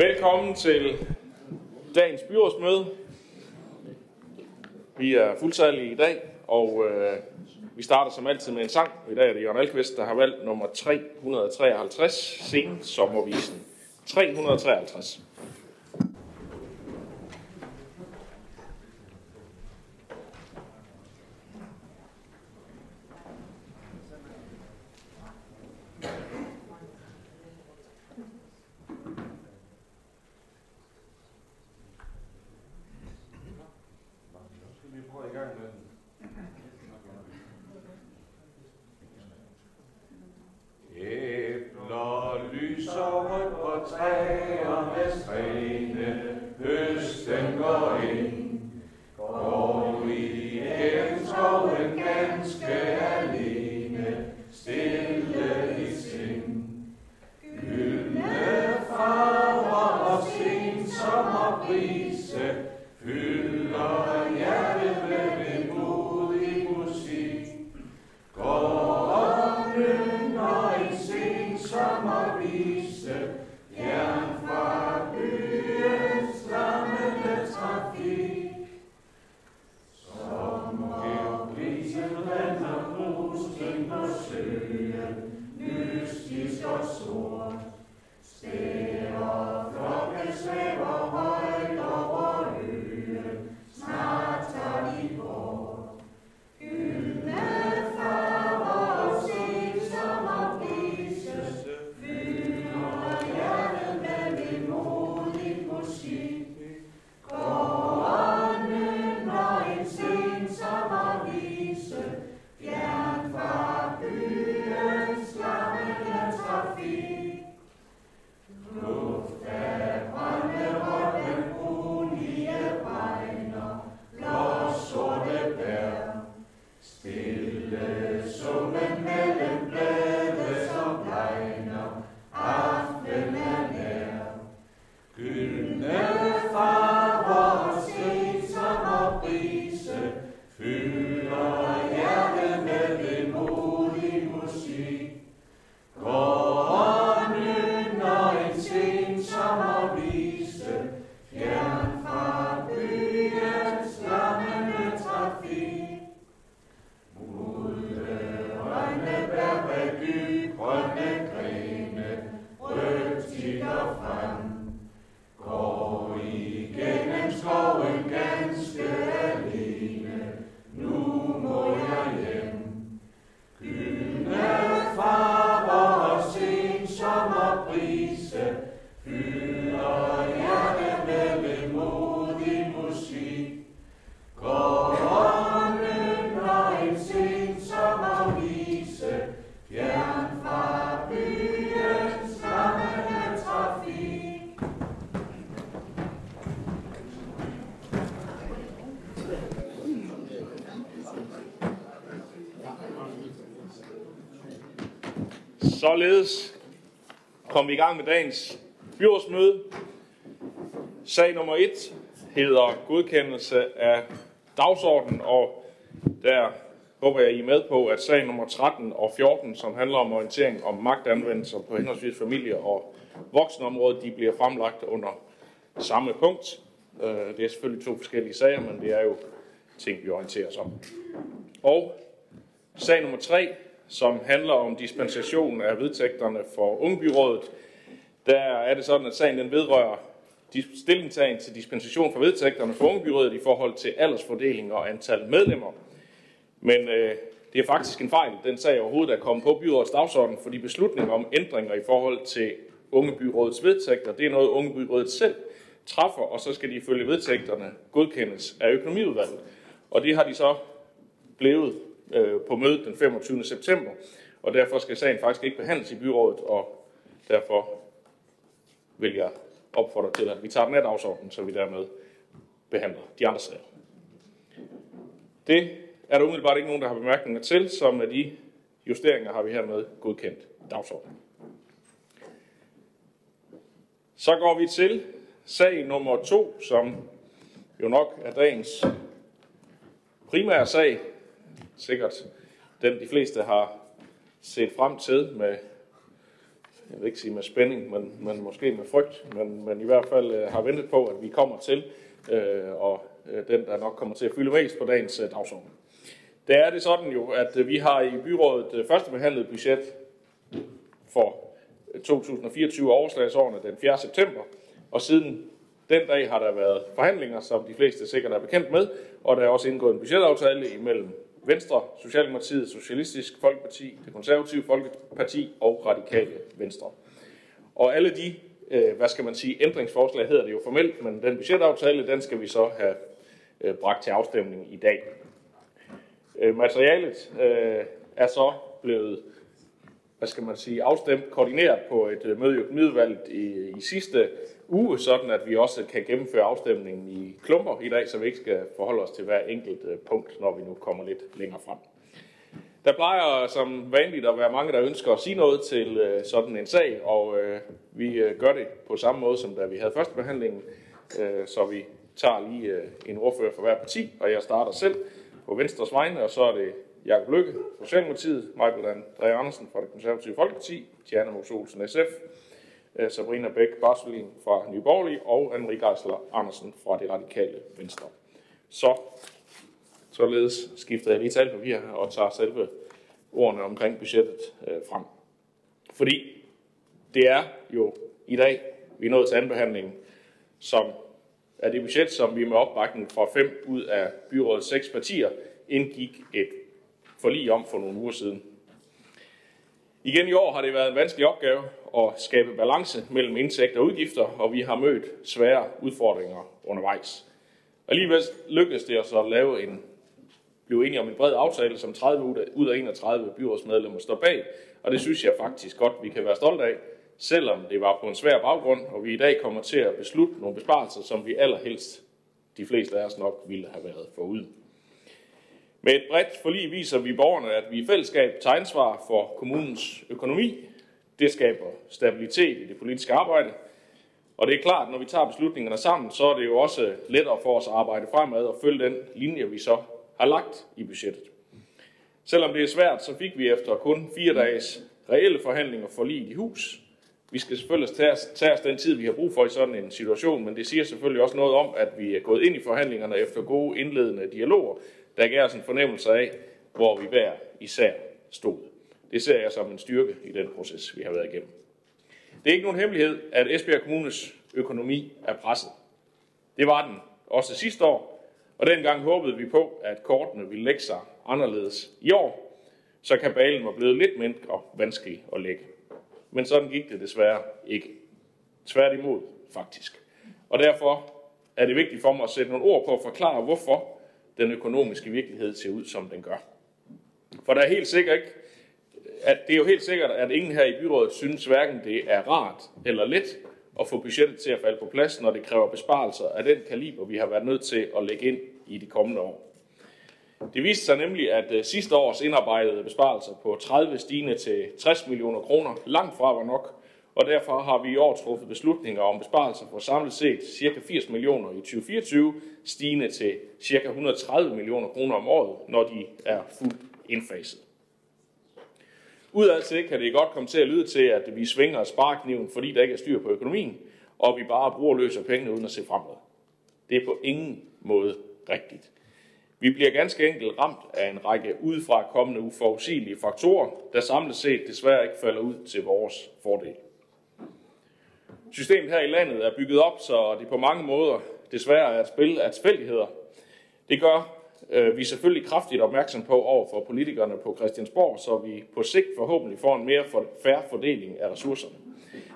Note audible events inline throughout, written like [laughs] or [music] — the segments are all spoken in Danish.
Velkommen til dagens byrådsmøde. Vi er fuldtallige i dag, og øh, vi starter som altid med en sang. I dag er det Jørgen Alkvist, der har valgt nummer 353, Sen Sommervisen. 353. Således kom vi i gang med dagens byrådsmøde. Sag nummer 1 hedder godkendelse af dagsordenen, og der håber jeg, I er med på, at sag nummer 13 og 14, som handler om orientering om magtanvendelser på henholdsvis familie- og voksenområdet, de bliver fremlagt under samme punkt. Øh, det er selvfølgelig to forskellige sager, men det er jo ting, vi orienterer os om. Og sag nummer 3 som handler om dispensation af vedtægterne for Ungbyrådet. Der er det sådan, at sagen den vedrører stillingtagen til dispensation for vedtægterne for Ungbyrådet i forhold til aldersfordeling og antal medlemmer. Men øh, det er faktisk en fejl, den sag overhovedet er kommet på byrådets dagsorden, fordi beslutninger om ændringer i forhold til Ungebyrådets vedtægter, det er noget Ungebyrådet selv træffer, og så skal de følge vedtægterne godkendes af økonomiudvalget. Og det har de så blevet øh, på mødet den 25. september, og derfor skal sagen faktisk ikke behandles i byrådet, og derfor vil jeg opfordre til, at vi tager den af dagsordenen, så vi dermed behandler de andre sager. Det er der umiddelbart ikke nogen, der har bemærkninger til, så med de justeringer har vi hermed godkendt dagsordenen. Så går vi til sag nummer to, som jo nok er dagens primære sag, sikkert den, de fleste har set frem til med jeg vil ikke sige med spænding, men, men måske med frygt, men, men i hvert fald øh, har ventet på, at vi kommer til, øh, og øh, den, der nok kommer til at fylde mest på dagens øh, dagsorden. Det er det sådan jo, at øh, vi har i byrådet øh, første behandlet budget for øh, 2024 overslagsårene den 4. september, og siden den dag har der været forhandlinger, som de fleste sikkert er bekendt med, og der er også indgået en budgetaftale imellem Venstre, Socialdemokratiet, Socialistisk Folkeparti, det konservative Folkeparti og Radikale Venstre. Og alle de, øh, hvad skal man sige, ændringsforslag hedder det jo formelt, men den budgetaftale, den skal vi så have øh, bragt til afstemning i dag. Øh, materialet øh, er så blevet hvad skal man sige, afstemt, koordineret på et øh, møde i økonomiudvalget i, i sidste uge, sådan at vi også kan gennemføre afstemningen i klumper i dag, så vi ikke skal forholde os til hver enkelt øh, punkt, når vi nu kommer lidt længere frem. Der plejer som vanligt at være mange, der ønsker at sige noget til øh, sådan en sag, og øh, vi gør det på samme måde, som da vi havde første behandling, så vi tager lige en ordfører for hver parti, og jeg starter selv på Venstres vegne, og så er det Jakob Lykke fra Socialdemokratiet, Michael André Andersen fra det konservative Folkeparti, Tjerne Mos Olsen SF, Øh, Sabrina Bæk Barselin fra Nye Borgerlige og Anne Geisler Andersen fra det radikale Venstre. Så således skifter jeg lige talpapir og tager selve ordene omkring budgettet øh, frem. Fordi det er jo i dag, vi er nået til anbehandlingen, som er det budget, som vi med opbakning fra fem ud af byrådets seks partier indgik et forlig om for nogle uger siden. Igen i år har det været en vanskelig opgave at skabe balance mellem indtægter og udgifter, og vi har mødt svære udfordringer undervejs. Alligevel lykkedes det os at lave en, blive enige om en bred aftale, som 30 ud af 31 byrådsmedlemmer står bag, og det synes jeg faktisk godt, vi kan være stolte af, selvom det var på en svær baggrund, og vi i dag kommer til at beslutte nogle besparelser, som vi allerhelst, de fleste af os nok, ville have været forud. Med et bredt forlig viser vi borgerne, at vi i fællesskab tager ansvar for kommunens økonomi. Det skaber stabilitet i det politiske arbejde. Og det er klart, når vi tager beslutningerne sammen, så er det jo også lettere for os at arbejde fremad og følge den linje, vi så har lagt i budgettet. Selvom det er svært, så fik vi efter kun fire dages reelle forhandlinger for lige i hus. Vi skal selvfølgelig tage os, tage os den tid, vi har brug for i sådan en situation, men det siger selvfølgelig også noget om, at vi er gået ind i forhandlingerne efter gode indledende dialoger, der gav os en fornemmelse af, hvor vi hver især stod. Det ser jeg som en styrke i den proces, vi har været igennem. Det er ikke nogen hemmelighed, at Esbjerg Kommunes økonomi er presset. Det var den også sidste år, og dengang håbede vi på, at kortene ville lægge sig anderledes i år, så kabalen var blevet lidt mindre vanskelig at lægge. Men sådan gik det desværre ikke. Tværtimod, faktisk. Og derfor er det vigtigt for mig at sætte nogle ord på at forklare, hvorfor den økonomiske virkelighed ser ud, som den gør. For der er helt sikkert ikke, at det er jo helt sikkert, at ingen her i byrådet synes hverken det er rart eller let at få budgettet til at falde på plads, når det kræver besparelser af den kaliber, vi har været nødt til at lægge ind i de kommende år. Det viste sig nemlig, at øh, sidste års indarbejdede besparelser på 30 stigende til 60 millioner kroner langt fra var nok, og derfor har vi i år truffet beslutninger om besparelser på samlet set ca. 80 millioner i 2024, stigende til ca. 130 millioner kroner om året, når de er fuldt indfaset. Udad til kan det godt komme til at lyde til, at vi svinger sparekniven, fordi der ikke er styr på økonomien, og vi bare bruger løser pengene uden at se fremad. Det er på ingen måde rigtigt. Vi bliver ganske enkelt ramt af en række udefra kommende uforudsigelige faktorer, der samlet set desværre ikke falder ud til vores fordel. Systemet her i landet er bygget op, så det på mange måder desværre er et spil af tilfældigheder. Det gør øh, vi er selvfølgelig kraftigt opmærksom på over for politikerne på Christiansborg, så vi på sigt forhåbentlig får en mere for, færre fordeling af ressourcerne.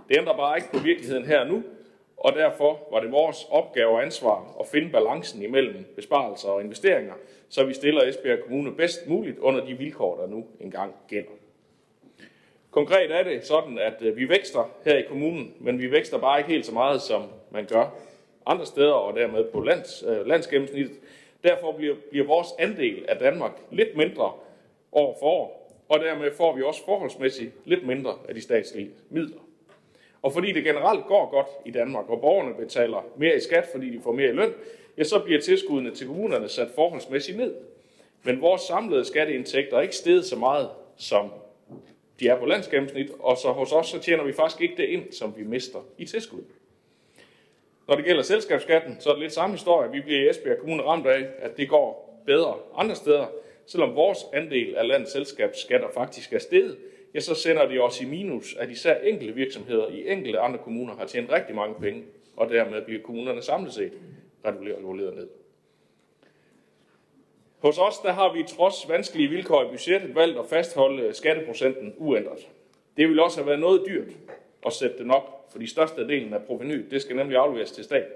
Det ændrer bare ikke på virkeligheden her nu, og derfor var det vores opgave og ansvar at finde balancen imellem besparelser og investeringer, så vi stiller Esbjerg Kommune bedst muligt under de vilkår, der nu engang gælder. Konkret er det sådan, at øh, vi vækster her i kommunen, men vi vækster bare ikke helt så meget, som man gør andre steder, og dermed på lands, øh, landsgennemsnittet. Derfor bliver, bliver vores andel af Danmark lidt mindre år for år, og dermed får vi også forholdsmæssigt lidt mindre af de statslige midler. Og fordi det generelt går godt i Danmark, og borgerne betaler mere i skat, fordi de får mere i løn, ja, så bliver tilskuddene til kommunerne sat forholdsmæssigt ned. Men vores samlede skatteindtægter er ikke steget så meget, som de er på landsgennemsnit, og så hos os så tjener vi faktisk ikke det ind, som vi mister i tilskud. Når det gælder selskabsskatten, så er det lidt samme historie. Vi bliver i Esbjerg Kommune ramt af, at det går bedre andre steder. Selvom vores andel af landets selskabsskatter faktisk er steget, ja, så sender det os i minus, at især enkelte virksomheder i enkelte andre kommuner har tjent rigtig mange penge, og dermed bliver kommunerne samlet set reguleret ned. Hos os der har vi trods vanskelige vilkår i budgettet valgt at fastholde skatteprocenten uændret. Det vil også have været noget dyrt at sætte den op, fordi størstedelen af provenyet, det skal nemlig afleveres til staten.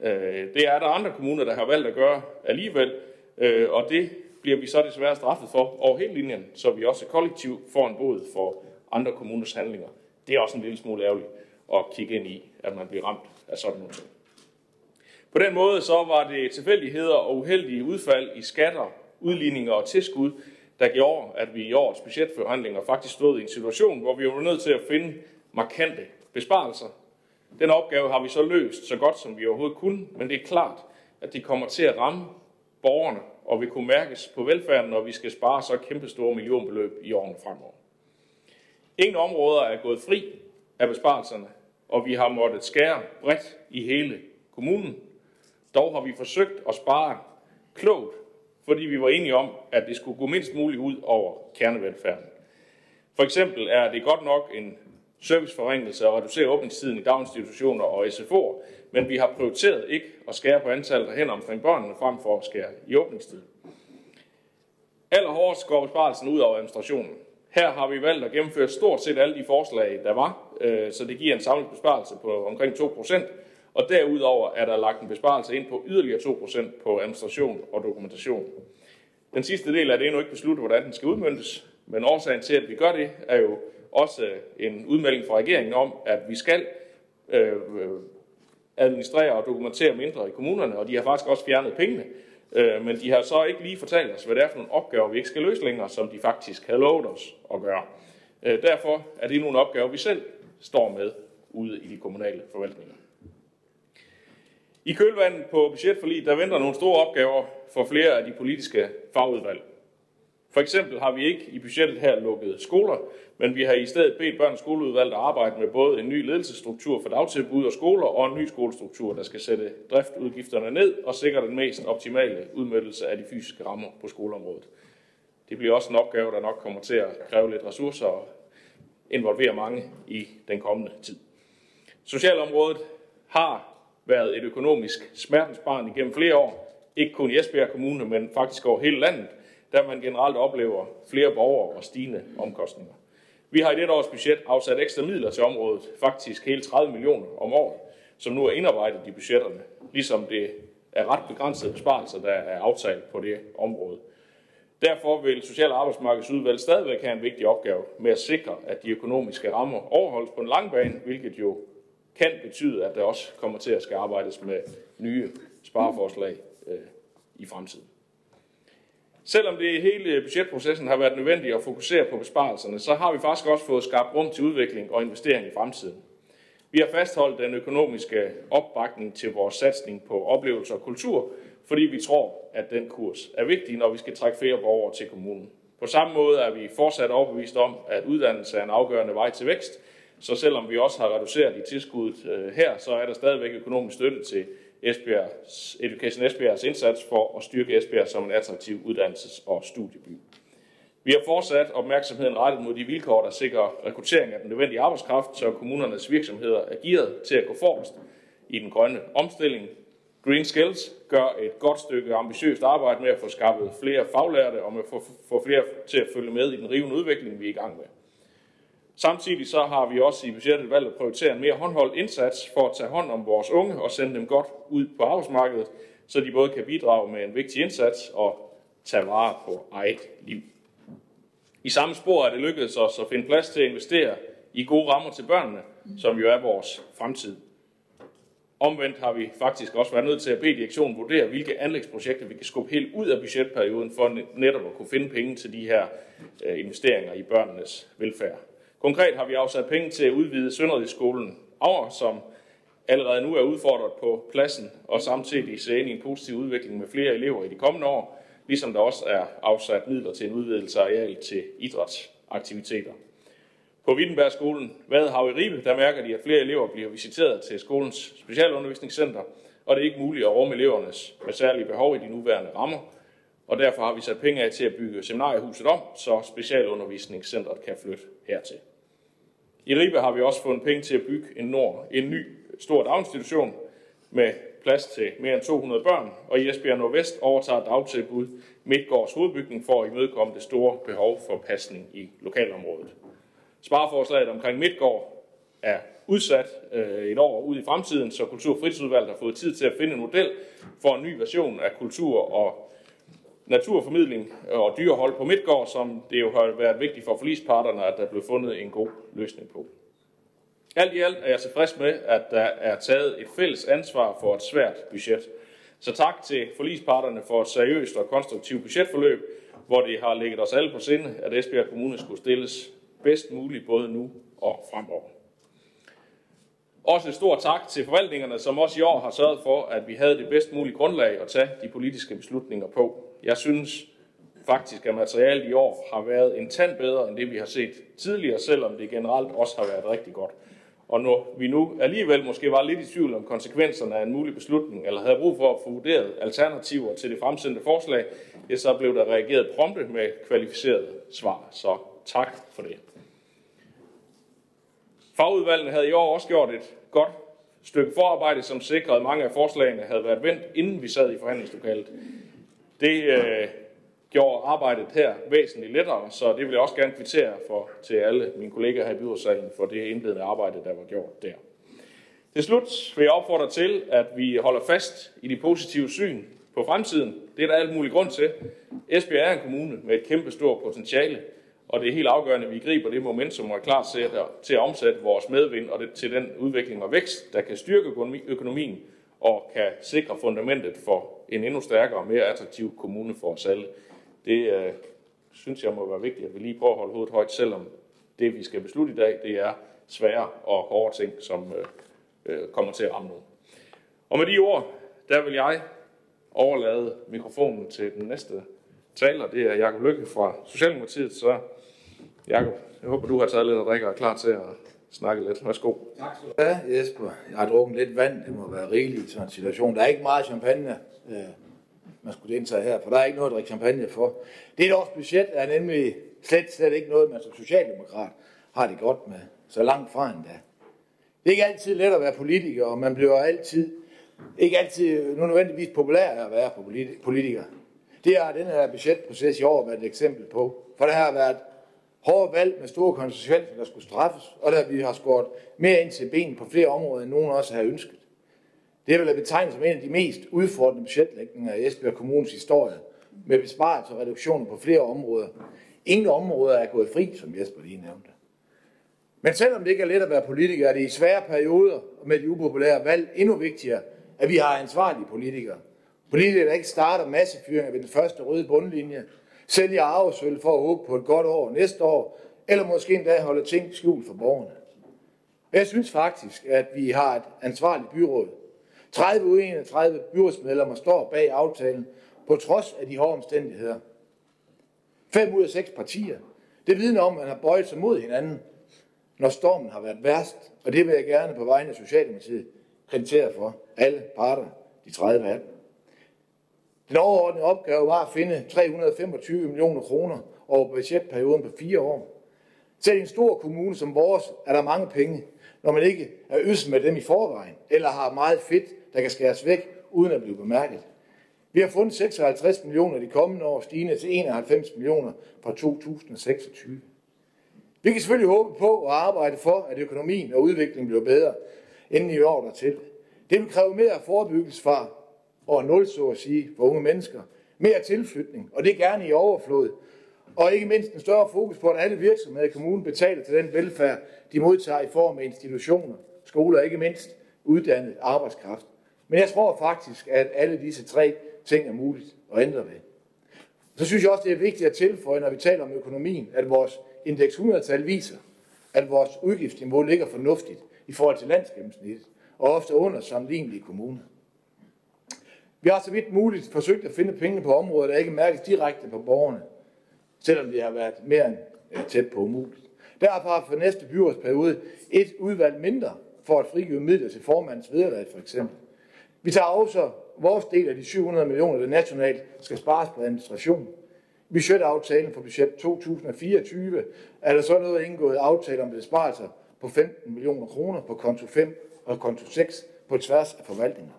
Øh, det er der andre kommuner, der har valgt at gøre alligevel, øh, og det bliver vi så desværre straffet for over hele linjen, så vi også kollektivt får en bod for andre kommuners handlinger. Det er også en lille smule ærgerligt at kigge ind i, at man bliver ramt af sådan noget. På den måde så var det tilfældigheder og uheldige udfald i skatter, udligninger og tilskud, der gjorde, at vi i årets budgetforhandlinger faktisk stod i en situation, hvor vi var nødt til at finde markante besparelser. Den opgave har vi så løst så godt, som vi overhovedet kunne, men det er klart, at det kommer til at ramme borgerne, og vi kunne mærkes på velfærden, når vi skal spare så kæmpe store millionbeløb i årene fremover. Ingen områder er gået fri af besparelserne, og vi har måttet skære bredt i hele kommunen. Dog har vi forsøgt at spare klogt, fordi vi var enige om, at det skulle gå mindst muligt ud over kernevelfærden. For eksempel er det godt nok en serviceforringelse og reducere åbningstiden i daginstitutioner og SFO'er, men vi har prioriteret ikke at skære på antallet af hænder omkring børnene frem for at skære i åbningstiden. Allerhårdest går besparelsen ud over administrationen. Her har vi valgt at gennemføre stort set alle de forslag, der var, øh, så det giver en samlet besparelse på omkring 2%, og derudover er der lagt en besparelse ind på yderligere 2% på administration og dokumentation. Den sidste del er det endnu ikke besluttet, hvordan den skal udmyndtes, men årsagen til, at vi gør det, er jo også øh, en udmelding fra regeringen om, at vi skal øh, administrere og dokumentere mindre i kommunerne, og de har faktisk også fjernet pengene. Øh, men de har så ikke lige fortalt os, hvad det er for nogle opgaver, vi ikke skal løse længere, som de faktisk havde lovet os at gøre. Øh, derfor er det nogle opgaver, vi selv står med ude i de kommunale forvaltninger. I kølvandet på budgetforlig, der venter nogle store opgaver for flere af de politiske fagudvalg. For eksempel har vi ikke i budgettet her lukket skoler, men vi har i stedet bedt børns skoleudvalg at arbejde med både en ny ledelsesstruktur for dagtilbud og skoler og en ny skolestruktur, der skal sætte driftudgifterne ned og sikre den mest optimale udmødelse af de fysiske rammer på skoleområdet. Det bliver også en opgave, der nok kommer til at kræve lidt ressourcer og involvere mange i den kommende tid. Socialområdet har været et økonomisk smertensbarn igennem flere år, ikke kun i Esbjerg Kommune, men faktisk over hele landet, der man generelt oplever flere borgere og stigende omkostninger. Vi har i dette års budget afsat ekstra midler til området, faktisk hele 30 millioner om året, som nu er indarbejdet i budgetterne, ligesom det er ret begrænsede besparelser, der er aftalt på det område. Derfor vil Social- og Arbejdsmarkedsudvalg stadigvæk have en vigtig opgave med at sikre, at de økonomiske rammer overholdes på en lang bane, hvilket jo kan betyde, at der også kommer til at skal arbejdes med nye spareforslag øh, i fremtiden. Selvom det i hele budgetprocessen har været nødvendigt at fokusere på besparelserne, så har vi faktisk også fået skabt rum til udvikling og investering i fremtiden. Vi har fastholdt den økonomiske opbakning til vores satsning på oplevelser og kultur, fordi vi tror, at den kurs er vigtig, når vi skal trække flere borgere til kommunen. På samme måde er vi fortsat overbevist om, at uddannelse er en afgørende vej til vækst, så selvom vi også har reduceret i tilskuddet øh, her, så er der stadigvæk økonomisk støtte til Esbjergs, Education Esbjergs indsats for at styrke Esbjerg som en attraktiv uddannelses- og studieby. Vi har fortsat opmærksomheden rettet mod de vilkår, der sikrer rekruttering af den nødvendige arbejdskraft, så kommunernes virksomheder er gearet til at gå forrest i den grønne omstilling. Green Skills gør et godt stykke ambitiøst arbejde med at få skaffet flere faglærte og med at få flere til at følge med i den rivende udvikling, vi er i gang med. Samtidig så har vi også i budgettet valgt at prioritere en mere håndholdt indsats for at tage hånd om vores unge og sende dem godt ud på arbejdsmarkedet, så de både kan bidrage med en vigtig indsats og tage vare på eget liv. I samme spor er det lykkedes os at finde plads til at investere i gode rammer til børnene, som jo er vores fremtid. Omvendt har vi faktisk også været nødt til at bede direktionen vurdere, hvilke anlægsprojekter vi kan skubbe helt ud af budgetperioden for netop at kunne finde penge til de her øh, investeringer i børnenes velfærd. Konkret har vi afsat penge til at udvide Sønderjyskolen over, som allerede nu er udfordret på pladsen, og samtidig ser ind i en positiv udvikling med flere elever i de kommende år, ligesom der også er afsat midler til en udvidelse af areal til idrætsaktiviteter. På Wittenbergskolen Vadehav i Ribe, der mærker de, at flere elever bliver visiteret til skolens specialundervisningscenter, og det er ikke muligt at rumme elevernes med særlige behov i de nuværende rammer, og derfor har vi sat penge af til at bygge seminariehuset om, så specialundervisningscentret kan flytte hertil. I Ribe har vi også fundet penge til at bygge en, nord, en ny stor daginstitution med plads til mere end 200 børn, og i Esbjerg Nordvest overtager dagtilbud Midtgårds hovedbygning for at imødekomme det store behov for pasning i lokalområdet. Spareforslaget omkring Midtgård er udsat øh, et år ud i fremtiden, så Kultur- og Fritidsudvalget har fået tid til at finde en model for en ny version af kultur- og naturformidling og dyrehold på Midtgård, som det jo har været vigtigt for forlisparterne, at der blev fundet en god løsning på. Alt i alt er jeg tilfreds med, at der er taget et fælles ansvar for et svært budget. Så tak til forlisparterne for et seriøst og konstruktivt budgetforløb, hvor det har ligget os alle på sinde, at Esbjerg Kommune skulle stilles bedst muligt både nu og fremover. Også et stort tak til forvaltningerne, som også i år har sørget for, at vi havde det bedst mulige grundlag at tage de politiske beslutninger på. Jeg synes faktisk, at materialet i år har været en tand bedre end det, vi har set tidligere, selvom det generelt også har været rigtig godt. Og når vi nu alligevel måske var lidt i tvivl om konsekvenserne af en mulig beslutning, eller havde brug for at få vurderet alternativer til det fremsendte forslag, ja, så blev der reageret prompte med kvalificerede svar. Så tak for det. Fagudvalgene havde i år også gjort et godt stykke forarbejde, som sikrede, at mange af forslagene havde været vendt, inden vi sad i forhandlingslokalet. Det øh, gjorde arbejdet her væsentligt lettere, så det vil jeg også gerne kvittere for til alle mine kollegaer her i byrådssalen for det indledende arbejde, der var gjort der. Til slut vil jeg opfordre til, at vi holder fast i de positive syn på fremtiden. Det er der alt mulig grund til. Esbjerg er en kommune med et kæmpe stort potentiale, og det er helt afgørende, at vi griber det momentum og er klar til at, til omsætte vores medvind og det, til den udvikling og vækst, der kan styrke økonomien og kan sikre fundamentet for en endnu stærkere og mere attraktiv kommune for os alle. Det øh, synes jeg må være vigtigt, at vi lige prøver at holde hovedet højt, selvom det, vi skal beslutte i dag, det er svære og hårde ting, som øh, øh, kommer til at ramme nogen. Og med de ord, der vil jeg overlade mikrofonen til den næste taler. Det er Jakob Lykke fra Socialdemokratiet. Så Jakob, jeg håber, du har taget lidt at drikke og er klar til at snakke lidt. Værsgo. Tak skal du have, Jesper. Jeg har drukket lidt vand. Det må være rigeligt i sådan en situation. Der er ikke meget champagne, øh, man skulle indtage her, for der er ikke noget at drikke champagne for. Det er et års budget er nemlig slet, slet ikke noget, man som socialdemokrat har det godt med. Så langt fra endda. Det er ikke altid let at være politiker, og man bliver altid, ikke altid nu nødvendigvis populær at være politiker. Det har den her budgetproces i år været et eksempel på. For der har været hårde valg med store konsekvenser, der skulle straffes, og der vi har skåret mere ind til ben på flere områder, end nogen også har ønsket. Det vil betegne som en af de mest udfordrende budgetlægninger i Esbjerg Kommunes historie, med besparelser og reduktioner på flere områder. Ingen områder er gået fri, som Jesper lige nævnte. Men selvom det ikke er let at være politiker, er det i svære perioder og med de upopulære valg endnu vigtigere, at vi har ansvarlige politikere. Politikere, der ikke starter massefyringer ved den første røde bundlinje, sælger arvesøl for at håbe på et godt år næste år, eller måske endda holde ting skjult for borgerne. Jeg synes faktisk, at vi har et ansvarligt byråd. 30 ud 31 byrådsmedlemmer står bag aftalen, på trods af de hårde omstændigheder. 5 ud af 6 partier. Det vidner om, at man har bøjet sig mod hinanden, når stormen har været værst, og det vil jeg gerne på vegne af Socialdemokratiet kreditere for alle parter, de 30 af dem. Den overordnede opgave var at finde 325 millioner kroner over budgetperioden på fire år. Selv i en stor kommune som vores er der mange penge, når man ikke er øs med dem i forvejen, eller har meget fedt, der kan skæres væk, uden at blive bemærket. Vi har fundet 56 millioner de kommende år, stigende til 91 millioner fra 2026. Vi kan selvfølgelig håbe på og arbejde for, at økonomien og udviklingen bliver bedre inden i år dertil. Det vil kræve mere forebyggelse fra og nul, så at sige, for unge mennesker. Mere tilflytning, og det er gerne i overflod. Og ikke mindst en større fokus på, at alle virksomheder i kommunen betaler til den velfærd, de modtager i form af institutioner, skoler og ikke mindst uddannet arbejdskraft. Men jeg tror faktisk, at alle disse tre ting er muligt at ændre ved. Så synes jeg også, det er vigtigt at tilføje, når vi taler om økonomien, at vores indeks 100-tal viser, at vores udgiftsniveau ligger fornuftigt i forhold til landsgennemsnittet, og ofte under sammenlignelige kommuner. Vi har så vidt muligt forsøgt at finde penge på områder, der ikke mærkes direkte på borgerne, selvom det har været mere end øh, tæt på umuligt. Derfor har for næste byrådsperiode et udvalg mindre for at frigive midler til formandens vederlag for eksempel. Vi tager også vores del af de 700 millioner, der nationalt skal spares på administration. Budgetaftalen for budget 2024 er der så noget indgået aftale om besparelser på 15 millioner kroner på konto 5 og konto 6 på tværs af forvaltningen.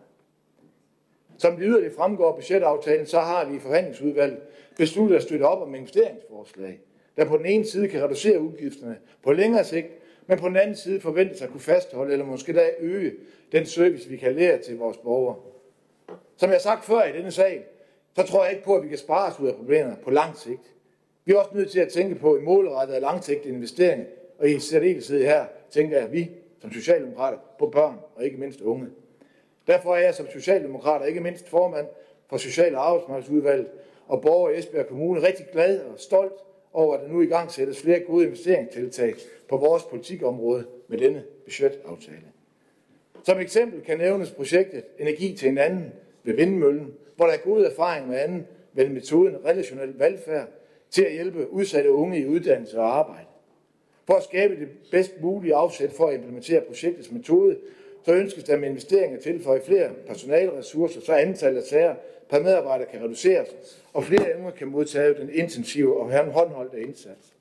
Som det yderligere fremgår af budgetaftalen, så har vi i forhandlingsudvalget besluttet at støtte op om investeringsforslag, der på den ene side kan reducere udgifterne på længere sigt, men på den anden side forventes at kunne fastholde eller måske da øge den service, vi kan lære til vores borgere. Som jeg har sagt før i denne sag, så tror jeg ikke på, at vi kan spare os ud af problemerne på lang sigt. Vi er også nødt til at tænke på en målrettet og langsigtet investering, og i særdeleshed her tænker jeg, at vi som socialdemokrater på børn og ikke mindst unge. Derfor er jeg som socialdemokrat og ikke mindst formand for Social- og Arbejdsmarkedsudvalget og borger i Esbjerg Kommune rigtig glad og stolt over, at der nu i gang sættes flere gode investeringstiltag på vores politikområde med denne budgetaftale. Som eksempel kan nævnes projektet Energi til en anden ved Vindmøllen, hvor der er gode erfaringer med anden ved metoden relationel valgfærd til at hjælpe udsatte unge i uddannelse og arbejde. For at skabe det bedst mulige afsæt for at implementere projektets metode, så ønskes der med investeringer tilføje flere personalressourcer, så antallet af sager per medarbejder kan reduceres, og flere unge kan modtage den intensive og håndholdte indsats.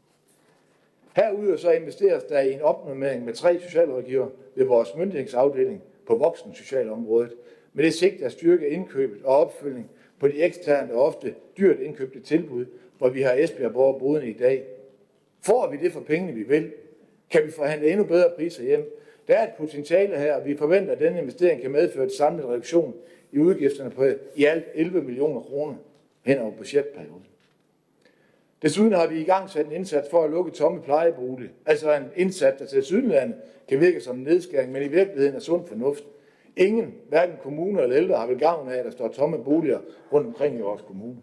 Herudover så investeres der i en opnummering med tre socialrådgiver ved vores myndighedsafdeling på voksen socialområdet, med det sigt at styrke indkøbet og opfølgning på de eksterne og ofte dyrt indkøbte tilbud, hvor vi har Esbjerg Borg boende i dag. Får vi det for pengene, vi vil? Kan vi forhandle endnu bedre priser hjem? Der er et potentiale her, og vi forventer, at denne investering kan medføre et samlet reduktion i udgifterne på i alt 11 millioner kroner hen over budgetperioden. Desuden har vi i gang sat en indsats for at lukke tomme plejebolig. Altså en indsats, der til Sydlandet kan virke som en nedskæring, men i virkeligheden er sund fornuft. Ingen, hverken kommuner eller ældre, har vel gavn af, at der står tomme boliger rundt omkring i vores kommune.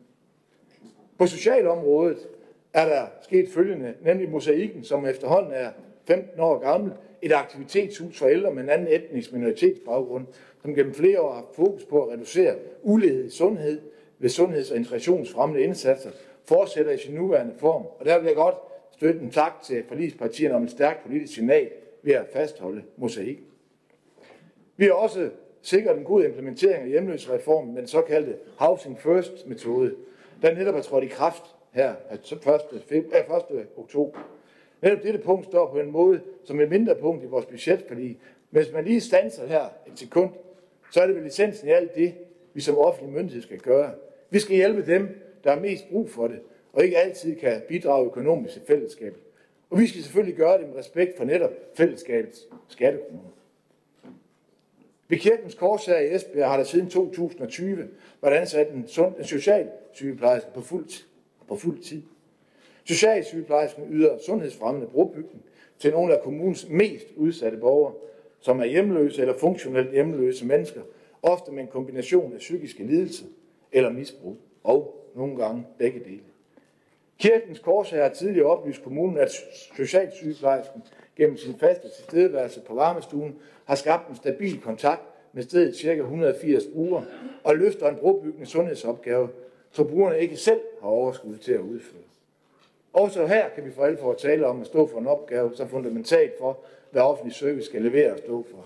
På socialområdet er der sket følgende, nemlig mosaikken, som efterhånden er 15 år gammel, et aktivitetshus for ældre med en anden etnisk minoritetsbaggrund, som gennem flere år har fokus på at reducere ulighed i sundhed ved sundheds- og integrationsfremmende indsatser, fortsætter i sin nuværende form. Og der vil jeg godt støtte en tak til forligspartierne om et stærkt politisk signal ved at fastholde mosaik. Vi har også sikret en god implementering af hjemløsreformen med den såkaldte Housing First-metode, der netop er trådt i kraft her 1. 1. oktober. Netop dette punkt står på en måde som et mindre punkt i vores budgetforlig. hvis man lige stanser her et sekund, så er det vel licensen i alt det, vi som offentlig myndighed skal gøre. Vi skal hjælpe dem, der har mest brug for det, og ikke altid kan bidrage økonomisk til fællesskabet. Og vi skal selvfølgelig gøre det med respekt for netop fællesskabets skattekroner. Ved Kirkens her i Esbjerg har der siden 2020 været ansat en, sund, en social sygeplejerske på fuld, på fuld tid. Socialsygeplejersken yder sundhedsfremmende brobygning til nogle af kommunens mest udsatte borgere, som er hjemløse eller funktionelt hjemløse mennesker, ofte med en kombination af psykiske lidelser eller misbrug, og nogle gange begge dele. Kirkens Korshær har tidligere oplyst kommunen, at socialsygeplejersken gennem sin faste tilstedeværelse på varmestuen har skabt en stabil kontakt med stedet ca. 180 brugere og løfter en brobyggende sundhedsopgave, så brugerne ikke selv har overskud til at udføre. Også her kan vi for alvor tale om at stå for en opgave så fundamentalt for, hvad offentlig service skal levere og stå for.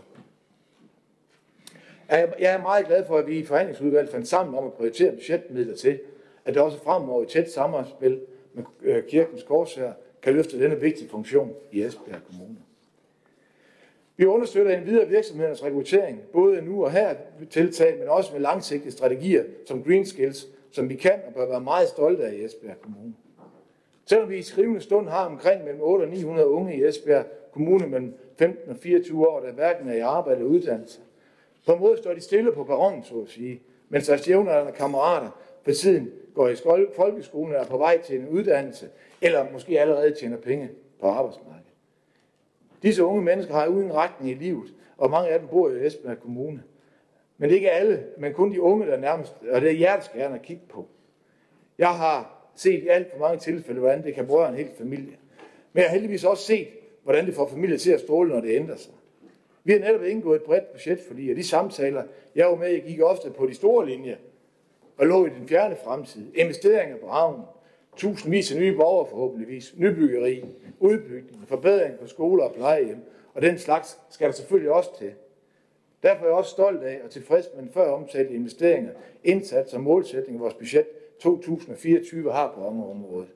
Jeg er meget glad for, at vi i forhandlingsudvalget fandt sammen om at prioritere budgetmidler til, at det også fremover i tæt samarbejde med øh, kirkens korshær kan løfte denne vigtige funktion i Esbjerg Kommune. Vi understøtter en videre virksomhedernes rekruttering, både nu og her tiltag, men også med langsigtede strategier som Green Skills, som vi kan og bør være meget stolte af i Esbjerg Kommune. Selvom vi i skrivende stund har omkring mellem 8 og 900 unge i Esbjerg Kommune mellem 15 og 24 år, der hverken er i arbejde eller uddannelse. På en måde står de stille på perronen, så at sige, mens deres jævnaldrende kammerater på tiden går i folkeskolen og er på vej til en uddannelse, eller måske allerede tjener penge på arbejdsmarkedet. Disse unge mennesker har uden retning i livet, og mange af dem bor i Esbjerg Kommune. Men det er ikke alle, men kun de unge, der nærmest, og det er hjerteskærende at kigge på. Jeg har set i alt for mange tilfælde, hvordan det kan berøre en hel familie. Men jeg har heldigvis også set, hvordan det får familier til at stråle, når det ændrer sig. Vi har netop indgået et bredt budget, fordi de samtaler, jeg var med, jeg gik ofte på de store linjer, og lå i den fjerne fremtid. Investeringer på havnen, tusindvis af nye borgere forhåbentligvis, nybyggeri, udbygning, forbedring på skoler og plejehjem, og den slags skal der selvfølgelig også til. Derfor er jeg også stolt af og tilfreds med den før omtalte investeringer, indsats og målsætning, vores budget 2024 har på området.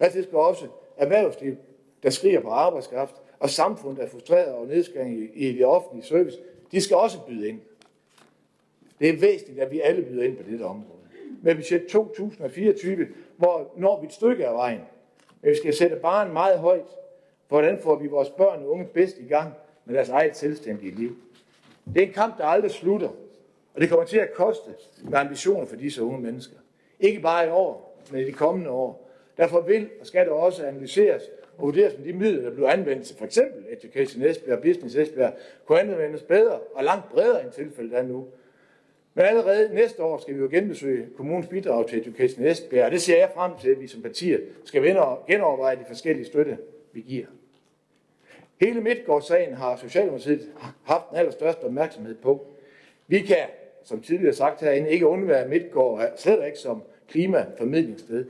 Dertil skal også erhvervslivet der skriger på arbejdskraft, og samfundet er frustreret over nedskæring i det offentlige service, de skal også byde ind. Det er væsentligt, at vi alle byder ind på dette område. Med budget 2024, hvor når vi et stykke af vejen, men vi skal sætte barn meget højt, hvordan får vi vores børn og unge bedst i gang med deres eget selvstændige liv. Det er en kamp, der aldrig slutter, og det kommer til at koste med ambitioner for disse unge mennesker. Ikke bare i år, men i de kommende år. Derfor vil og skal det også analyseres og vurderes med de midler, der bliver anvendt til f.eks. Education Esbjerg og Business Esbjerg, kunne anvendes bedre og langt bredere end tilfældet er nu. Men allerede næste år skal vi jo genbesøge kommunens bidrag til Education Esbjerg, og det ser jeg frem til, at vi som partier skal genoverveje de forskellige støtte, vi giver. Hele Midtgårdssagen har Socialdemokratiet haft den allerstørste opmærksomhed på. Vi kan, som tidligere sagt herinde, ikke undvære Midtgård, slet ikke som klimaformidlingssted.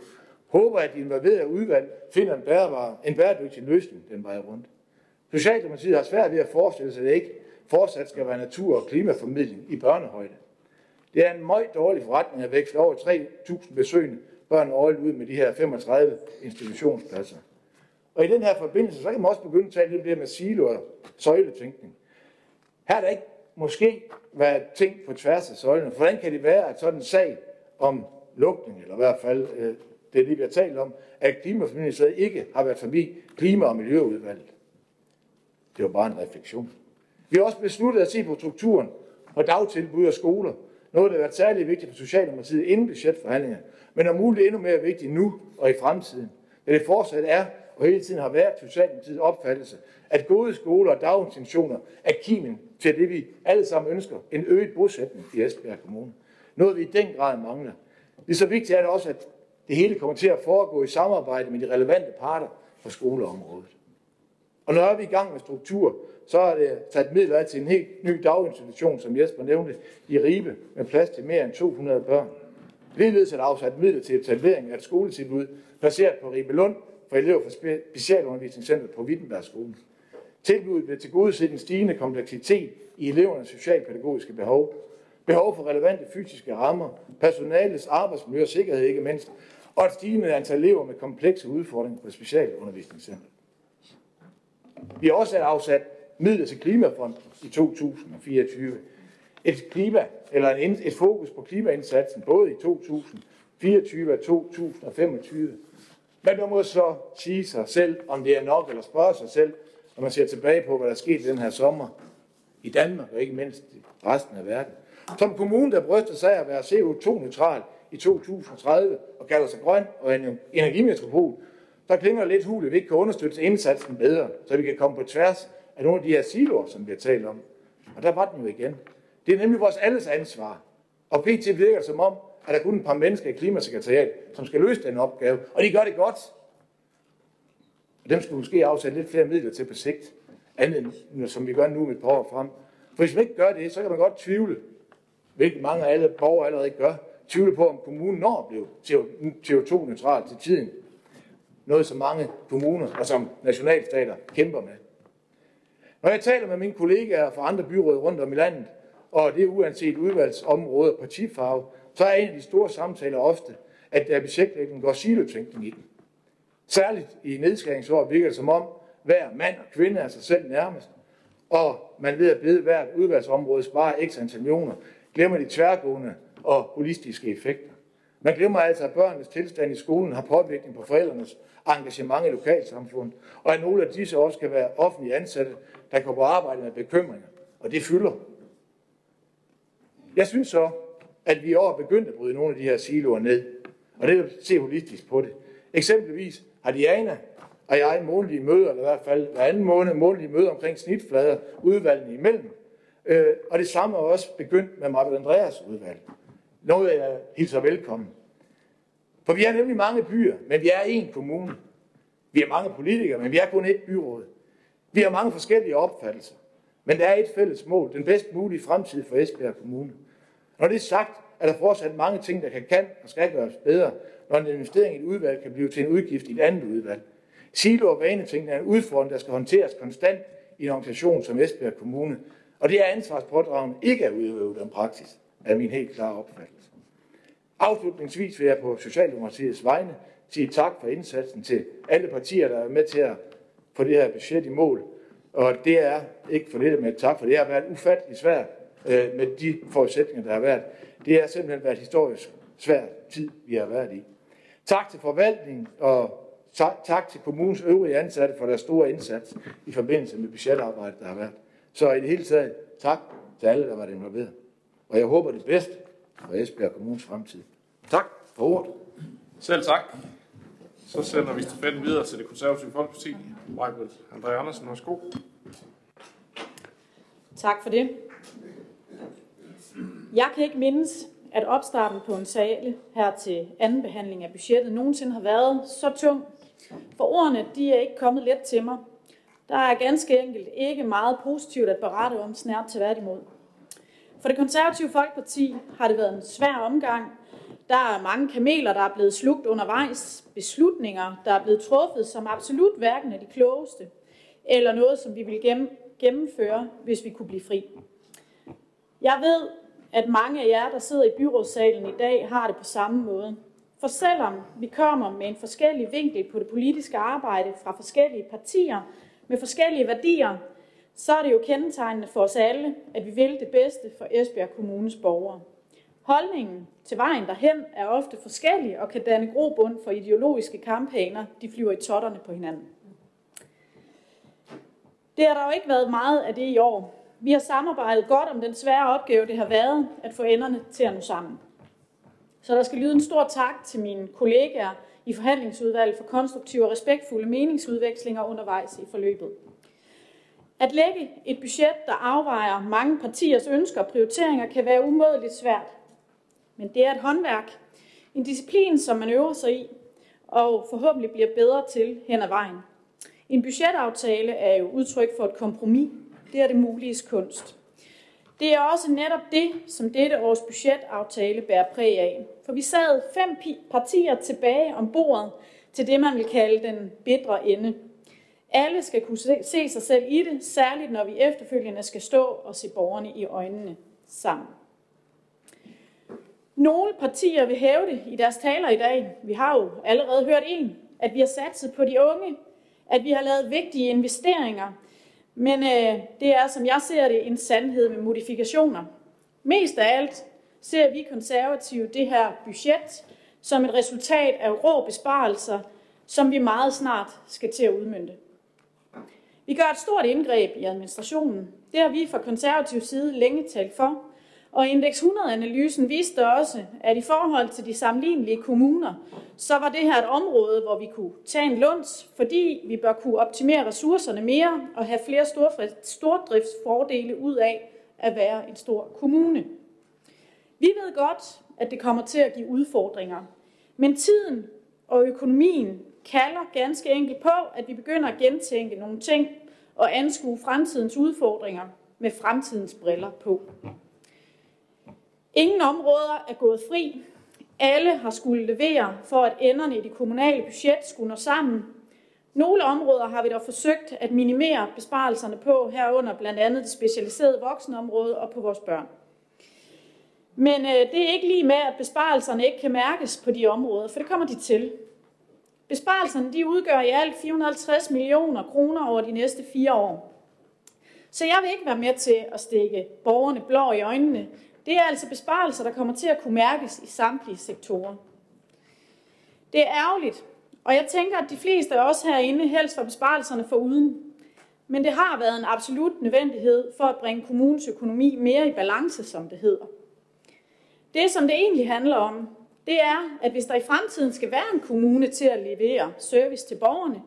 Håber, at de involverede udvalg finder en, bærebar, en bæredygtig løsning den vej rundt. Socialdemokratiet har svært ved at forestille sig, at det ikke fortsat skal være natur- og klimaformidling i børnehøjde. Det er en meget dårlig forretning at vækste over 3.000 besøgende børn årligt ud med de her 35 institutionspladser. Og i den her forbindelse, så kan man også begynde at tale lidt mere med silo og søjletænkning. Her er der ikke måske været ting på tværs af søjlerne. Hvordan kan det være, at sådan en sag om lukning, eller i hvert fald øh, det er det, vi har talt om, at klimaformidlingen ikke har været forbi klima- og miljøudvalget? Det var bare en refleksion. Vi har også besluttet at se på strukturen og dagtilbud og skoler, noget, der har været særligt vigtigt for Socialdemokratiet inden budgetforhandlinger, men er muligt endnu mere vigtigt nu og i fremtiden. Da det fortsat er og hele tiden har været Socialdemokratiets opfattelse, at gode skoler og daginstitutioner er kimen til det, vi alle sammen ønsker, en øget bosætning i Esbjerg Kommune. Noget, vi i den grad mangler. Det er så vigtigt er det også, at det hele kommer til at foregå i samarbejde med de relevante parter på skoleområdet. Og når vi er i gang med struktur, så er det sat midler af til en helt ny daginstitution, som Jesper nævnte, i Ribe, med plads til mere end 200 børn. Ligeledes er der afsat midler til etablering af et skoletilbud, placeret på Ribe Lund, for elever fra Specialundervisningscenteret på Wittenbergskolen. Tilbuddet vil tilgodese en stigende kompleksitet i elevernes socialpædagogiske behov, behov for relevante fysiske rammer, personalets arbejdsmiljø og sikkerhed ikke mindst, og et stigende antal elever med komplekse udfordringer på specialundervisningscenter. Vi har også afsat midler til Klimafonden i 2024. Et klima, eller en, et fokus på klimaindsatsen både i 2024 og 2025. Men man må så sige sig selv, om det er nok, eller spørge sig selv, når man ser tilbage på, hvad der skete i den her sommer i Danmark, og ikke mindst i resten af verden. Som kommune, der bryster sig af at være CO2-neutral i 2030 og kalder sig grøn og en energimetropol, der klinger lidt hul, at vi ikke kan understøtte indsatsen bedre, så vi kan komme på tværs af nogle af de her siloer, som vi har talt om. Og der var den jo igen. Det er nemlig vores alles ansvar. Og PT virker som om, at der kun et par mennesker i klimasekretariat, som skal løse den opgave. Og de gør det godt. Og dem skulle måske afsætte lidt flere midler til på sigt, andet end som vi gør nu med et par år frem. For hvis man ikke gør det, så kan man godt tvivle, hvilket mange af alle borgere allerede gør, tvivle på, om kommunen når at blive CO2-neutral til tiden. Noget, som mange kommuner og som nationalstater kæmper med. Når jeg taler med mine kollegaer fra andre byråd rundt om i landet, og det er uanset udvalgsområde og partifarve, så er en af de store samtaler ofte, at der budgetlægningen går silotænkning i den. Særligt i nedskæringsår virker det som om, hver mand og kvinde er sig selv nærmest, og man ved at bede hvert udvalgsområde spare x antal millioner, glemmer de tværgående og holistiske effekter. Man glemmer altså, at børnenes tilstand i skolen har påvirkning på forældrenes engagement i lokalsamfundet, og at nogle af disse også kan være offentlige ansatte, der går på arbejde med bekymringer, og det fylder. Jeg synes så, at vi i år er begyndt at bryde nogle af de her siloer ned, og det er at se holistisk på det. Eksempelvis har Diana og jeg månedlige møder, eller i hvert fald hver anden måned månedlige møder omkring snitflader, udvalgene imellem. Øh, og det samme er også begyndt med Martin Andreas udvalg. Noget jeg hilser velkommen. For vi er nemlig mange byer, men vi er én kommune. Vi er mange politikere, men vi er kun ét byråd. Vi har mange forskellige opfattelser. Men der er et fælles mål, den bedst mulige fremtid for Esbjerg Kommune. Når det er sagt, er der fortsat mange ting, der kan, kan og skal gøres bedre, når en investering i et udvalg kan blive til en udgift i et andet udvalg. Silo- og vaneting er en udfordring, der skal håndteres konstant i en organisation som Esbjerg Kommune, og det er ansvarspådragende ikke at udøve den praksis, er min helt klare opfattelse. Afslutningsvis vil jeg på Socialdemokratiets vegne sige tak for indsatsen til alle partier, der er med til at få det her budget i mål. Og det er ikke for lidt med tak, for det har været ufattelig svært øh, med de forudsætninger, der har været. Det har simpelthen været historisk svær tid, vi har været i. Tak til forvaltningen og tak til kommunens øvrige ansatte for deres store indsats i forbindelse med budgetarbejdet, der har været. Så i det hele taget, tak til alle, der var involveret. Og jeg håber det bedste for Esbjerg Kommunes fremtid. Tak for ordet. Selv tak. Så sender vi stafetten videre til det konservative folkeparti. Michael André Andersen, værsgo. Tak for det. Jeg kan ikke mindes, at opstarten på en sale her til anden behandling af budgettet nogensinde har været så tung. For ordene, de er ikke kommet let til mig. Der er ganske enkelt ikke meget positivt at berette om snært til tværtimod. For det konservative Folkeparti har det været en svær omgang. Der er mange kameler, der er blevet slugt undervejs. Beslutninger, der er blevet truffet, som absolut hverken er de klogeste, eller noget, som vi vil gennemføre, hvis vi kunne blive fri. Jeg ved, at mange af jer, der sidder i byrådssalen i dag, har det på samme måde. For selvom vi kommer med en forskellig vinkel på det politiske arbejde fra forskellige partier med forskellige værdier, så er det jo kendetegnende for os alle, at vi vil det bedste for Esbjerg Kommunes borgere. Holdningen til vejen derhen er ofte forskellig og kan danne grobund for ideologiske kampagner, de flyver i totterne på hinanden. Det har der jo ikke været meget af det i år. Vi har samarbejdet godt om den svære opgave, det har været at få enderne til at nå sammen. Så der skal lyde en stor tak til mine kollegaer i forhandlingsudvalget for konstruktive og respektfulde meningsudvekslinger undervejs i forløbet. At lægge et budget, der afvejer mange partiers ønsker og prioriteringer, kan være umådeligt svært. Men det er et håndværk. En disciplin, som man øver sig i, og forhåbentlig bliver bedre til hen ad vejen. En budgetaftale er jo udtryk for et kompromis. Det er det muliges kunst. Det er også netop det, som dette års budgetaftale bærer præg af. For vi sad fem partier tilbage om bordet til det, man vil kalde den bedre ende. Alle skal kunne se sig selv i det, særligt når vi efterfølgende skal stå og se borgerne i øjnene sammen. Nogle partier vil hæve det i deres taler i dag. Vi har jo allerede hørt en, at vi har satset på de unge, at vi har lavet vigtige investeringer, men øh, det er, som jeg ser det, en sandhed med modifikationer. Mest af alt ser vi konservative det her budget som et resultat af rå besparelser, som vi meget snart skal til at udmynde. Vi gør et stort indgreb i administrationen. Det har vi fra konservativ side længe talt for, og Index 100-analysen viste også, at i forhold til de sammenlignelige kommuner, så var det her et område, hvor vi kunne tage en lunds, fordi vi bør kunne optimere ressourcerne mere og have flere stordriftsfordele ud af at være en stor kommune. Vi ved godt, at det kommer til at give udfordringer, men tiden og økonomien kalder ganske enkelt på, at vi begynder at gentænke nogle ting og anskue fremtidens udfordringer med fremtidens briller på. Ingen områder er gået fri. Alle har skulle levere for, at enderne i det kommunale budget skulle nå sammen. Nogle områder har vi dog forsøgt at minimere besparelserne på, herunder blandt andet det specialiserede voksenområde og på vores børn. Men øh, det er ikke lige med, at besparelserne ikke kan mærkes på de områder, for det kommer de til. Besparelserne de udgør i alt 450 millioner kroner over de næste fire år. Så jeg vil ikke være med til at stikke borgerne blå i øjnene, det er altså besparelser, der kommer til at kunne mærkes i samtlige sektorer. Det er ærgerligt, og jeg tænker, at de fleste af os herinde helst var besparelserne for uden. Men det har været en absolut nødvendighed for at bringe kommunens økonomi mere i balance, som det hedder. Det, som det egentlig handler om, det er, at hvis der i fremtiden skal være en kommune til at levere service til borgerne,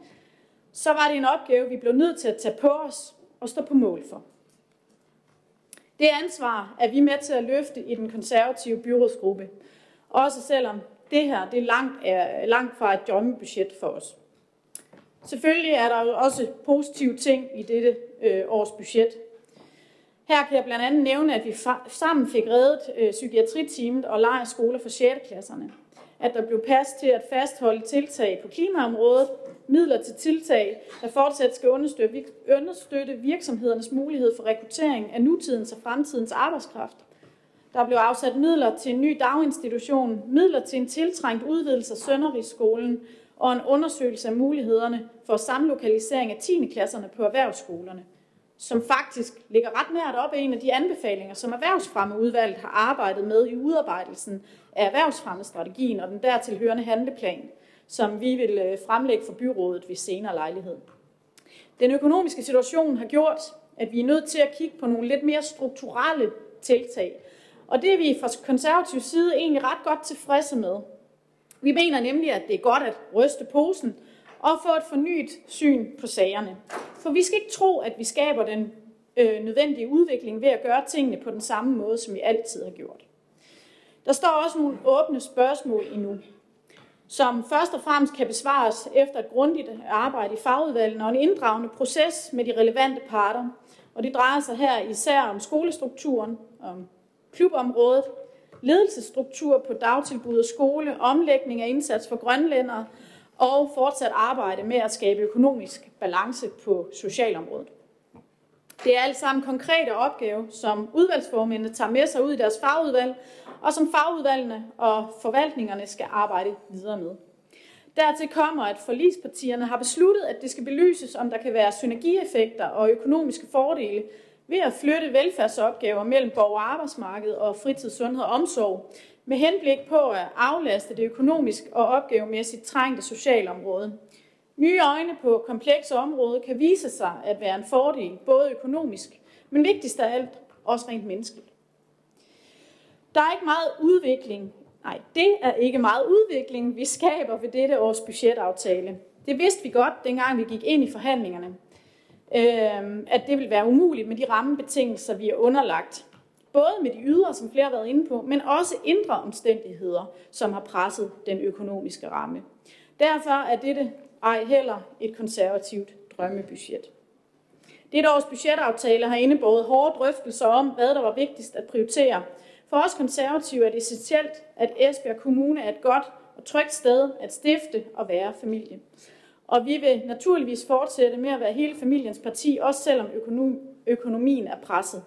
så var det en opgave, vi blev nødt til at tage på os og stå på mål for. Det ansvar er vi med til at løfte i den konservative byrådsgruppe. Også selvom det her det er langt, er langt fra et drømmebudget for os. Selvfølgelig er der også positive ting i dette øh, års budget. Her kan jeg blandt andet nævne, at vi sammen fik reddet øh, psykiatriteamet og lejerskoler for 6. klasserne. At der blev pas til at fastholde tiltag på klimaområdet, midler til tiltag, der fortsat skal understøtte, understøtte virksomhedernes mulighed for rekruttering af nutidens og fremtidens arbejdskraft. Der blev afsat midler til en ny daginstitution, midler til en tiltrængt udvidelse af Sønderrigsskolen og en undersøgelse af mulighederne for samlokalisering af 10. klasserne på erhvervsskolerne, som faktisk ligger ret nært op af en af de anbefalinger, som Erhvervsfremmeudvalget har arbejdet med i udarbejdelsen af Erhvervsfremmestrategien og den dertil hørende handleplan, som vi vil øh, fremlægge for byrådet ved senere lejlighed. Den økonomiske situation har gjort, at vi er nødt til at kigge på nogle lidt mere strukturelle tiltag. Og det er vi fra konservativ side egentlig ret godt tilfredse med. Vi mener nemlig, at det er godt at ryste posen og få et fornyet syn på sagerne. For vi skal ikke tro, at vi skaber den øh, nødvendige udvikling ved at gøre tingene på den samme måde, som vi altid har gjort. Der står også nogle åbne spørgsmål endnu, som først og fremmest kan besvares efter et grundigt arbejde i fagudvalgene og en inddragende proces med de relevante parter. Og det drejer sig her især om skolestrukturen, om klubområdet, ledelsesstruktur på dagtilbud og skole, omlægning af indsats for grønlændere og fortsat arbejde med at skabe økonomisk balance på socialområdet. Det er alt sammen konkrete opgaver, som udvalgsformændene tager med sig ud i deres fagudvalg, og som fagudvalgene og forvaltningerne skal arbejde videre med. Dertil kommer, at forlispartierne har besluttet, at det skal belyses, om der kan være synergieffekter og økonomiske fordele ved at flytte velfærdsopgaver mellem borger- og arbejdsmarked og fritid, sundhed og omsorg, med henblik på at aflaste det økonomisk og opgavemæssigt trængte socialområde. Nye øjne på komplekse områder kan vise sig at være en fordel, både økonomisk, men vigtigst af alt også rent menneskeligt. Der er ikke meget udvikling. Nej, det er ikke meget udvikling, vi skaber ved dette års budgetaftale. Det vidste vi godt, dengang vi gik ind i forhandlingerne, øhm, at det vil være umuligt med de rammebetingelser, vi er underlagt. Både med de ydre, som flere har været inde på, men også indre omstændigheder, som har presset den økonomiske ramme. Derfor er dette ej heller et konservativt drømmebudget. Dette års budgetaftale har indebåret hårde drøftelser om, hvad der var vigtigst at prioritere. For os konservative er det essentielt, at Esbjerg Kommune er et godt og trygt sted at stifte og være familie. Og vi vil naturligvis fortsætte med at være hele familiens parti, også selvom økonomien er presset.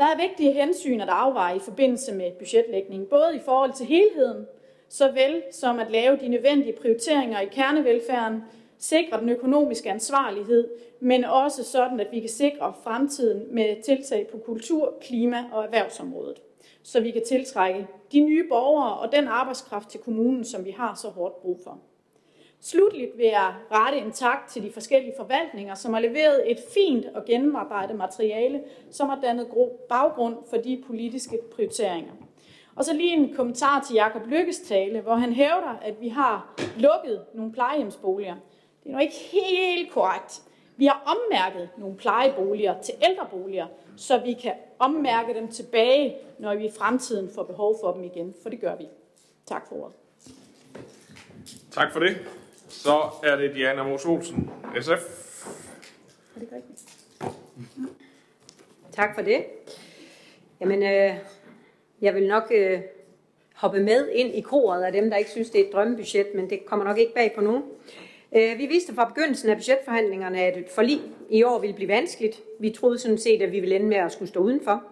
Der er vigtige hensyn at afveje i forbindelse med budgetlægning, både i forhold til helheden, såvel som at lave de nødvendige prioriteringer i kernevelfærden, sikre den økonomiske ansvarlighed, men også sådan, at vi kan sikre fremtiden med tiltag på kultur, klima og erhvervsområdet, så vi kan tiltrække de nye borgere og den arbejdskraft til kommunen, som vi har så hårdt brug for. Slutligt vil jeg rette en tak til de forskellige forvaltninger, som har leveret et fint og gennemarbejdet materiale, som har dannet baggrund for de politiske prioriteringer. Og så lige en kommentar til Jakob Lykkes tale, hvor han hævder, at vi har lukket nogle plejehjemsboliger. Det er nok ikke helt korrekt. Vi har ommærket nogle plejeboliger til ældreboliger, så vi kan ommærke dem tilbage, når vi i fremtiden får behov for dem igen, for det gør vi. Tak for ordet. Tak for det. Så er det Diana Mos Olsen, SF. Er det rigtigt? Tak for det. Jamen, øh, jeg vil nok øh, hoppe med ind i koret af dem, der ikke synes, det er et drømmebudget, men det kommer nok ikke bag på nogen. Øh, vi vidste fra begyndelsen af budgetforhandlingerne, at et forlig i år ville blive vanskeligt. Vi troede sådan set, at vi ville ende med at skulle stå udenfor.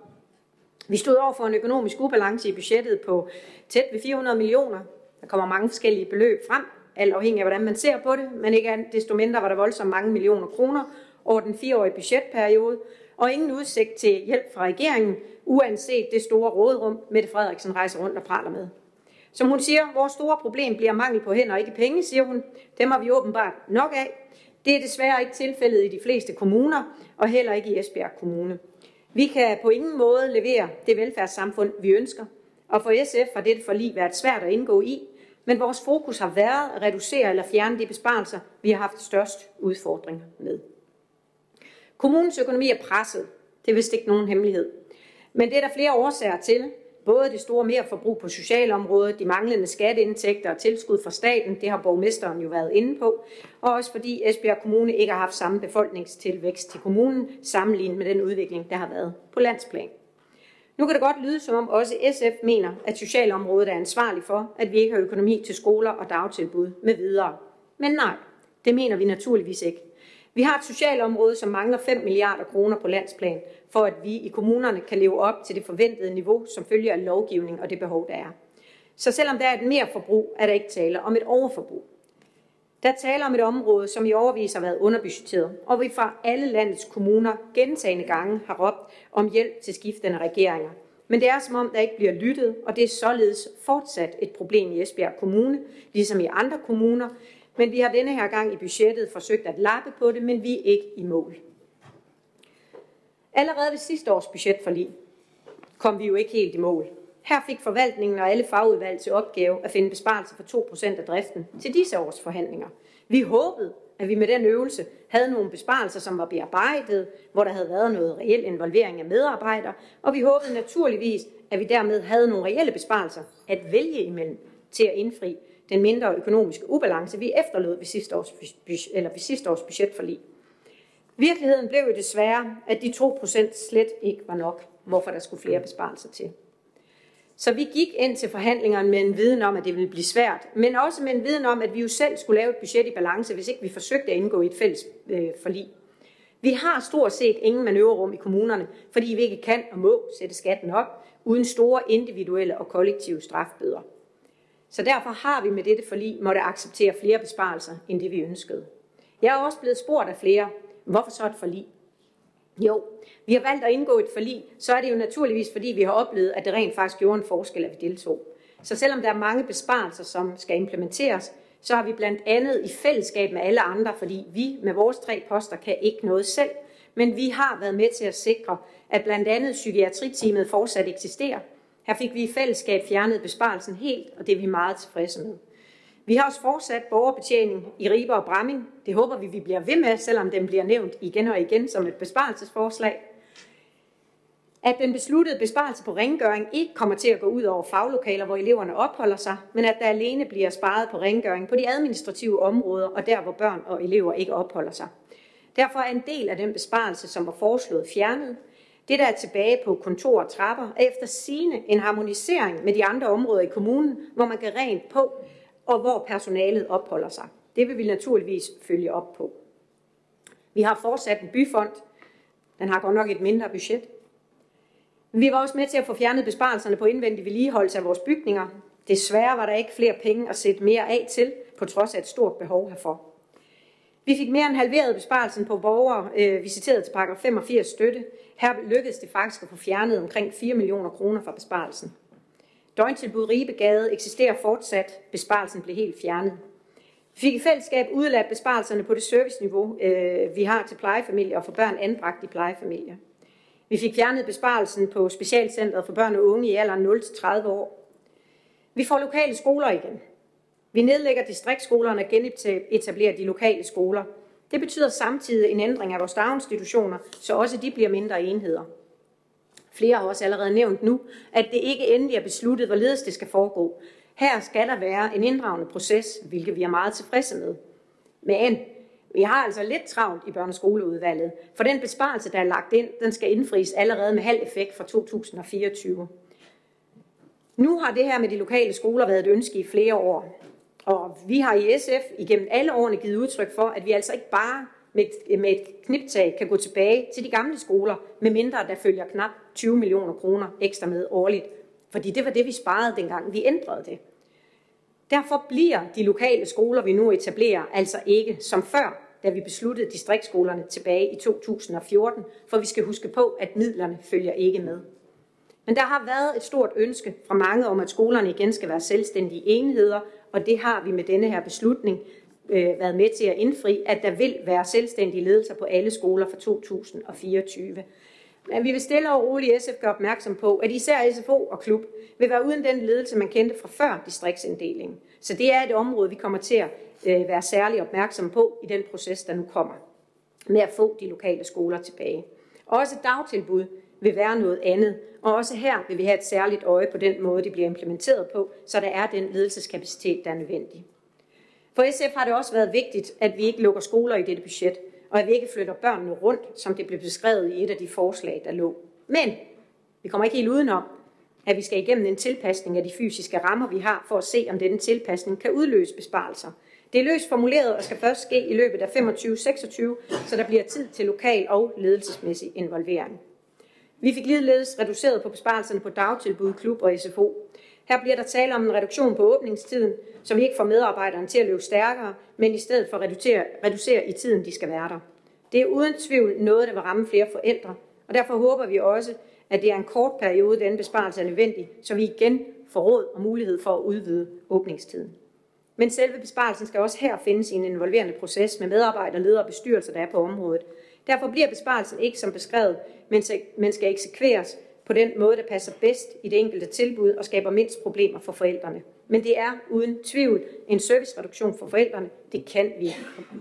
Vi stod over for en økonomisk ubalance i budgettet på tæt ved 400 millioner. Der kommer mange forskellige beløb frem, alt afhængig af, hvordan man ser på det, men ikke desto mindre var der voldsomt mange millioner kroner over den fireårige budgetperiode, og ingen udsigt til hjælp fra regeringen, uanset det store rådrum, Mette Frederiksen rejser rundt og praler med. Som hun siger, vores store problem bliver mangel på hænder og ikke penge, siger hun. Dem har vi åbenbart nok af. Det er desværre ikke tilfældet i de fleste kommuner, og heller ikke i Esbjerg Kommune. Vi kan på ingen måde levere det velfærdssamfund, vi ønsker, og for SF har dette forlig været svært at indgå i, men vores fokus har været at reducere eller fjerne de besparelser, vi har haft størst udfordringer med. Kommunens økonomi er presset. Det er vist ikke nogen hemmelighed. Men det er der flere årsager til. Både det store merforbrug på socialområdet, de manglende skatteindtægter og tilskud fra staten, det har borgmesteren jo været inde på, og også fordi Esbjerg Kommune ikke har haft samme befolkningstilvækst til kommunen, sammenlignet med den udvikling, der har været på landsplan. Nu kan det godt lyde, som om også SF mener, at socialområdet er ansvarlig for, at vi ikke har økonomi til skoler og dagtilbud med videre. Men nej, det mener vi naturligvis ikke. Vi har et socialområde, som mangler 5 milliarder kroner på landsplan, for at vi i kommunerne kan leve op til det forventede niveau, som følger af lovgivning og det behov, der er. Så selvom der er et mere forbrug, er der ikke tale om et overforbrug. Der taler om et område, som i overvis har været underbudgetteret, og vi fra alle landets kommuner gentagende gange har råbt om hjælp til skiftende regeringer. Men det er som om, der ikke bliver lyttet, og det er således fortsat et problem i Esbjerg Kommune, ligesom i andre kommuner. Men vi har denne her gang i budgettet forsøgt at lappe på det, men vi er ikke i mål. Allerede ved sidste års budgetforlig kom vi jo ikke helt i mål. Her fik forvaltningen og alle fagudvalg til opgave at finde besparelser for 2% af driften til disse års forhandlinger. Vi håbede, at vi med den øvelse havde nogle besparelser, som var bearbejdet, hvor der havde været noget reel involvering af medarbejdere, og vi håbede naturligvis, at vi dermed havde nogle reelle besparelser at vælge imellem til at indfri den mindre økonomiske ubalance, vi efterlod ved sidste års, eller ved sidste års budgetforlig. Virkeligheden blev jo desværre, at de 2% slet ikke var nok, hvorfor der skulle flere besparelser til. Så vi gik ind til forhandlingerne med en viden om, at det ville blive svært, men også med en viden om, at vi jo selv skulle lave et budget i balance, hvis ikke vi forsøgte at indgå i et fælles øh, forlig. Vi har stort set ingen manøvrerum i kommunerne, fordi vi ikke kan og må sætte skatten op, uden store individuelle og kollektive strafbøder. Så derfor har vi med dette forlig måtte acceptere flere besparelser, end det vi ønskede. Jeg er også blevet spurgt af flere, hvorfor så et forlig? Jo, vi har valgt at indgå et forlig, så er det jo naturligvis, fordi vi har oplevet, at det rent faktisk gjorde en forskel, at vi deltog. Så selvom der er mange besparelser, som skal implementeres, så har vi blandt andet i fællesskab med alle andre, fordi vi med vores tre poster kan ikke noget selv, men vi har været med til at sikre, at blandt andet psykiatriteamet fortsat eksisterer. Her fik vi i fællesskab fjernet besparelsen helt, og det er vi meget tilfredse med. Vi har også fortsat borgerbetjening i Ribe og Bramming. Det håber vi, vi bliver ved med, selvom den bliver nævnt igen og igen som et besparelsesforslag. At den besluttede besparelse på rengøring ikke kommer til at gå ud over faglokaler, hvor eleverne opholder sig, men at der alene bliver sparet på rengøring på de administrative områder og der, hvor børn og elever ikke opholder sig. Derfor er en del af den besparelse, som var foreslået fjernet. Det, der er tilbage på kontor og trapper, er efter sine en harmonisering med de andre områder i kommunen, hvor man kan rent på, og hvor personalet opholder sig. Det vil vi naturligvis følge op på. Vi har fortsat en byfond. Den har godt nok et mindre budget. Vi var også med til at få fjernet besparelserne på indvendig vedligeholdelse af vores bygninger. Desværre var der ikke flere penge at sætte mere af til, på trods af et stort behov herfor. Vi fik mere end halveret besparelsen på borgere øh, visiteret til paragraf 85 støtte. Her lykkedes det faktisk at få fjernet omkring 4 millioner kroner fra besparelsen. Døgntilbud Ribegade eksisterer fortsat. Besparelsen blev helt fjernet. Vi fik i fællesskab udladt besparelserne på det serviceniveau, øh, vi har til plejefamilier og for børn anbragt i plejefamilier. Vi fik fjernet besparelsen på Specialcentret for børn og unge i alderen 0-30 år. Vi får lokale skoler igen. Vi nedlægger distriktskolerne og genetablerer de lokale skoler. Det betyder samtidig en ændring af vores daginstitutioner, så også de bliver mindre enheder. Flere har også allerede nævnt nu, at det ikke endelig er besluttet, hvorledes det skal foregå. Her skal der være en inddragende proces, hvilket vi er meget tilfredse med. Men vi har altså lidt travlt i børneskoleudvalget, for den besparelse, der er lagt ind, den skal indfries allerede med halv effekt fra 2024. Nu har det her med de lokale skoler været et ønske i flere år, og vi har i SF igennem alle årene givet udtryk for, at vi altså ikke bare med et, med et kniptag kan gå tilbage til de gamle skoler, med mindre der følger knap 20 millioner kroner ekstra med årligt. Fordi det var det, vi sparede dengang vi ændrede det. Derfor bliver de lokale skoler, vi nu etablerer, altså ikke som før, da vi besluttede distriktskolerne tilbage i 2014, for vi skal huske på, at midlerne følger ikke med. Men der har været et stort ønske fra mange om, at skolerne igen skal være selvstændige enheder, og det har vi med denne her beslutning øh, været med til at indfri, at der vil være selvstændige ledelser på alle skoler fra 2024. Men vi vil stille og roligt SF gøre opmærksom på, at især SFO og klub vil være uden den ledelse, man kendte fra før distriktsinddelingen. Så det er et område, vi kommer til at øh, være særlig opmærksom på i den proces, der nu kommer med at få de lokale skoler tilbage. Også dagtilbud vil være noget andet. Og også her vil vi have et særligt øje på den måde, det bliver implementeret på, så der er den ledelseskapacitet, der er nødvendig. For SF har det også været vigtigt, at vi ikke lukker skoler i dette budget, og at vi ikke flytter børnene rundt, som det blev beskrevet i et af de forslag, der lå. Men vi kommer ikke helt udenom, at vi skal igennem en tilpasning af de fysiske rammer, vi har, for at se, om denne tilpasning kan udløse besparelser. Det er løst formuleret og skal først ske i løbet af 25-26, så der bliver tid til lokal og ledelsesmæssig involvering. Vi fik ligeledes reduceret på besparelserne på dagtilbud, klub og SFO. Her bliver der tale om en reduktion på åbningstiden, så vi ikke får medarbejderne til at løbe stærkere, men i stedet for reducere, reducere i tiden, de skal være der. Det er uden tvivl noget, der vil ramme flere forældre, og derfor håber vi også, at det er en kort periode, den besparelse er nødvendig, så vi igen får råd og mulighed for at udvide åbningstiden. Men selve besparelsen skal også her findes i en involverende proces med medarbejdere, ledere og bestyrelser, der er på området. Derfor bliver besparelsen ikke som beskrevet, men skal eksekveres på den måde, der passer bedst i det enkelte tilbud og skaber mindst problemer for forældrene. Men det er uden tvivl en servicereduktion for forældrene. Det kan vi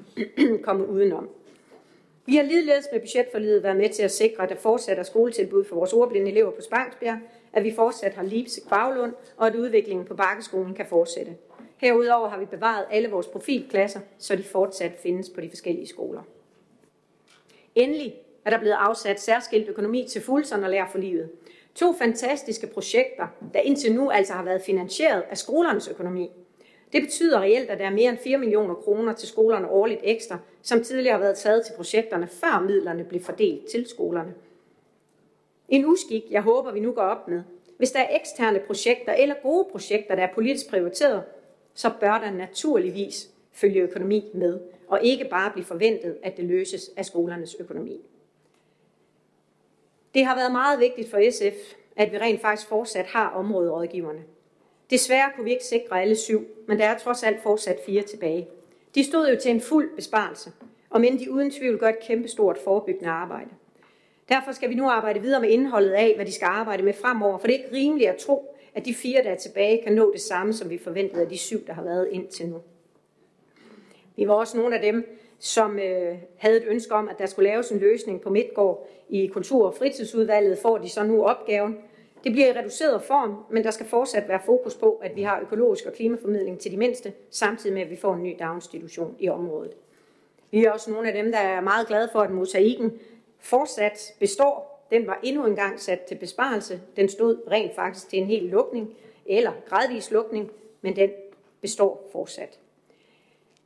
[clears throat] komme udenom. Vi har ligeledes med budgetforliget været med til at sikre, at der fortsat er skoletilbud for vores ordblinde elever på Spangsbjerg, at vi fortsat har Lipse Kvaglund, og at udviklingen på Bakkeskolen kan fortsætte. Herudover har vi bevaret alle vores profilklasser, så de fortsat findes på de forskellige skoler. Endelig er der blevet afsat særskilt økonomi til Fuldson og Lær for Livet. To fantastiske projekter, der indtil nu altså har været finansieret af skolernes økonomi. Det betyder reelt, at der er mere end 4 millioner kroner til skolerne årligt ekstra, som tidligere har været taget til projekterne, før midlerne blev fordelt til skolerne. En uskik, jeg håber, vi nu går op med. Hvis der er eksterne projekter eller gode projekter, der er politisk prioriteret, så bør der naturligvis følge økonomi med, og ikke bare blive forventet, at det løses af skolernes økonomi. Det har været meget vigtigt for SF, at vi rent faktisk fortsat har områderådgiverne. Desværre kunne vi ikke sikre alle syv, men der er trods alt fortsat fire tilbage. De stod jo til en fuld besparelse, og men de uden tvivl gør et kæmpestort forebyggende arbejde. Derfor skal vi nu arbejde videre med indholdet af, hvad de skal arbejde med fremover, for det er ikke rimeligt at tro, at de fire, der er tilbage, kan nå det samme, som vi forventede af de syv, der har været indtil nu. Vi var også nogle af dem, som øh, havde et ønske om, at der skulle laves en løsning på Midtgård i Kultur- og Fritidsudvalget, får de så nu opgaven. Det bliver i reduceret form, men der skal fortsat være fokus på, at vi har økologisk og klimaformidling til de mindste, samtidig med, at vi får en ny daginstitution i området. Vi er også nogle af dem, der er meget glade for, at mosaikken fortsat består. Den var endnu engang sat til besparelse. Den stod rent faktisk til en hel lukning, eller gradvis lukning, men den består fortsat.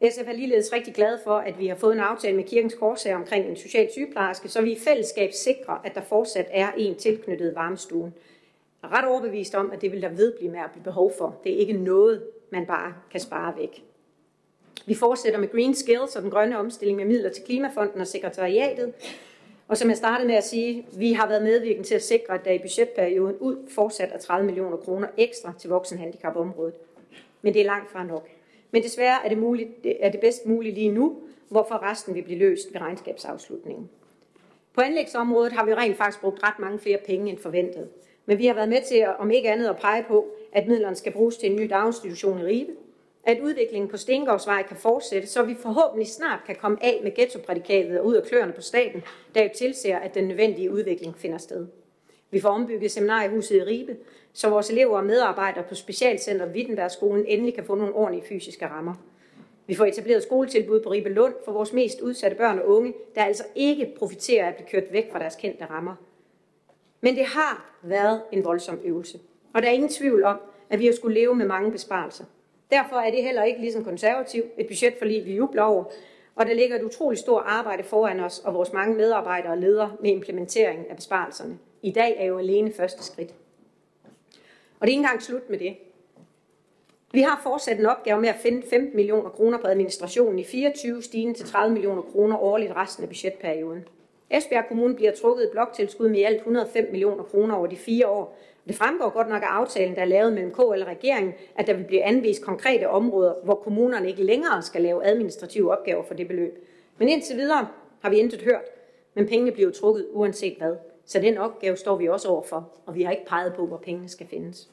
SF er ligeledes rigtig glad for, at vi har fået en aftale med Kirkens Korsager omkring en social sygeplejerske, så vi i fællesskab sikrer, at der fortsat er en tilknyttet varmestuen. Jeg er ret overbevist om, at det vil der vedblive med at blive behov for. Det er ikke noget, man bare kan spare væk. Vi fortsætter med Green Skills og den grønne omstilling med midler til Klimafonden og sekretariatet. Og som jeg startede med at sige, vi har været medvirkende til at sikre, at der i budgetperioden ud fortsat er 30 millioner kroner ekstra til voksenhandicapområdet. Men det er langt fra nok. Men desværre er det, muligt, er det bedst muligt lige nu, hvorfor resten vil blive løst ved regnskabsafslutningen. På anlægsområdet har vi rent faktisk brugt ret mange flere penge end forventet. Men vi har været med til, om ikke andet, at pege på, at midlerne skal bruges til en ny daginstitution i Ribe, at udviklingen på Stengårdsvej kan fortsætte, så vi forhåbentlig snart kan komme af med ghettoprædikatet og ud af kløerne på staten, der jo tilser, at den nødvendige udvikling finder sted. Vi får ombygget seminariehuset i Ribe, så vores elever og medarbejdere på Specialcenter Wittenbergskolen endelig kan få nogle ordentlige fysiske rammer. Vi får etableret skoletilbud på Ribe Lund for vores mest udsatte børn og unge, der altså ikke profiterer af at blive kørt væk fra deres kendte rammer. Men det har været en voldsom øvelse. Og der er ingen tvivl om, at vi har skulle leve med mange besparelser. Derfor er det heller ikke ligesom konservativ et budget for lige vi jubler over. Og der ligger et utroligt stort arbejde foran os og vores mange medarbejdere og ledere med implementeringen af besparelserne. I dag er jo alene første skridt. Og det er ikke engang slut med det. Vi har fortsat en opgave med at finde 15 millioner kroner på administrationen i 24, stigende til 30 millioner kroner årligt resten af budgetperioden. Esbjerg Kommune bliver trukket et bloktilskud med i alt 105 millioner kroner over de fire år. Det fremgår godt nok af aftalen, der er lavet mellem KL og regeringen, at der vil blive anvist konkrete områder, hvor kommunerne ikke længere skal lave administrative opgaver for det beløb. Men indtil videre har vi intet hørt, men pengene bliver trukket uanset hvad. Så den opgave står vi også overfor, og vi har ikke peget på, hvor pengene skal findes.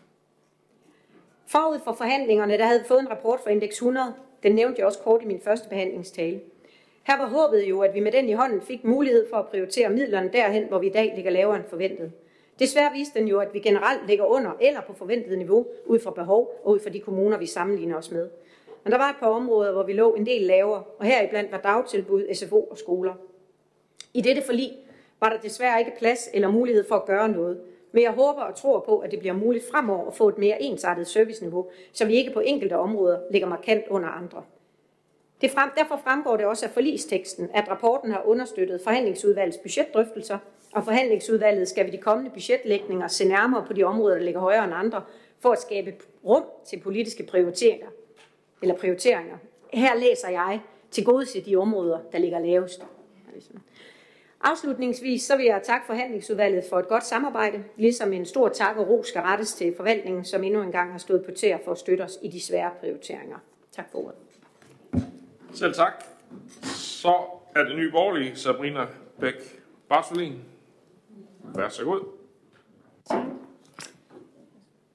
Forud for forhandlingerne, der havde vi fået en rapport fra Index 100. Den nævnte jeg også kort i min første behandlingstale. Her var håbet jo, at vi med den i hånden fik mulighed for at prioritere midlerne derhen, hvor vi i dag ligger lavere end forventet. Desværre viste den jo, at vi generelt ligger under eller på forventet niveau ud fra behov og ud fra de kommuner, vi sammenligner os med. Men der var et par områder, hvor vi lå en del lavere, og heriblandt var dagtilbud, SFO og skoler. I dette forlig var der desværre ikke plads eller mulighed for at gøre noget, men jeg håber og tror på, at det bliver muligt fremover at få et mere ensartet serviceniveau, så vi ikke på enkelte områder ligger markant under andre. Det frem, derfor fremgår det også af forlisteksten, at rapporten har understøttet forhandlingsudvalgets budgetdrøftelser, og forhandlingsudvalget skal ved de kommende budgetlægninger se nærmere på de områder, der ligger højere end andre, for at skabe rum til politiske prioriteringer. Eller prioriteringer. Her læser jeg til gode til de områder, der ligger lavest. Afslutningsvis så vil jeg takke forhandlingsudvalget for et godt samarbejde, ligesom en stor tak og ro skal rettes til forvaltningen, som endnu engang har stået på tæer for at støtte os i de svære prioriteringer. Tak for ordet. Selv tak. Så er det nye borgerlige Sabrina Bæk Barsolin. Vær så god.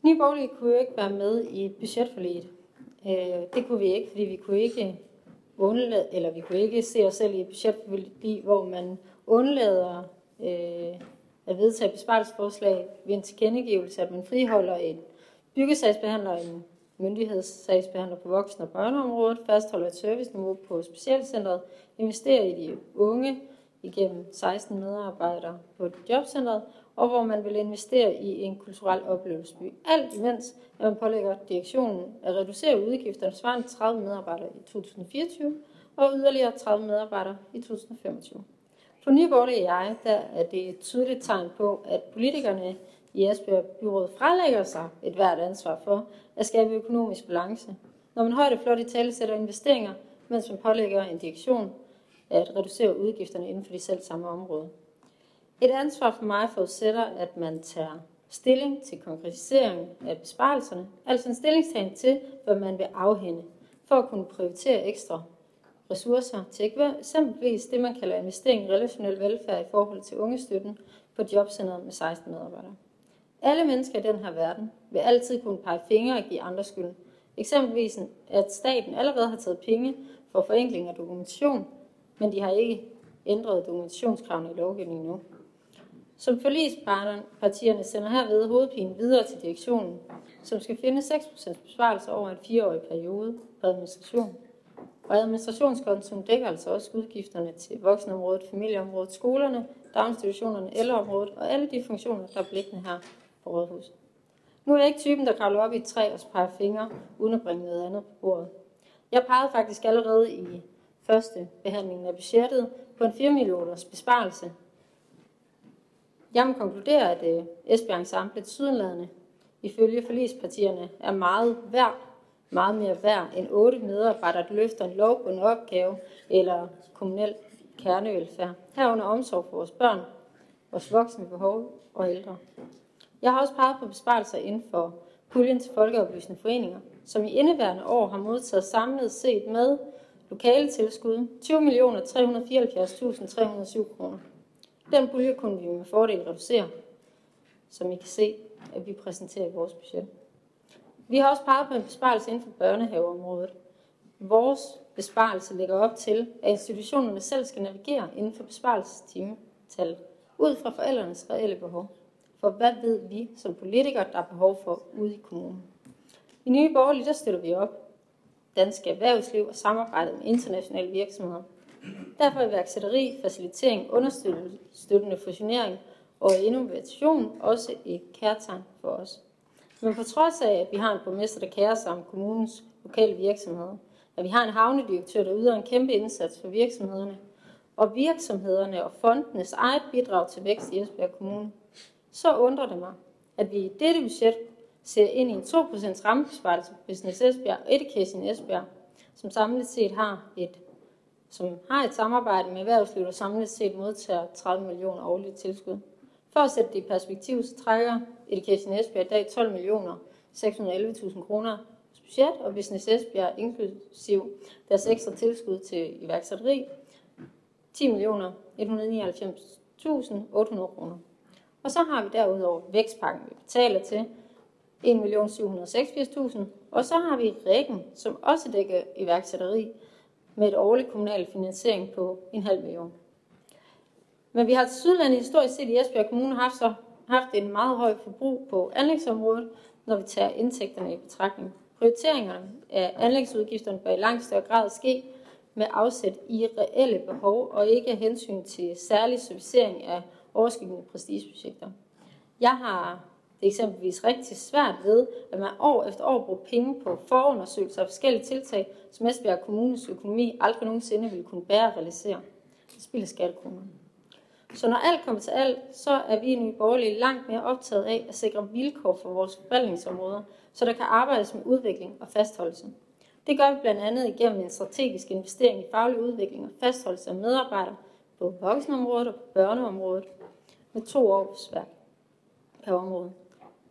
Nye Borgerlige kunne jo ikke være med i budgetforliget. Øh, det kunne vi ikke, fordi vi kunne ikke undlade, eller vi kunne ikke se os selv i et budgetforlig, hvor man undlader øh, at vedtage besparelsesforslag ved en tilkendegivelse, at man friholder en byggesagsbehandler, en myndighedssagsbehandler på voksen- og børneområdet, fastholder et serviceniveau på specialcentret, investerer i de unge igennem 16 medarbejdere på jobcentret, og hvor man vil investere i en kulturel oplevelsesby. Alt imens, at man pålægger direktionen at reducere udgifterne svarende 30 medarbejdere i 2024 og yderligere 30 medarbejdere i 2025. For Nye Borgerlige jeg, der er det et tydeligt tegn på, at politikerne i Esbjerg Byrådet frelægger sig et hvert ansvar for at skabe økonomisk balance. Når man højde flot i tale sætter investeringer, mens man pålægger en direktion at reducere udgifterne inden for de selv samme områder. Et ansvar for mig forudsætter, at man tager stilling til konkretisering af besparelserne, altså en stillingstagen til, hvad man vil afhænde, for at kunne prioritere ekstra ressourcer til eksempelvis det, man kalder investering i relationel velfærd i forhold til ungestøtten på jobcenteret med 16 medarbejdere. Alle mennesker i den her verden vil altid kunne pege fingre og give andre skyld. Eksempelvis, at staten allerede har taget penge for forenkling af dokumentation, men de har ikke ændret dokumentationskravene i lovgivningen nu. Som forligspartierne sender herved hovedpinen videre til direktionen, som skal finde 6% besparelse over en fireårig periode på administration. Og administrationskontoen dækker altså også udgifterne til voksenområdet, familieområdet, skolerne, daginstitutionerne, ældreområdet og alle de funktioner, der er blikkende her på rådhuset. Nu er jeg ikke typen, der kravler op i et træ og peger fingre, uden at bringe noget andet på bordet. Jeg pegede faktisk allerede i første behandling af budgettet på en 4 millioners besparelse. Jeg må konkludere, at øh, Esbjerg Ensemble sydenladende ifølge forlispartierne er meget værd, meget mere værd end otte medarbejdere, der løfter en lovbunden opgave eller kommunal kernevelfærd, herunder omsorg for vores børn, vores voksne behov og ældre. Jeg har også peget på besparelser inden for puljen til folkeoplysende foreninger, som i indeværende år har modtaget samlet set med lokale tilskud 20.374.307 kroner. Den pulje kunne vi med fordel reducere, som I kan se, at vi præsenterer i vores budget. Vi har også peget på en besparelse inden for børnehaveområdet. Vores besparelse lægger op til, at institutionerne selv skal navigere inden for besparelsestimetal, ud fra forældrenes reelle behov. For hvad ved vi som politikere, der er behov for ude i kommunen? I Nye Borgerlige, der støtter vi op dansk erhvervsliv og samarbejdet med internationale virksomheder. Derfor er iværksætteri, facilitering, understøttende fusionering og innovation også et kærtegn for os. Men på trods af, at vi har en borgmester, der kærer sig om kommunens lokale virksomheder, at vi har en havnedirektør, der yder en kæmpe indsats for virksomhederne, og virksomhederne og fondenes eget bidrag til vækst i Esbjerg Kommune, så undrer det mig, at vi i dette budget ser ind i en 2% rammebesparelse på Business Esbjerg og Education Esbjerg, som samlet set har et som har et samarbejde med erhvervslivet og samlet set modtager 30 millioner årligt tilskud. For at sætte det i perspektiv, så trækker Education Esbjerg i dag 12 millioner 611.000 kroner budget, og Business Esbjerg inklusiv deres ekstra tilskud til iværksætteri 10 millioner 199.800 kroner. Og så har vi derudover vækstpakken, vi betaler til 1.786.000, og så har vi rækken, som også dækker iværksætteri med et årligt kommunal finansiering på en halv million. Men vi har til Sydland historisk set i Esbjerg Kommune haft, så, haft en meget høj forbrug på anlægsområdet, når vi tager indtægterne i betragtning. Prioriteringerne af anlægsudgifterne bør i langt større grad ske med afsæt i reelle behov og ikke af hensyn til særlig servicering af overskyggende prestigeprojekter. Jeg har det er eksempelvis rigtig svært ved, at man år efter år bruger penge på forundersøgelser og forskellige tiltag, som Esbjerg Kommunes økonomi aldrig nogensinde ville kunne bære at realisere. Det spilder skattekroner. Så når alt kommer til alt, så er vi i Nye Borgerlige langt mere optaget af at sikre vilkår for vores forvaltningsområder, så der kan arbejdes med udvikling og fastholdelse. Det gør vi blandt andet igennem en strategisk investering i faglig udvikling og fastholdelse af medarbejdere på voksenområdet og på børneområdet med to års værk per område.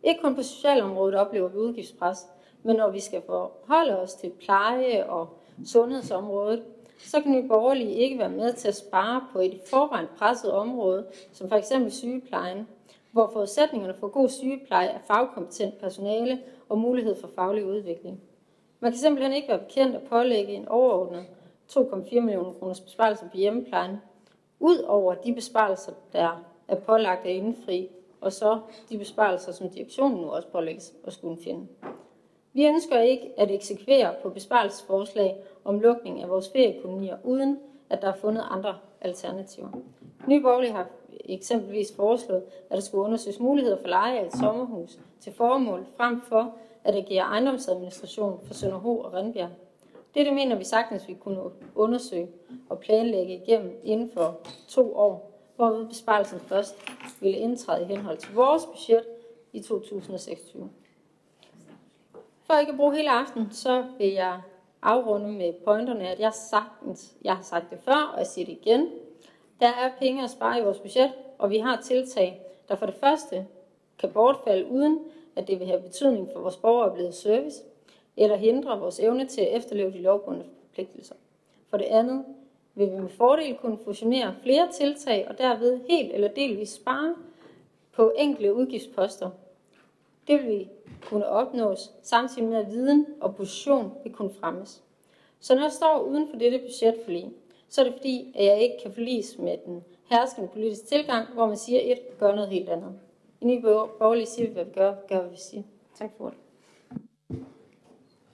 Ikke kun på socialområdet oplever vi udgiftspres, men når vi skal forholde os til pleje- og sundhedsområdet, så kan Nye Borgerlige ikke være med til at spare på et i forvejen presset område, som for eksempel sygeplejen, hvor forudsætningerne for god sygepleje er fagkompetent personale og mulighed for faglig udvikling. Man kan simpelthen ikke være bekendt at pålægge en overordnet 2,4 millioner kroners besparelse på hjemmeplejen, ud over de besparelser, der er pålagt at indfri, og så de besparelser, som direktionen nu også pålægges at skulle finde. Vi ønsker ikke at eksekvere på besparelsesforslag om lukning af vores feriekolonier, uden at der er fundet andre alternativer. Nye Borgerlige har eksempelvis foreslået, at der skulle undersøges muligheder for leje af et sommerhus til formål, frem for at det giver ejendomsadministration for Sønderho og Rindbjerg. Det, det mener vi sagtens, vi kunne undersøge og planlægge igennem inden for to år, hvorved besparelsen først ville indtræde i henhold til vores budget i 2026. For ikke at bruge hele aften, så vil jeg afrunde med pointerne, at jeg, sagtens, jeg har sagt det før, og jeg siger det igen. Der er penge at spare i vores budget, og vi har tiltag, der for det første kan bortfalde uden, at det vil have betydning for vores borgeroplevede service, eller hindre vores evne til at efterleve de lovbundne forpligtelser. For det andet vil vi med fordel kunne fusionere flere tiltag og derved helt eller delvis spare på enkelte udgiftsposter. Det vil vi kunne opnås, samtidig med at viden og position vil kunne fremmes. Så når jeg står uden for dette budgetforlig, så er det fordi, at jeg ikke kan forlis med den herskende politiske tilgang, hvor man siger et og gør noget helt andet. I Nye Borgerlige siger vi, hvad vi gør, gør hvad vi siger. Tak for det.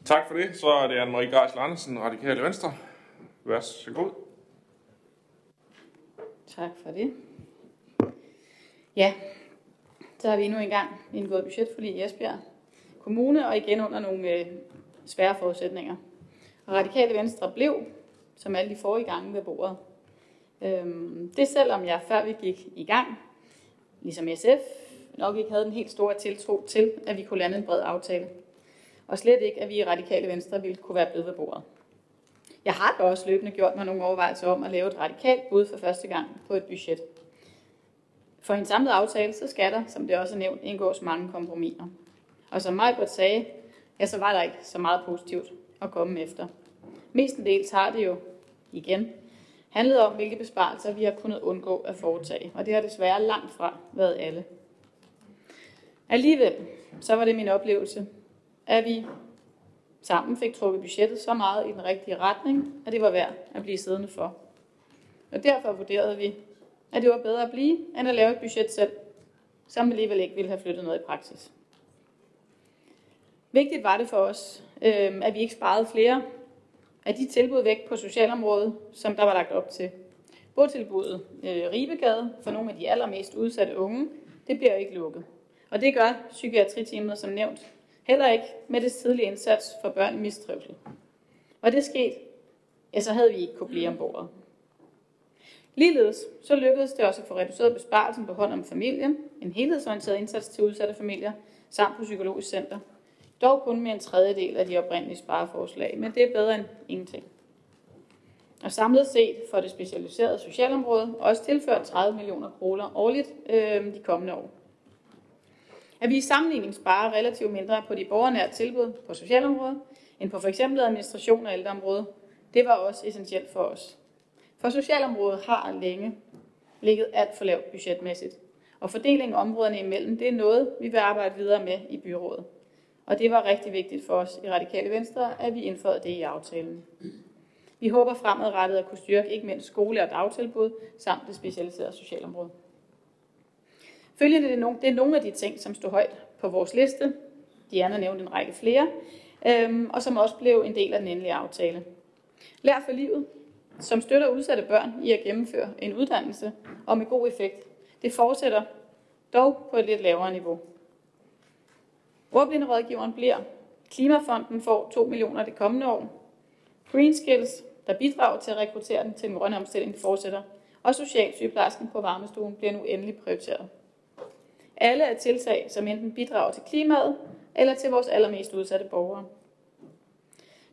Tak for det. Så er det Anne-Marie Geisel Andersen, Radikale Venstre. Vær så god. Tak for det. Ja, så har vi endnu en gang indgået budgetforlig i Esbjerg Kommune, og igen under nogle øh, svære forudsætninger. Og Radikale Venstre blev, som alle de forrige gange ved bordet. Øhm, det selvom jeg før vi gik i gang, ligesom SF, nok ikke havde en helt stor tiltro til, at vi kunne lande en bred aftale. Og slet ikke, at vi i Radikale Venstre ville kunne være blevet ved bordet. Jeg har da også løbende gjort mig nogle overvejelser om at lave et radikalt bud for første gang på et budget. For en samlet aftale, så skal der, som det også er nævnt, indgås mange kompromiser. Og som Majbert sagde, ja, så var der ikke så meget positivt at komme efter. Mestendels har det jo, igen, handlet om, hvilke besparelser vi har kunnet undgå at foretage. Og det har desværre langt fra været alle. Alligevel, så var det min oplevelse, at vi sammen fik trukket budgettet så meget i den rigtige retning, at det var værd at blive siddende for. Og derfor vurderede vi, at det var bedre at blive, end at lave et budget selv, som alligevel ikke ville have flyttet noget i praksis. Vigtigt var det for os, øhm, at vi ikke sparede flere af de tilbud væk på socialområdet, som der var lagt op til. Botilbuddet øh, Ribegade for nogle af de allermest udsatte unge, det bliver ikke lukket. Og det gør psykiatriteamet som nævnt heller ikke med det tidlige indsats for børn i mistrivsel. Og det skete, ja, så havde vi ikke kunne blive ombord. Ligeledes så lykkedes det også at få reduceret besparelsen på hånd om familien, en helhedsorienteret indsats til udsatte familier, samt på psykologisk center. Dog kun med en tredjedel af de oprindelige spareforslag, men det er bedre end ingenting. Og samlet set for det specialiserede socialområde også tilført 30 millioner kroner årligt øh, de kommende år. At vi i sammenligning sparer relativt mindre på de borgernære tilbud på socialområdet, end på f.eks. administration og ældreområdet, det var også essentielt for os. For socialområdet har længe ligget alt for lavt budgetmæssigt, og fordelingen af områderne imellem, det er noget, vi vil arbejde videre med i byrådet. Og det var rigtig vigtigt for os i Radikale Venstre, at vi indførte det i aftalen. Vi håber fremadrettet at kunne styrke ikke mindst skole- og dagtilbud samt det specialiserede socialområde. Følgende det er, nogle, det er nogle af de ting, som stod højt på vores liste. Diana nævnte en række flere, øhm, og som også blev en del af den endelige aftale. Lær for livet, som støtter udsatte børn i at gennemføre en uddannelse og med god effekt. Det fortsætter dog på et lidt lavere niveau. Ordblinderådgiveren bliver. Klimafonden får 2 millioner det kommende år. Green Skills, der bidrager til at rekruttere den til den grøn omstilling, fortsætter. Og socialsygeplejersken på varmestuen bliver nu endelig prioriteret. Alle er tiltag, som enten bidrager til klimaet eller til vores allermest udsatte borgere.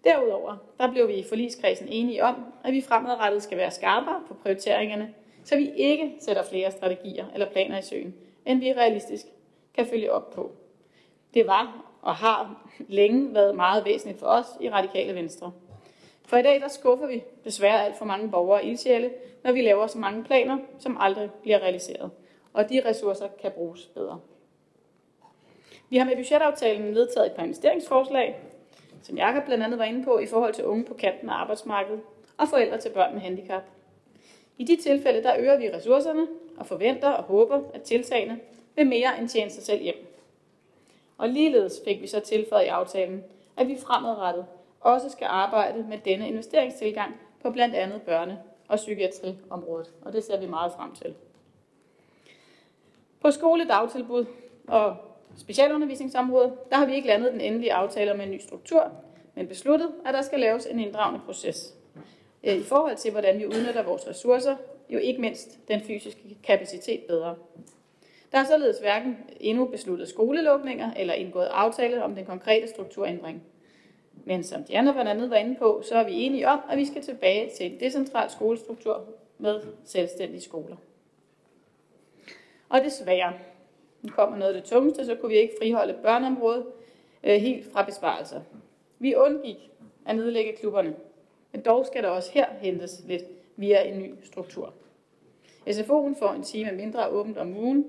Derudover der blev vi i forligskredsen enige om, at vi fremadrettet skal være skarpere på prioriteringerne, så vi ikke sætter flere strategier eller planer i søen, end vi realistisk kan følge op på. Det var og har længe været meget væsentligt for os i Radikale Venstre. For i dag der skuffer vi desværre alt for mange borgere i ildsjæle, når vi laver så mange planer, som aldrig bliver realiseret. Og de ressourcer kan bruges bedre. Vi har med budgetaftalen vedtaget et par investeringsforslag, som Jakob blandt andet var inde på, i forhold til unge på kanten af arbejdsmarkedet og forældre til børn med handicap. I de tilfælde, der øger vi ressourcerne og forventer og håber, at tiltagene vil mere end tjene sig selv hjem. Og ligeledes fik vi så tilføjet i aftalen, at vi fremadrettet også skal arbejde med denne investeringstilgang på blandt andet børne- og psykiatriområdet, og det ser vi meget frem til. På skoledagtilbud og specialundervisningsområdet, der har vi ikke landet den endelige aftale om en ny struktur, men besluttet, at der skal laves en inddragende proces øh, i forhold til, hvordan vi udnytter vores ressourcer, jo ikke mindst den fysiske kapacitet bedre. Der er således hverken endnu besluttet skolelukninger eller indgået aftale om den konkrete strukturændring. Men som Diana blandt andet var inde på, så er vi enige om, at vi skal tilbage til en decentral skolestruktur med selvstændige skoler. Og desværre, nu kommer noget af det tungeste, så kunne vi ikke friholde børneområdet øh, helt fra besparelser. Vi undgik at nedlægge klubberne, men dog skal der også her hentes lidt via en ny struktur. SFO'en får en time mindre åbent om ugen,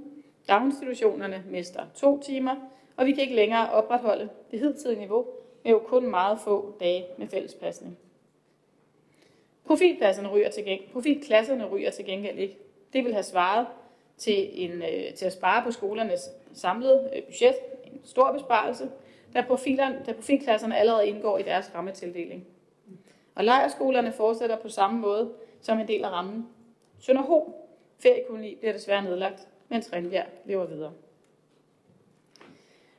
daginstitutionerne mister to timer, og vi kan ikke længere opretholde det hidtidige niveau med jo kun meget få dage med fællespasning. Profilklasserne ryger til, geng- profilklasserne ryger til gengæld ikke. Det vil have svaret til, en, øh, til at spare på skolernes samlede øh, budget, en stor besparelse, da, profiler, da profilklasserne allerede indgår i deres rammetildeling. Og lejerskolerne fortsætter på samme måde som en del af rammen. Sønderho feriekoloni bliver desværre nedlagt, mens Rindbjerg lever videre.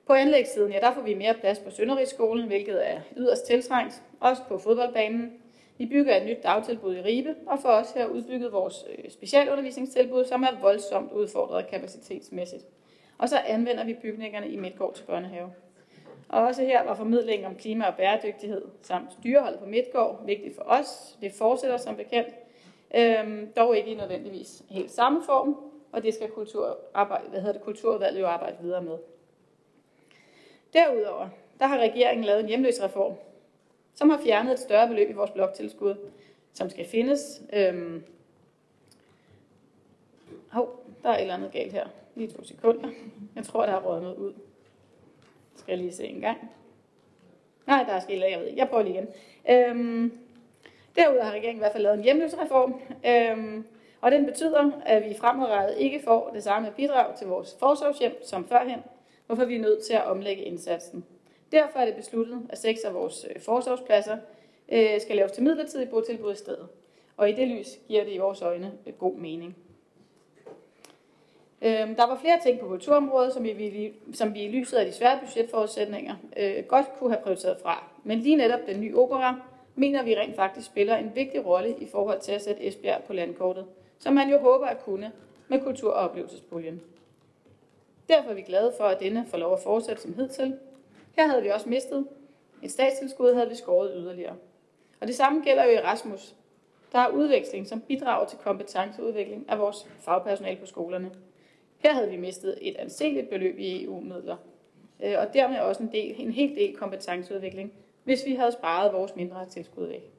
På anlægssiden, ja, der får vi mere plads på Sønderrigsskolen, hvilket er yderst tiltrængt, også på fodboldbanen. Vi bygger et nyt dagtilbud i Ribe, og får også her udbygget vores øh, specialundervisningstilbud, som er voldsomt udfordret kapacitetsmæssigt. Og så anvender vi bygningerne i Midtgård til børnehave. Og også her var formidlingen om klima og bæredygtighed samt dyrehold på Midtgård vigtigt for os. Det fortsætter som bekendt, øhm, dog ikke i nødvendigvis helt samme form, og det skal kulturarbejde, hvad hedder det, kulturudvalget jo arbejde videre med. Derudover, der har regeringen lavet en hjemløsreform, som har fjernet et større beløb i vores bloktilskud, som skal findes. Øhm, hov, der er et eller andet galt her. Lige to sekunder. Jeg tror, der har røget noget ud. Skal jeg lige se en gang. Nej, der er sket, jeg ved ikke. Jeg prøver lige igen. Øhm, derudover har regeringen i hvert fald lavet en hjemløsreform, øhm, og den betyder, at vi fremadrettet ikke får det samme bidrag til vores forsorgshjem som førhen, hvorfor vi er nødt til at omlægge indsatsen. Derfor er det besluttet, at seks af vores øh, forsorgspladser øh, skal laves til midlertidige botilbud i stedet. Og i det lys giver det i vores øjne øh, god mening. Øhm, der var flere ting på kulturområdet, som vi, som vi i lyset af de svære budgetforudsætninger godt kunne have prioriteret fra. Men lige netop den nye opera mener vi rent faktisk spiller en vigtig rolle i forhold til at sætte Esbjerg på landkortet, som man jo håber at kunne med kultur- og oplevelsespuljen. Derfor er vi glade for, at denne får lov at fortsætte som hidtil. Her havde vi også mistet. Et statstilskud havde vi skåret yderligere. Og det samme gælder jo Erasmus. Der er udveksling, som bidrager til kompetenceudvikling af vores fagpersonale på skolerne. Her havde vi mistet et anseligt beløb i EU-midler, øh, og dermed også en, del, en hel del kompetenceudvikling, hvis vi havde sparet vores mindre tilskud væk.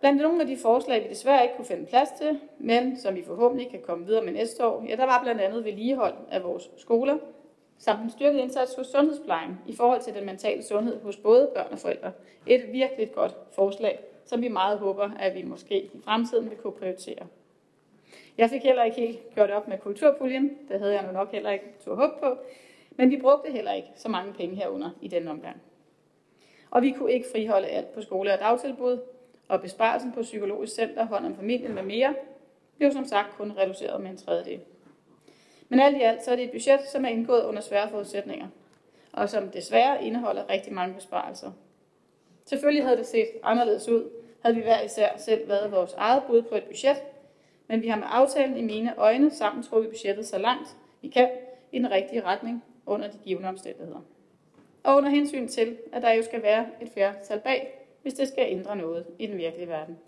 Blandt nogle af de forslag, vi desværre ikke kunne finde plads til, men som vi forhåbentlig kan komme videre med næste år, ja, der var blandt andet vedligehold af vores skoler, samt en styrket indsats hos sundhedsplejen i forhold til den mentale sundhed hos både børn og forældre. Et virkelig godt forslag, som vi meget håber, at vi måske i fremtiden vil kunne prioritere. Jeg fik heller ikke helt gjort op med kulturpuljen. Det havde jeg nu nok heller ikke tur håb på. Men vi brugte heller ikke så mange penge herunder i den omgang. Og vi kunne ikke friholde alt på skole- og dagtilbud, og besparelsen på psykologisk center, hånd om familien med mere, blev som sagt kun reduceret med en tredjedel. Men alt i alt så er det et budget, som er indgået under svære forudsætninger, og som desværre indeholder rigtig mange besparelser. Selvfølgelig havde det set anderledes ud, havde vi hver især selv været vores eget bud på et budget, men vi har med aftalen i mine øjne sammen trukket budgettet så langt vi kan i den rigtige retning under de givende omstændigheder. Og under hensyn til, at der jo skal være et flertal bag, hvis det skal ændre noget i den virkelige verden.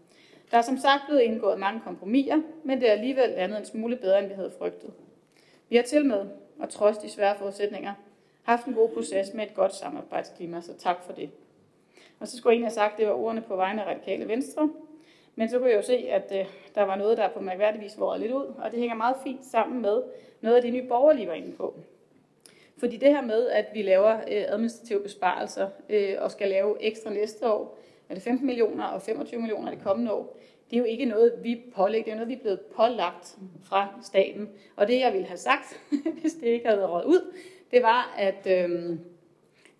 Der er som sagt blevet indgået mange kompromiser, men det er alligevel andet en smule bedre, end vi havde frygtet. Vi har til med, og trods de svære forudsætninger, haft en god proces med et godt samarbejdsklima, så tak for det. Og så skulle jeg egentlig have sagt, at det var ordene på vegne af Radikale Venstre, men så kunne jeg jo se, at øh, der var noget, der på mærkværdig vis var lidt ud, og det hænger meget fint sammen med noget af det, nye borgerlige var inde på. Fordi det her med, at vi laver øh, administrative besparelser øh, og skal lave ekstra næste år, er det 15 millioner og 25 millioner det kommende år, det er jo ikke noget, vi pålægger, det er noget, vi er blevet pålagt fra staten. Og det, jeg ville have sagt, [laughs] hvis det ikke havde været ud, det var, at, øh,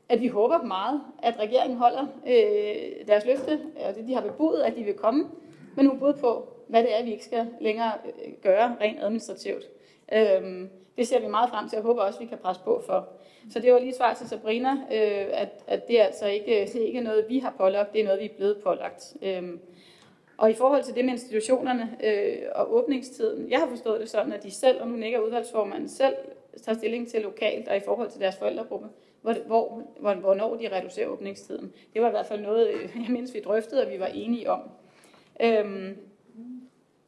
at vi håber meget, at regeringen holder øh, deres løfte, og det de har bebudet, at de vil komme med nogle bud på, hvad det er, vi ikke skal længere øh, gøre rent administrativt. Øh, det ser vi meget frem til, og håber også, at vi kan presse på for. Så det var lige svar til Sabrina, øh, at, at det er altså ikke, det er ikke noget, vi har pålagt, det er noget, vi er blevet pålagt. Øh, og i forhold til det med institutionerne øh, og åbningstiden, jeg har forstået det sådan, at de selv, og nu ikke er udvalgsformanden, selv tager stilling til lokalt og i forhold til deres forældregruppe, hvor, hvor, hvor, hvornår de reducerer åbningstiden. Det var i hvert fald noget, øh, jeg mindst vi drøftede, og vi var enige om. Øhm,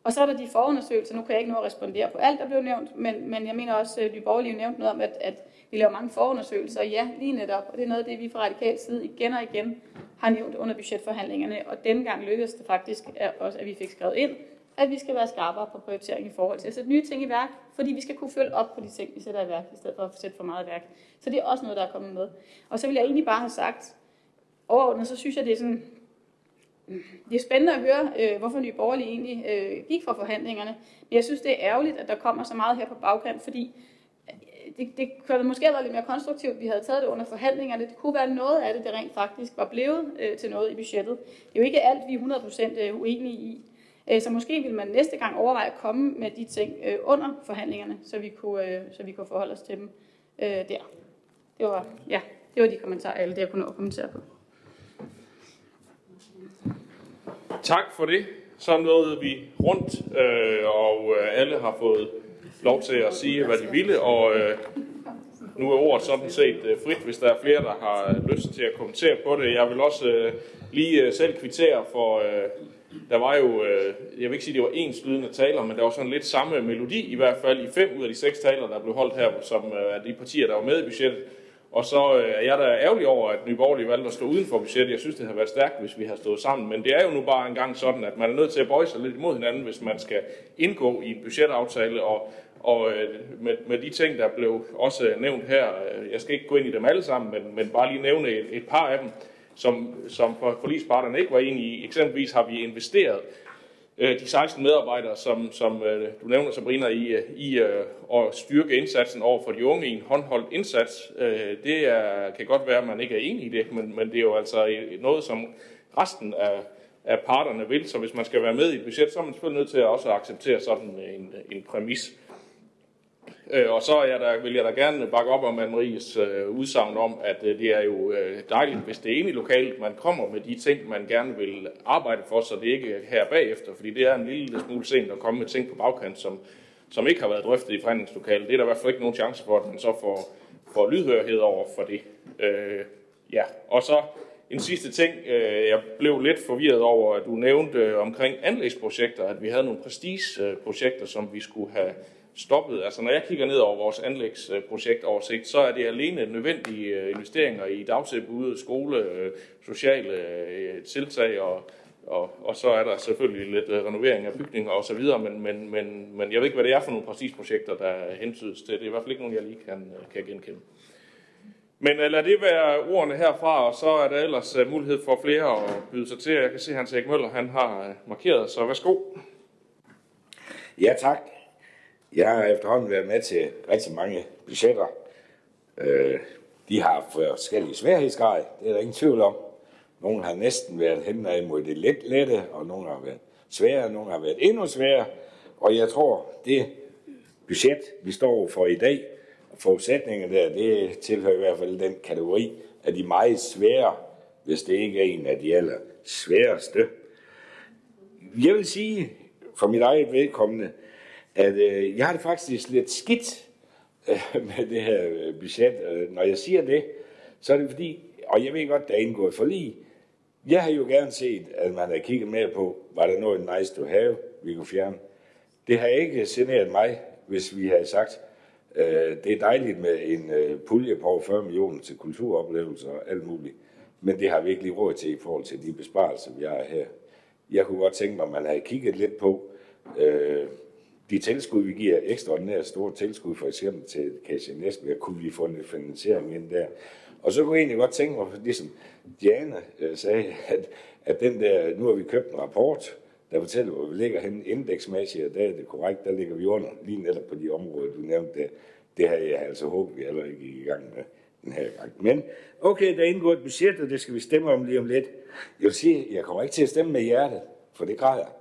og så er der de forundersøgelser. Nu kan jeg ikke nå at respondere på alt, der blev nævnt, men, men jeg mener også, øh, at de borgerlige nævnte noget om, at, at vi laver mange forundersøgelser. Ja, lige netop. Og det er noget af det, vi fra radikal side igen og igen har nævnt under budgetforhandlingerne. Og denne gang lykkedes det faktisk at også, at vi fik skrevet ind, at vi skal være skarpere på prioritering i forhold til at sætte nye ting i værk, fordi vi skal kunne følge op på de ting, vi sætter i værk, i stedet for at sætte for meget i værk. Så det er også noget, der er kommet med. Og så vil jeg egentlig bare have sagt, overordnet, så synes jeg, det er sådan, det er spændende at høre, øh, hvorfor Nye Borgerlige egentlig øh, gik fra forhandlingerne. Men jeg synes, det er ærgerligt, at der kommer så meget her på bagkant, fordi det, det kunne måske have været lidt mere konstruktivt, vi havde taget det under forhandlingerne. Det kunne være noget af det, der rent faktisk var blevet øh, til noget i budgettet. Det er jo ikke alt, vi er 100% øh, uenige i. Øh, så måske vil man næste gang overveje at komme med de ting øh, under forhandlingerne, så vi kunne, øh, så vi kunne forholde os til dem øh, der. Det var, ja, det var de kommentarer, alle det jeg kunne nå at kommentere på. Tak for det. Så nåede vi rundt, øh, og øh, alle har fået lov til at sige, hvad de ville, og øh, nu er ordet sådan set øh, frit, hvis der er flere, der har øh, lyst til at kommentere på det. Jeg vil også øh, lige øh, selv kvittere for, øh, der var jo, øh, jeg vil ikke sige, det var ens lydende taler, men der var sådan lidt samme melodi, i hvert fald i fem ud af de seks taler, der blev holdt her, som øh, de partier, der var med i budgettet. Og så øh, er jeg da ærgerlig over, at Nye Borgerlige valgte at stå uden for budgettet. Jeg synes, det havde været stærkt, hvis vi havde stået sammen. Men det er jo nu bare engang sådan, at man er nødt til at bøje sig lidt imod hinanden, hvis man skal indgå i en budgetaftale. Og, og øh, med, med de ting, der blev også øh, nævnt her, øh, jeg skal ikke gå ind i dem alle sammen, men, men bare lige nævne et, et par af dem, som, som forlisparterne ikke var enige i. Eksempelvis har vi investeret Øh, de 16 medarbejdere, som, som øh, du nævner, Sabrina, i, øh, i øh, at styrke indsatsen over for de unge i en håndholdt indsats. Øh, det er, kan godt være, at man ikke er enig i det, men, men det er jo altså noget, som resten af, af parterne vil. Så hvis man skal være med i et budget, så er man selvfølgelig nødt til at også acceptere sådan en, en præmis. Øh, og så er jeg der, vil jeg da gerne bakke op om Anne-Maries øh, udsagn om, at øh, det er jo øh, dejligt, hvis det er inde i lokalet, man kommer med de ting, man gerne vil arbejde for, så det ikke er her bagefter, fordi det er en lille smule sent at komme med ting på bagkant, som, som ikke har været drøftet i forhandlingslokalet. Det er der i hvert fald ikke nogen chance for, at man så får, får lydhørighed over for det. Øh, ja, og så en sidste ting, øh, jeg blev lidt forvirret over, at du nævnte øh, omkring anlægsprojekter, at vi havde nogle prestigeprojekter, som vi skulle have stoppet. Altså når jeg kigger ned over vores anlægsprojektoversigt, så er det alene nødvendige øh, investeringer i dagtilbud, skole, øh, sociale øh, tiltag og og, og så er der selvfølgelig lidt renovering af bygninger og så videre, men, men, men, men jeg ved ikke, hvad det er for nogle præcis projekter, der hentydes til. Det er i hvert fald ikke nogen, jeg lige kan, kan genkende. Men lad det være ordene herfra, og så er der ellers mulighed for flere at byde sig til. Jeg kan se, at Hans Erik Møller han har markeret, så værsgo. Ja, tak. Jeg har efterhånden været med til rigtig mange budgetter. Øh, de har forskellige sværhedsgrad, det er der ingen tvivl om. Nogle har næsten været hen mod det let lette, og nogle har været svære, og nogle har været endnu sværere. Og jeg tror, det budget, vi står for i dag, og forudsætningerne der, det tilhører i hvert fald den kategori af de meget svære, hvis det ikke er en af de aller sværeste. Jeg vil sige, for mit eget vedkommende, at øh, jeg har det faktisk lidt skidt øh, med det her øh, budget. Øh, når jeg siger det, så er det fordi, og jeg ved godt, der er indgået forlig, jeg har jo gerne set, at man har kigget mere på, var der noget nice to have, vi kunne fjerne. Det har ikke generet mig, hvis vi havde sagt, øh, det er dejligt med en øh, pulje på over 40 millioner til kulturoplevelser og alt muligt. Men det har vi ikke lige råd til i forhold til de besparelser, vi har her. Jeg kunne godt tænke mig, at man havde kigget lidt på øh, de tilskud, vi giver ekstraordinært store tilskud, for eksempel til Kasia Næsbjerg, kunne vi få en finansiering ind der. Og så kunne jeg egentlig godt tænke mig, ligesom Diana øh, sagde, at, at den der, nu har vi købt en rapport, der fortæller, hvor vi ligger hen indeksmæssigt, og der er det korrekt, der ligger vi under, lige netop på de områder, du nævnte der. Det har jeg altså håbet, vi allerede ikke i gang med den her gang. Men okay, der er indgået et budget, og det skal vi stemme om lige om lidt. Jeg vil sige, jeg kommer ikke til at stemme med hjertet, for det græder jeg.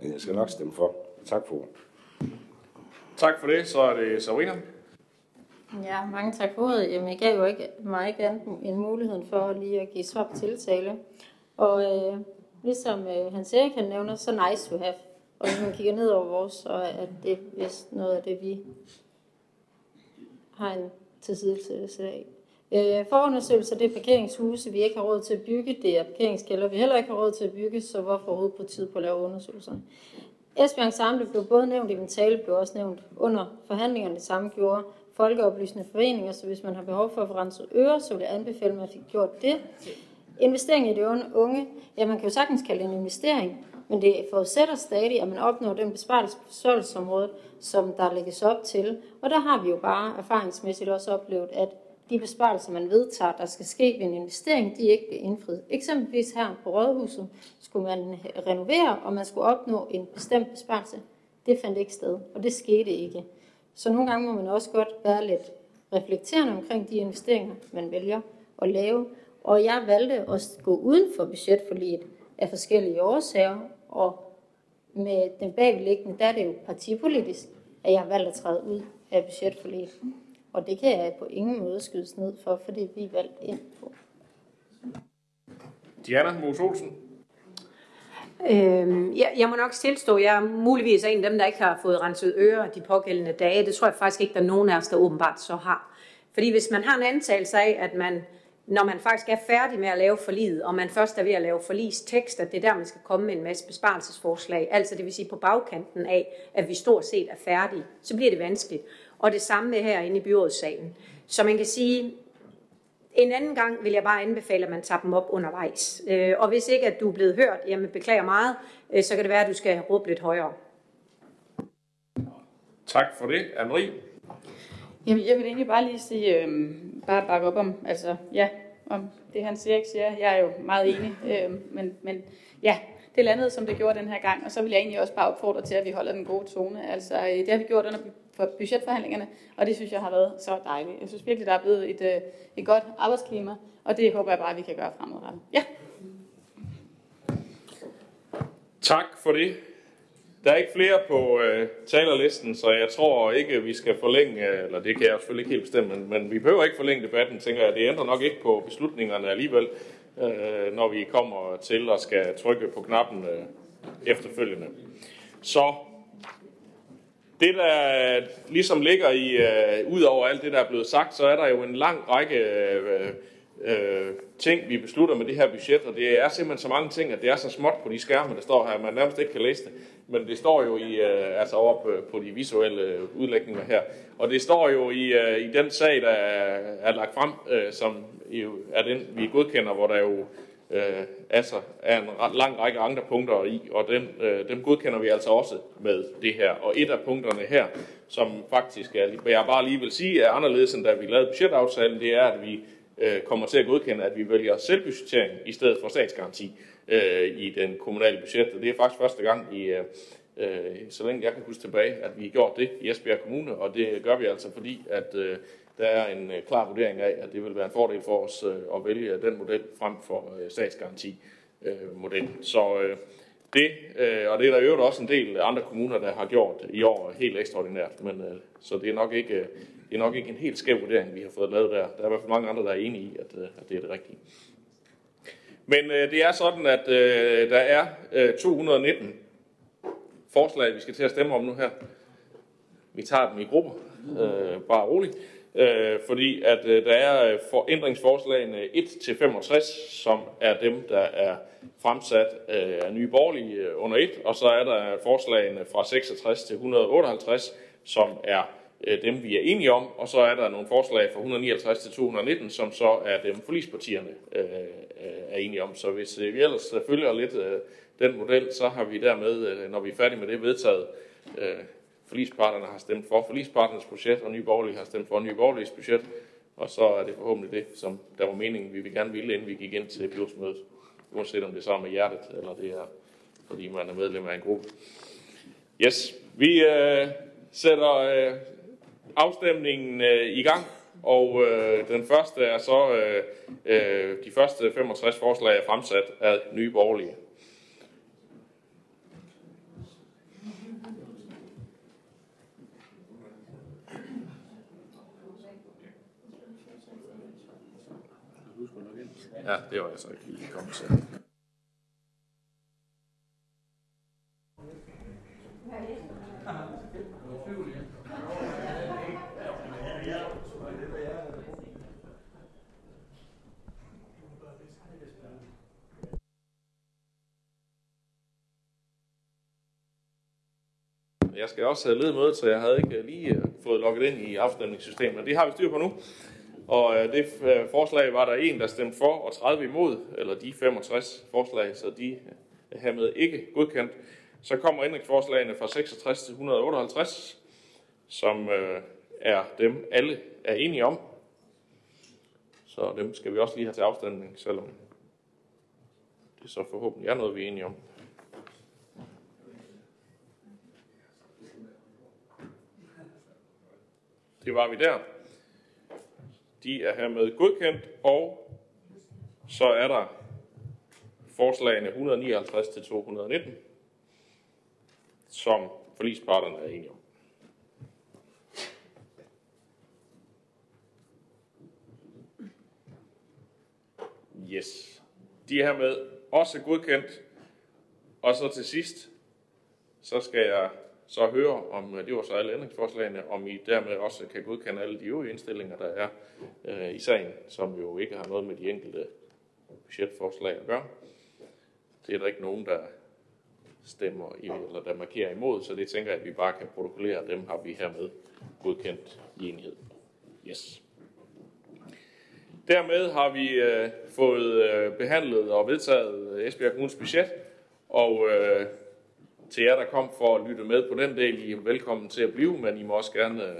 Men jeg skal nok stemme for. Tak for Tak for det. Så er det Sabrina. Ja, mange tak for ordet. Jamen, jeg gav jo ikke mig ikke andet en mulighed for lige at give svar på tiltale. Og øh, ligesom øh, Hans Erik han nævner, så nice to have. Og hvis man kigger ned over vores, så er det vist noget af det, vi har en tilsidelse af. Øh, forundersøgelser, det er parkeringshuse, vi ikke har råd til at bygge. Det er parkeringskælder, vi heller ikke har råd til at bygge, så hvorfor overhovedet på tid på at lave undersøgelser? Esbjerg Ensemble blev både nævnt i min tale, blev også nævnt under forhandlingerne, det samme gjorde folkeoplysende foreninger, så hvis man har behov for at få renset ører, så vil jeg anbefale, at man fik gjort det. Investering i de unge, ja, man kan jo sagtens kalde det en investering, men det forudsætter stadig, at man opnår den besparelse på serviceområdet, som der lægges op til. Og der har vi jo bare erfaringsmæssigt også oplevet, at de besparelser, man vedtager, der skal ske ved en investering, de ikke bliver indfriet. Eksempelvis her på Rådhuset skulle man renovere, og man skulle opnå en bestemt besparelse. Det fandt ikke sted, og det skete ikke. Så nogle gange må man også godt være lidt reflekterende omkring de investeringer, man vælger at lave. Og jeg valgte at gå uden for budgetforliget af forskellige årsager, og med den bagvedliggende, der er det jo partipolitisk, at jeg har valgt at træde ud af budgetforliget. Og det kan jeg på ingen måde skydes ned for, fordi vi er valgt ind på. Diana Mos Olsen. Øhm, jeg, jeg må nok tilstå, jeg er muligvis en af dem, der ikke har fået renset ører de pågældende dage. Det tror jeg faktisk ikke, der er nogen af os, der åbenbart så har. Fordi hvis man har en antagelse af, at man, når man faktisk er færdig med at lave forliget, og man først er ved at lave forlistekst, at det er der, man skal komme med en masse besparelsesforslag, altså det vil sige på bagkanten af, at vi stort set er færdige, så bliver det vanskeligt. Og det samme med herinde i byrådssalen. Så man kan sige, en anden gang vil jeg bare anbefale, at man tager dem op undervejs. Øh, og hvis ikke, at du er blevet hørt, jamen beklager meget, øh, så kan det være, at du skal råbe lidt højere. Tak for det. Anne-Marie? Jamen, jeg vil egentlig bare lige sige, øh, bare bakke op om, altså, ja, om det, han siger, siger. Jeg er jo meget enig, øh, men, men ja, det landede, som det gjorde den her gang, og så vil jeg egentlig også bare opfordre til, at vi holder den gode tone. Altså, øh, det har vi gjort under budgetforhandlingerne, og det synes jeg har været så dejligt. Jeg synes virkelig, der er blevet et, øh, et godt arbejdsklima, og det håber jeg bare, at vi kan gøre fremadrettet. Ja. Tak for det. Der er ikke flere på øh, talerlisten, så jeg tror ikke, vi skal forlænge, eller det kan jeg selvfølgelig ikke helt bestemme, men, men vi behøver ikke forlænge debatten, tænker jeg. Det ændrer nok ikke på beslutningerne alligevel, øh, når vi kommer til og skal trykke på knappen øh, efterfølgende. Så det, der ligesom ligger i, øh, ud over alt det, der er blevet sagt, så er der jo en lang række øh, øh, ting, vi beslutter med det her budget, og det er simpelthen så mange ting, at det er så småt på de skærme, der står her, at man nærmest ikke kan læse det. Men det står jo i, øh, altså over på, øh, på de visuelle øh, udlægninger her. Og det står jo i, øh, i den sag, der er, er lagt frem, øh, som er den, vi godkender, hvor der jo øh, altså er en lang række andre punkter i, og dem, øh, dem godkender vi altså også med det her. Og et af punkterne her, som faktisk er, jeg bare lige vil sige, er anderledes end da vi lavede budgetaftalen, det er, at vi øh, kommer til at godkende, at vi vælger selvbudgettering i stedet for statsgaranti øh, i den kommunale budget. Og det er faktisk første gang i, øh, øh, så længe jeg kan huske tilbage, at vi har gjort det i Esbjerg Kommune, og det gør vi altså fordi, at øh, der er en øh, klar vurdering af, at det vil være en fordel for os øh, at vælge den model frem for statsgarantimodellen. statsgaranti. Så det, og det er der jo også en del andre kommuner, der har gjort i år helt ekstraordinært, men så det er nok ikke det er nok ikke en helt skæv vurdering, vi har fået lavet der. Der er i hvert fald mange andre, der er enige i, at, at det er det rigtige. Men øh, det er sådan, at øh, der er øh, 219 forslag, vi skal til at stemme om nu her. Vi tager dem i grupper, øh, bare roligt. Øh, fordi at øh, der er øh, forændringsforslagene 1-65, som er dem, der er fremsat øh, af nye borgerlige øh, under 1, og så er der forslagene fra 66 til 158, som er øh, dem, vi er enige om, og så er der nogle forslag fra 159 til 219, som så er dem forlispartierne øh, øh, er enige om. Så hvis øh, vi ellers øh, følger lidt øh, den model, så har vi dermed, øh, når vi er færdige med det, vedtaget øh, forligsparterne har stemt for forligsparternes budget, og Nye Borgerlige har stemt for Nye Borgerliges budget, og så er det forhåbentlig det, som der var meningen, vi vil gerne ville, inden vi gik ind til byrådsmødet. Uanset om det er sammen med hjertet, eller det er, fordi man er medlem af en gruppe. Yes, vi øh, sætter øh, afstemningen øh, i gang, og øh, den første er så, øh, øh, de første 65 forslag er fremsat af Nye Borgerlige. Ja, det var jeg så ikke lige kommet til. Jeg skal også have ledet mødet, så jeg havde ikke øh, lige øh, fået logget ind i afstemningssystemet. Det har vi styr på nu. Og øh, det øh, forslag var der en, der stemte for, og 30 imod, eller de 65 forslag, så de er hermed ikke godkendt. Så kommer ændringsforslagene fra 66 til 158, som øh, er dem alle er enige om. Så dem skal vi også lige have til afstemning, selvom det så forhåbentlig er noget, vi er enige om. Det var vi der. De er hermed godkendt, og så er der forslagene 159 til 219, som forlisparterne er enige om. Yes. De er hermed også godkendt. Og så til sidst, så skal jeg så høre, om øh, det var så alle ændringsforslagene, om I dermed også kan godkende alle de øvrige indstillinger, der er øh, i sagen, som jo ikke har noget med de enkelte budgetforslag at gøre. Det er der ikke nogen, der stemmer i, eller der markerer imod, så det tænker jeg, at vi bare kan protokollere. Dem har vi hermed godkendt i enighed. Yes. Dermed har vi øh, fået øh, behandlet og vedtaget Esbjerg Kommunes budget, og øh, til jer, der kom for at lytte med på den del, I er velkommen til at blive, men I må også gerne øh,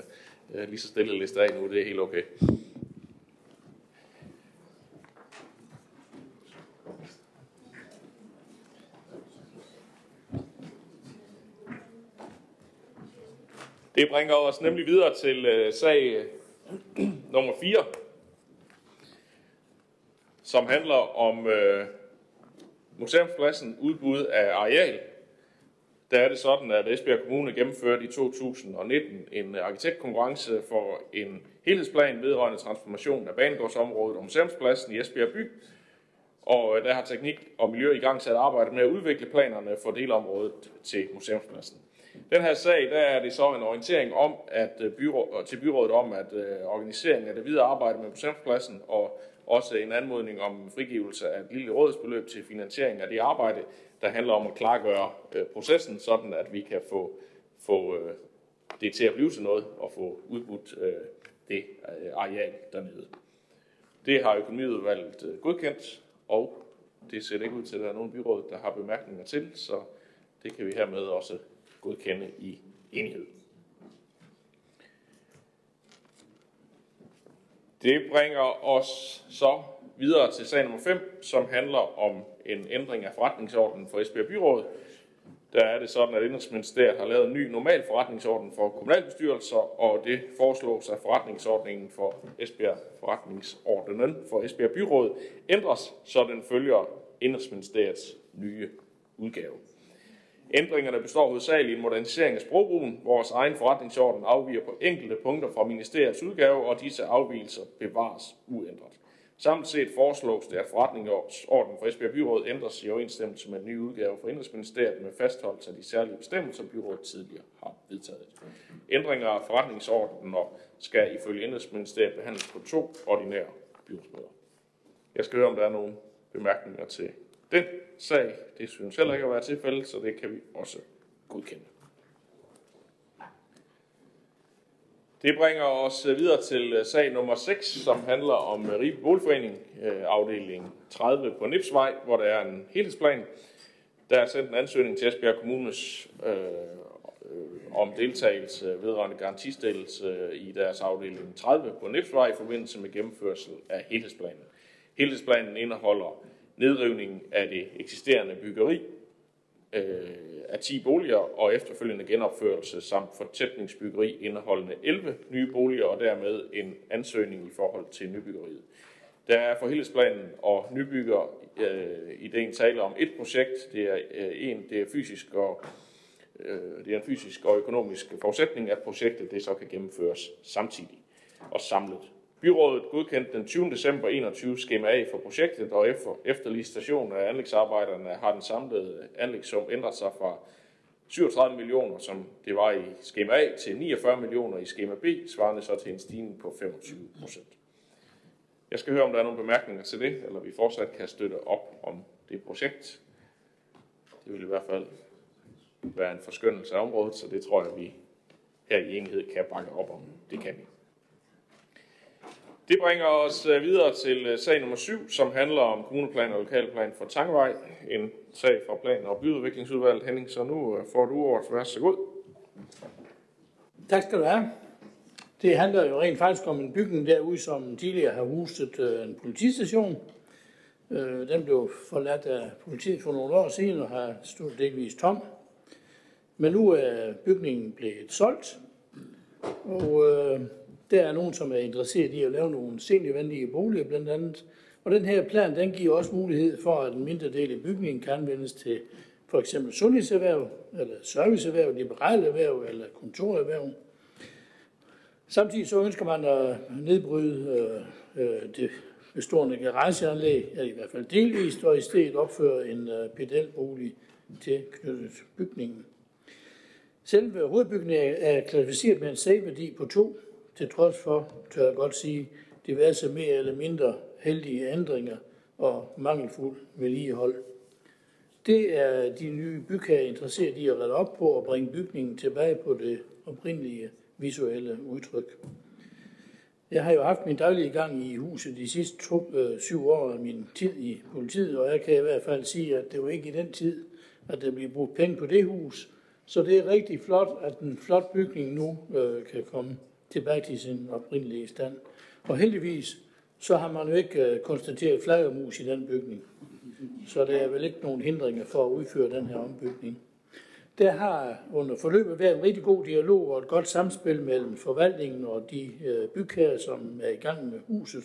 øh lige så stille liste af nu, det er helt okay. Det bringer os nemlig videre til øh, sag øh, nummer 4, som handler om øh, museumspladsen udbud af areal der er det sådan, at Esbjerg Kommune gennemførte i 2019 en arkitektkonkurrence for en helhedsplan vedrørende transformation af banegårdsområdet og museumspladsen i Esbjerg by. Og øh, der har teknik og miljø i gang sat arbejde med at udvikle planerne for delområdet til museumspladsen. Den her sag, der er det så en orientering om, at øh, byrå, til byrådet om, at øh, organiseringen af det videre arbejde med museumspladsen og også en anmodning om frigivelse af et lille rådsbeløb til finansiering af det arbejde, der handler om at klargøre øh, processen, sådan at vi kan få, få øh, det til at blive til noget og få udbudt øh, det areal dernede. Det har økonomiudvalget godkendt, og Det ser ikke ud til, at der er nogen byråd, der har bemærkninger til, så det kan vi hermed også godkende i enighed. Det bringer os så videre til sag nummer 5, som handler om en ændring af forretningsordenen for Esbjerg Byråd. Der er det sådan, at Indrigsministeriet har lavet en ny normal forretningsorden for kommunalbestyrelser, og det foreslås, at forretningsordningen for Esbjerg forretningsordenen for Esbjerg Byråd ændres, så den følger Indrigsministeriets nye udgave. Ændringerne består hovedsageligt i en modernisering af sprogbrugen. Vores egen forretningsorden afviger på enkelte punkter fra ministeriets udgave, og disse afvielser bevares uændret. Samt set foreslås det, at forretningsordenen for Esbjerg Byråd ændres i overensstemmelse med den nye udgave for Indrigsministeriet med fastholdelse af de særlige bestemmelser, byrådet tidligere har vedtaget. Ændringer af forretningsordenen skal ifølge Indrigsministeriet behandles på to ordinære byrådsmøder. Jeg skal høre, om der er nogle bemærkninger til den sag. Det synes heller ikke at være tilfældet, så det kan vi også godkende. Det bringer os videre til øh, sag nummer 6, som handler om øh, Ribe Boligforening, øh, afdeling 30 på Nipsvej, hvor der er en helhedsplan. Der er sendt en ansøgning til Esbjerg Kommunes øh, om deltagelse vedrørende garantistillelse i deres afdeling 30 på Nipsvej i forbindelse med gennemførsel af helhedsplanen. Helhedsplanen indeholder nedrivning af det eksisterende byggeri øh, af 10 boliger og efterfølgende genopførelse samt fortætningsbyggeri indeholdende 11 nye boliger og dermed en ansøgning i forhold til nybyggeriet. Der er for helhedsplanen og nybygger øh, ideen taler om et projekt. Det er øh, en, det er fysisk og øh, det er en fysisk og økonomisk forudsætning, at projektet det så kan gennemføres samtidig og samlet. Byrådet godkendte den 20. december 21 skema A for projektet, og efter, efter licitation af anlægsarbejderne har den samlede anlægssum ændret sig fra 37 millioner, som det var i skema A, til 49 millioner i skema B, svarende så til en stigning på 25 procent. Jeg skal høre, om der er nogle bemærkninger til det, eller vi fortsat kan støtte op om det projekt. Det vil i hvert fald være en forskyndelse af området, så det tror jeg, vi her i enighed kan bakke op om. Det kan vi. Det bringer os øh, videre til øh, sag nummer 7, som handler om kommuneplan og lokalplan for Tangvej. En sag fra plan- og byudviklingsudvalget, Henning. Så nu øh, får du ordet. Vær så god. Tak skal du have. Det handler jo rent faktisk om en bygning derude, som tidligere har huset en politistation. Den blev forladt af politiet for nogle år siden og har stået delvis tom. Men nu er bygningen blevet solgt, og der er nogen, som er interesseret i at lave nogle seniorvenlige boliger blandt andet. Og den her plan, den giver også mulighed for, at en mindre del af bygningen kan anvendes til for eksempel sundhedserhverv, eller serviceerhverv, liberale erhverv eller kontorerhverv. Samtidig så ønsker man at nedbryde øh, øh det bestående garageanlæg, eller i hvert fald delvist, og i stedet opføre en øh, pedelbolig til knyttet bygningen. Selve hovedbygningen er klassificeret med en sagværdi på 2 til trods for, tør jeg godt sige, diverse mere eller mindre heldige ændringer og mangelfuld vedligehold. Det er de nye bygherrer interesseret i at rette op på og bringe bygningen tilbage på det oprindelige visuelle udtryk. Jeg har jo haft min daglige gang i huset de sidste to, øh, syv år af min tid i politiet, og jeg kan i hvert fald sige, at det var ikke i den tid, at der blev brugt penge på det hus. Så det er rigtig flot, at en flot bygning nu øh, kan komme tilbage til sin oprindelige stand. Og heldigvis, så har man jo ikke øh, konstateret flagermus i den bygning. Så der er vel ikke nogen hindringer for at udføre den her ombygning. Der har under forløbet været en rigtig god dialog og et godt samspil mellem forvaltningen og de øh, bygherrer, som er i gang med huset.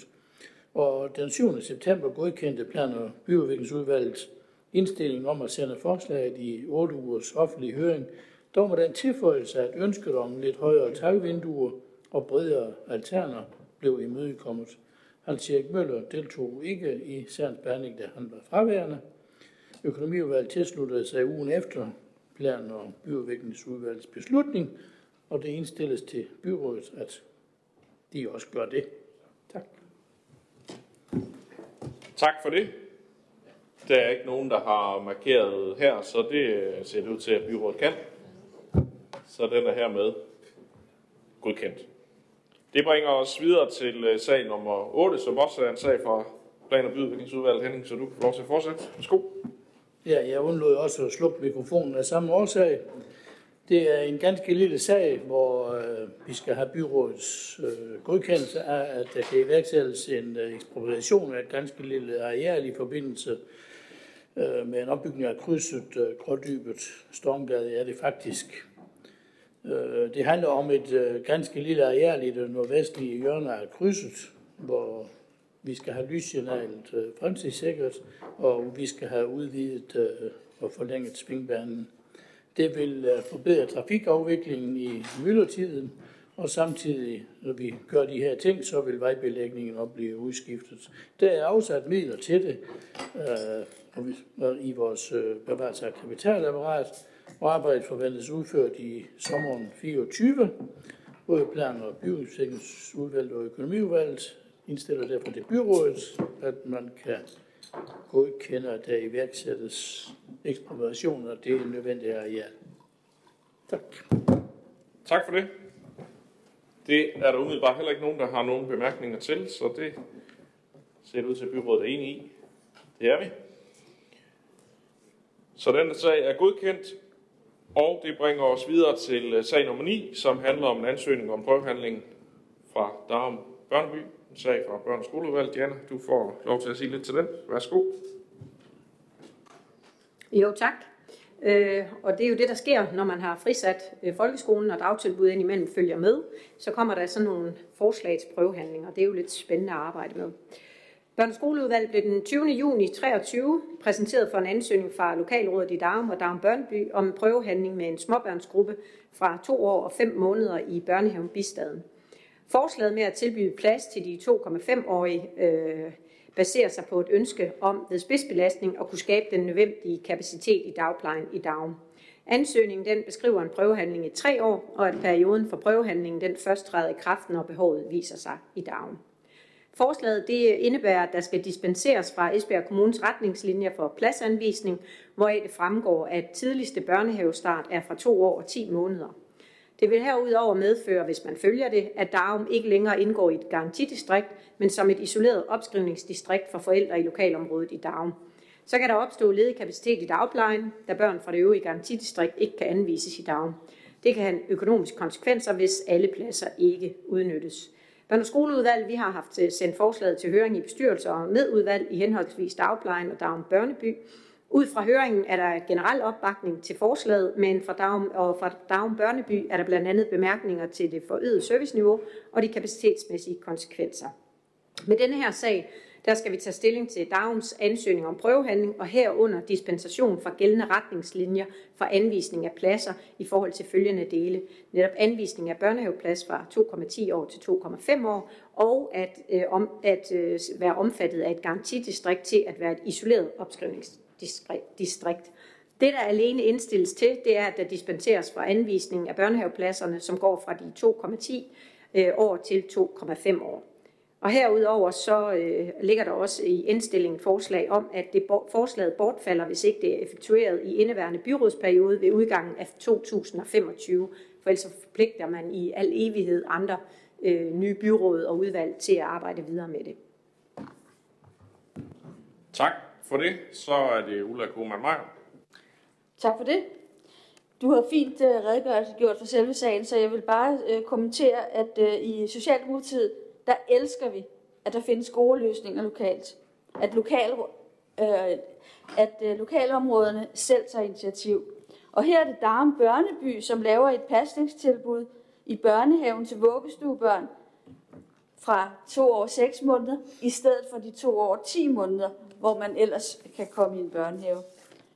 Og den 7. september godkendte plan- og byudviklingsudvalget indstilling om at sende forslaget i 8 ugers offentlig høring, dog med den tilføjelse, at ønsket om lidt højere tagvinduer og bredere alterner blev imødekommet. Hans Erik Møller deltog ikke i Særens behandling, da han var fraværende. Økonomiudvalget tilsluttede sig ugen efter plan- og byudviklingsudvalgets beslutning, og det indstilles til byrådet, at de også gør det. Tak. Tak for det. Der er ikke nogen, der har markeret her, så det ser det ud til, at byrådet kan. Så den er hermed godkendt. Det bringer os videre til øh, sag nummer 8, som også er en sag fra plan- og byudviklingsudvalget, Henning, så du kan få lov til at fortsætte. Værsgo. Ja, jeg undlod også at slukke mikrofonen af samme årsag. Det er en ganske lille sag, hvor øh, vi skal have byrådets øh, godkendelse af, at der kan iværksættes en øh, ekspropriation af et ganske lille areal i forbindelse øh, med en opbygning af krydset øh, Grådybet Stormgade er det faktisk. Øh, det handler om et øh, ganske lille areal i det nordvestlige hjørne af krydset, hvor vi skal have lyssignalet øh, fremtidssikret, og vi skal have udvidet og forlænget svingbanen. Det vil forbedre trafikafviklingen i myldretiden, og samtidig, når vi gør de her ting, så vil vejbelægningen også blive udskiftet. Der er afsat midler til det øh, og vi- i vores øh, bevarelse af kapitalapparat, og arbejdet forventes udført i sommeren 24. Både plan- og byudviklingsudvalget og økonomiudvalget indstiller derfor til byrådet, at man kan godkende, at der iværksættes ekspropriation af det nødvendige areal. Tak. Tak for det. Det er der umiddelbart heller ikke nogen, der har nogen bemærkninger til, så det ser det ud til, at byrådet er enige i. Det er vi. Så den sag er godkendt, og det bringer os videre til øh, sag nummer 9, som handler om en ansøgning om prøvehandling fra Darum Børneby. En sag fra Børn- og Diana, du får lov til at sige lidt til den. Værsgo. Jo, tak. Øh, og det er jo det, der sker, når man har frisat øh, folkeskolen, og dagtilbud indimellem følger med. Så kommer der sådan nogle forslag til prøvehandlinger. Det er jo lidt spændende at arbejde med og skoleudvalget blev den 20. juni 23 præsenteret for en ansøgning fra Lokalrådet i Darum og Darum Børneby om en prøvehandling med en småbørnsgruppe fra to år og fem måneder i børnehaven Bistaden. Forslaget med at tilbyde plads til de 2,5-årige øh, baserer sig på et ønske om ved spidsbelastning at kunne skabe den nødvendige kapacitet i dagplejen i Darum. Ansøgningen den beskriver en prøvehandling i tre år, og at perioden for prøvehandlingen den først træder i kraft, når behovet viser sig i Darum. Forslaget det indebærer, at der skal dispenseres fra Esbjerg Kommunes retningslinjer for pladsanvisning, hvoraf det fremgår, at tidligste børnehavestart er fra to år og 10 måneder. Det vil herudover medføre, hvis man følger det, at Darum ikke længere indgår i et garantidistrikt, men som et isoleret opskrivningsdistrikt for forældre i lokalområdet i Darum. Så kan der opstå ledig kapacitet i dagplejen, da børn fra det øvrige garantidistrikt ikke kan anvises i Darum. Det kan have økonomiske konsekvenser, hvis alle pladser ikke udnyttes. Børne- og skoleudvalget vi har haft øh, sendt forslaget til høring i bestyrelser og medudvalg i henholdsvis dagplejen og Dagen Børneby. Ud fra høringen er der generel opbakning til forslaget, men fra Dagen, og fra Dagen Børneby er der blandt andet bemærkninger til det forøgede serviceniveau og de kapacitetsmæssige konsekvenser. Med denne her sag, der skal vi tage stilling til Darums ansøgning om prøvehandling og herunder dispensation fra gældende retningslinjer for anvisning af pladser i forhold til følgende dele. Netop anvisning af børnehaveplads fra 2,10 år til 2,5 år, og at, øh, om, at øh, være omfattet af et garantidistrikt til at være et isoleret opskrivningsdistrikt. Det, der alene indstilles til, det er, at der dispenseres fra anvisning af børnehavepladserne, som går fra de 2,10 øh, år til 2,5 år. Og herudover så øh, ligger der også i indstillingen forslag om, at det bo- forslaget bortfalder, hvis ikke det er effektueret i indeværende byrådsperiode ved udgangen af 2025, for ellers så forpligter man i al evighed andre øh, nye byråd og udvalg til at arbejde videre med det. Tak for det. Så er det Ulla Kuhlmann Meyer. Tak for det. Du har fint uh, redegørelse gjort for selve sagen, så jeg vil bare uh, kommentere, at uh, i Socialdemokratiet, der elsker vi, at der findes gode løsninger lokalt. At, lokal, øh, at øh, lokalområderne selv tager initiativ. Og her er det Darm Børneby, som laver et pasningstilbud i børnehaven til vuggestuebørn fra to år og seks måneder, i stedet for de to år og 10 måneder, hvor man ellers kan komme i en børnehave.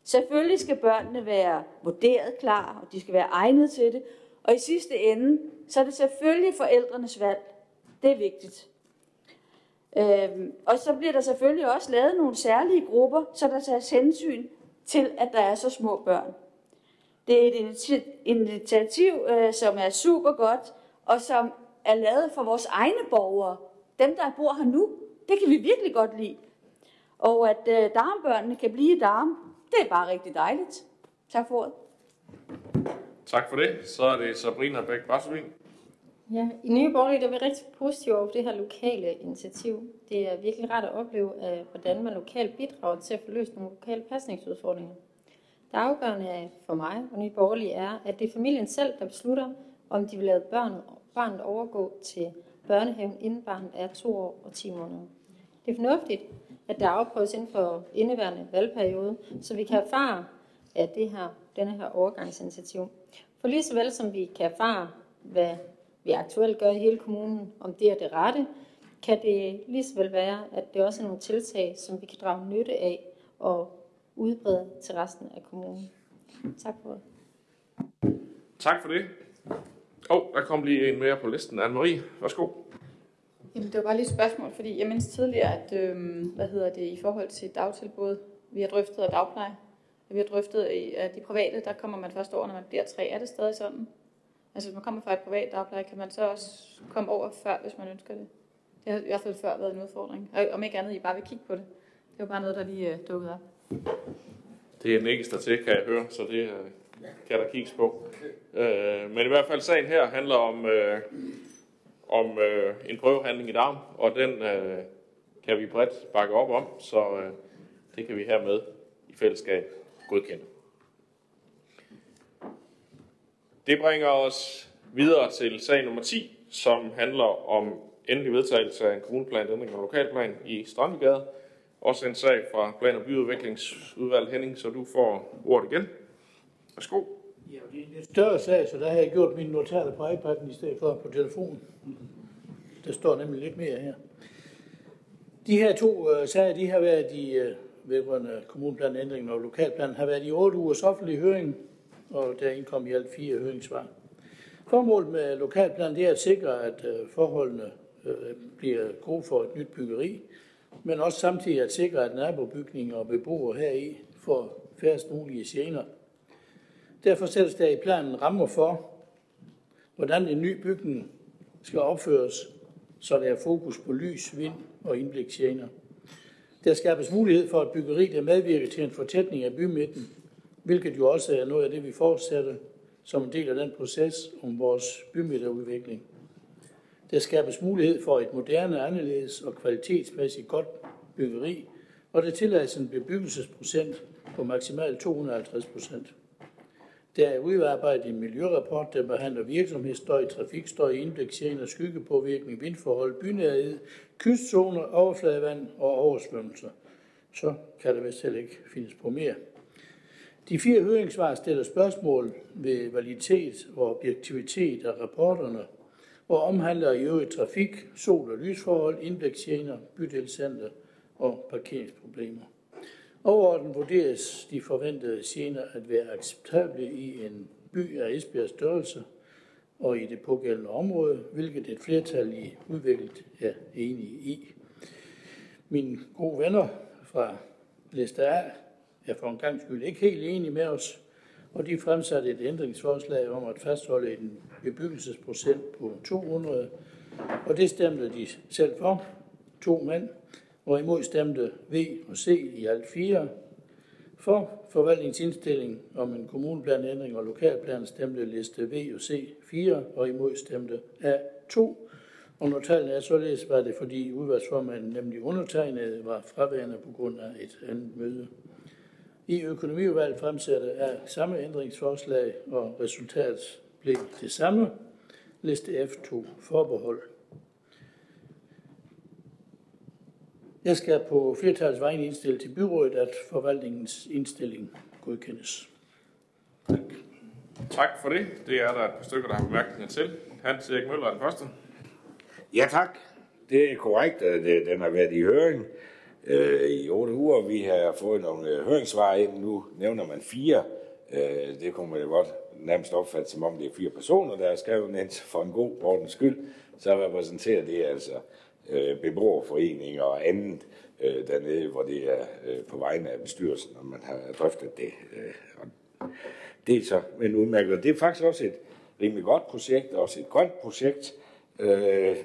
Selvfølgelig skal børnene være vurderet klar, og de skal være egnet til det. Og i sidste ende, så er det selvfølgelig forældrenes valg. Det er vigtigt. Øhm, og så bliver der selvfølgelig også lavet nogle særlige grupper, så der tages hensyn til, at der er så små børn. Det er et initiativ, øh, som er super godt, og som er lavet for vores egne borgere. Dem, der bor her nu, det kan vi virkelig godt lide. Og at øh, darmbørnene kan blive i darm, det er bare rigtig dejligt. Tak for ordet. Tak for det. Så er det Sabrina Bæk Barsvin. Ja, i Nye Borgerlige der er vi rigtig positive over det her lokale initiativ. Det er virkelig rart at opleve, hvordan man lokalt bidrager til at få løst nogle lokale pasningsudfordringer. Det afgørende for mig og Nye Borgerlige er, at det er familien selv, der beslutter, om de vil lade børn, barnet overgå til børnehaven, inden barnet er to år og 10 måneder. Det er fornuftigt, at der afprøves inden for indeværende valgperiode, så vi kan erfare af det her, denne her overgangsinitiativ. For lige så vel som vi kan erfare, hvad vi aktuelt gør i hele kommunen, om det er det rette, kan det lige så vel være, at det også er nogle tiltag, som vi kan drage nytte af og udbrede til resten af kommunen. Tak for det. Tak for det. Og oh, der kom lige en mere på listen. Anne-Marie, værsgo. Jamen, det var bare lige et spørgsmål, fordi jeg mindst tidligere, at øhm, hvad hedder det, i forhold til dagtilbud, vi har drøftet af dagpleje, vi har drøftet at de private, der kommer man først over, når man bliver tre. Er det stadig sådan? Altså hvis man kommer fra et privat dagpleje, kan man så også komme over før, hvis man ønsker det? Det har i hvert fald før været en udfordring. Og om ikke andet, I bare vil kigge på det. Det var bare noget, der lige uh, dukkede op. Det er en ekstra til, kan jeg høre, så det uh, kan der kigges på. Uh, men i hvert fald sagen her handler om, uh, om uh, en prøvehandling i darm, og den uh, kan vi bredt bakke op om, så uh, det kan vi hermed i fællesskab godkende. Det bringer os videre til sag nummer 10, som handler om endelig vedtagelse af en kommuneplan, ændring og lokalplan i Strandegade. Også en sag fra Plan- og Byudviklingsudvalg Henning, så du får ordet igen. Værsgo. Ja, det er en lidt større sag, så der har jeg gjort mine notater på iPad'en i stedet for på telefonen. Der står nemlig lidt mere her. De her to øh, sager, de har været i øh, vedrørende kommuneplanændringen og lokalplanen, har været i otte ugers offentlig høring, og der indkom i alt fire høringssvar. Formålet med lokalplanen det er at sikre, at øh, forholdene øh, bliver gode for et nyt byggeri, men også samtidig at sikre, at nabobygninger og beboere heri får færrest mulige gener. Derfor sættes der i planen rammer for, hvordan en ny bygning skal opføres, så der er fokus på lys, vind og indbliksgener. Der skabes mulighed for et byggeri, der medvirker til en fortætning af bymidten, hvilket jo også er noget af det, vi fortsætter som en del af den proces om vores bymidterudvikling. Der skabes mulighed for et moderne, anderledes og kvalitetsmæssigt godt byggeri, og der tillades en bebyggelsesprocent på maksimalt 250 procent. Der er udarbejdet en miljørapport, der behandler virksomhedsstøj, trafikstøj, indblikssering og skyggepåvirkning, vindforhold, bynærhed, kystzoner, overfladevand og oversvømmelser. Så kan der vist heller ikke findes på mere. De fire høringssvar stiller spørgsmål ved validitet og objektivitet af rapporterne, og omhandler i øvrigt trafik, sol- og lysforhold, indblæksgener, bydelscenter og parkeringsproblemer. Overordnet vurderes de forventede gener at være acceptable i en by af Esbjergs størrelse og i det pågældende område, hvilket et flertal i udviklet er enige i. Mine gode venner fra liste A er for en gang skyld ikke helt enige med os, og de fremsatte et ændringsforslag om at fastholde en bebyggelsesprocent på 200, og det stemte de selv for, to mænd, og imod stemte V og C i alt fire. For forvaltningsindstilling om en kommuneplanændring og lokalplan stemte liste V og C 4, og imod stemte A 2. Og når tallene er således, var det fordi udvalgsformanden, nemlig undertegnede, var fraværende på grund af et andet møde. I økonomiudvalget fremsatte af samme ændringsforslag, og resultatet blev det samme. Liste F2 forbehold. Jeg skal på flertals vegne indstille til byrådet, at forvaltningens indstilling godkendes. Tak. Tak for det. Det er der et par stykker, der har bemærkninger til. Hans Erik Møller er den første. Ja tak. Det er korrekt, at øh, den har været i høring øh, i otte uger. Vi har fået nogle øh, høringssvar ind. Nu nævner man fire. Øh, det kunne man jo godt nærmest opfatte, som om det er fire personer, der har skrevet ind for en god ordens skyld. Så repræsenterer det altså øh, beboerforeninger og andet øh, dernede, hvor det er øh, på vegne af bestyrelsen, og man har drøftet det. Øh, og det er så en udmærket. Det er faktisk også et rimelig godt projekt, også et grønt projekt, øh,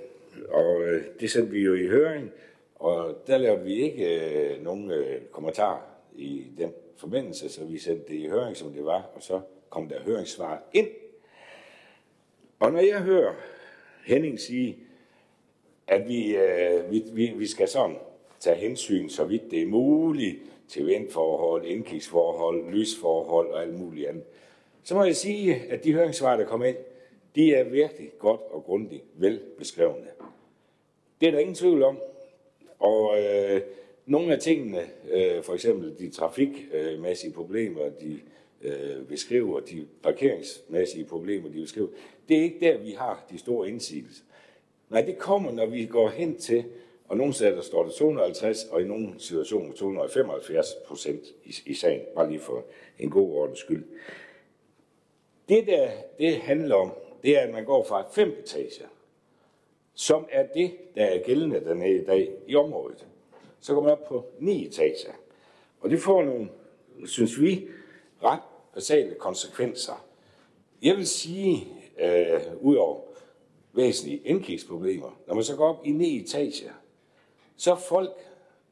og øh, det sendte vi jo i høring, og der lavede vi ikke øh, nogen øh, kommentar i den forbindelse, så vi sendte det i høring, som det var, og så kom der høringssvar ind. Og når jeg hører Henning sige, at vi, øh, vi, vi, vi skal sådan tage hensyn, så vidt det er muligt, til vindforhold, indkigsforhold, lysforhold og alt muligt andet. Så må jeg sige, at de høringssvar, der kom ind, de er virkelig godt og grundigt velbeskrevne. Det er der ingen tvivl om. Og øh, nogle af tingene, øh, for eksempel de trafikmæssige problemer, de øh, beskriver, de parkeringsmæssige problemer, de beskriver, det er ikke der, vi har de store indsigelser. Nej, det kommer, når vi går hen til, og nogle steder der står det 250, og i nogle situationer 275 procent i, i sagen, bare lige for en god ordens skyld. Det, der det handler om, det er, at man går fra fem etager, som er det, der er gældende dernede i dag i området. Så går man op på ni etager. Og det får nogle, synes vi, ret basale konsekvenser. Jeg vil sige, øh, ud over væsentlige indkigsproblemer, når man så går op i ni etager, så folk,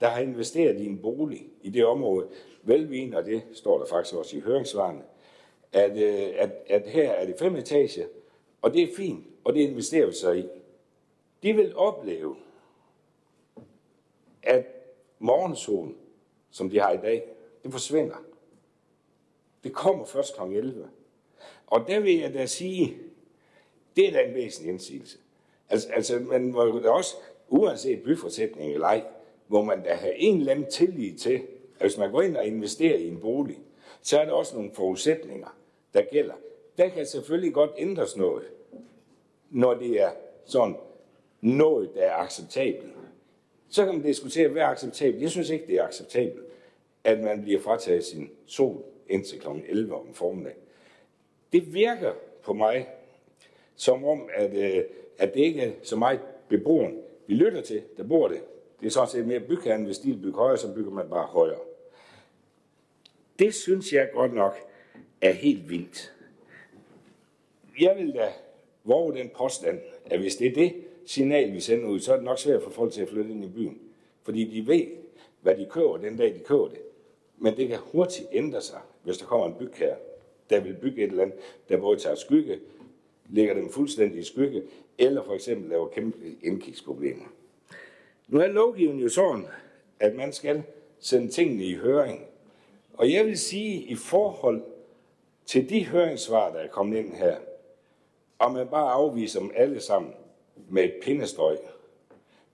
der har investeret i en bolig i det område, velvin, og det står der faktisk også i høringsvarene, at, øh, at, at her er det fem etager, og det er fint, og det investerer vi så i. De vil opleve, at morgensolen, som de har i dag, det forsvinder. Det kommer først kl. 11. Og der vil jeg da sige, det er da en væsentlig indsigelse. Altså, altså man må da også, uanset byforsætning eller ej, må man da have en eller anden tillid til, at hvis man går ind og investerer i en bolig, så er der også nogle forudsætninger, der gælder. Der kan selvfølgelig godt ændres noget, når det er sådan noget, der er acceptabelt. Så kan man diskutere, hvad er acceptabelt. Jeg synes ikke, det er acceptabelt, at man bliver frataget sin sol indtil kl. 11 om formiddagen. Det virker på mig som om, at, øh, at det ikke er så meget beboeren, vi lytter til, der bor det. Det er sådan set mere bygherren, hvis de vil bygge højere, så bygger man bare højere. Det synes jeg godt nok er helt vildt. Jeg vil da våge den påstand, at hvis det er det signal, vi sender ud, så er det nok svært for folk til at flytte ind i byen. Fordi de ved, hvad de køber den dag, de køber det. Men det kan hurtigt ændre sig, hvis der kommer en bygherre, der vil bygge et eller andet, der både tager skygge, lægger dem fuldstændig i skygge, eller for eksempel laver kæmpe indkigsproblemer. Nu er lovgivningen jo sådan, at man skal sende tingene i høring. Og jeg vil sige, i forhold til de høringssvar, der er kommet ind her, og man bare afviser dem alle sammen med et pindestrøg,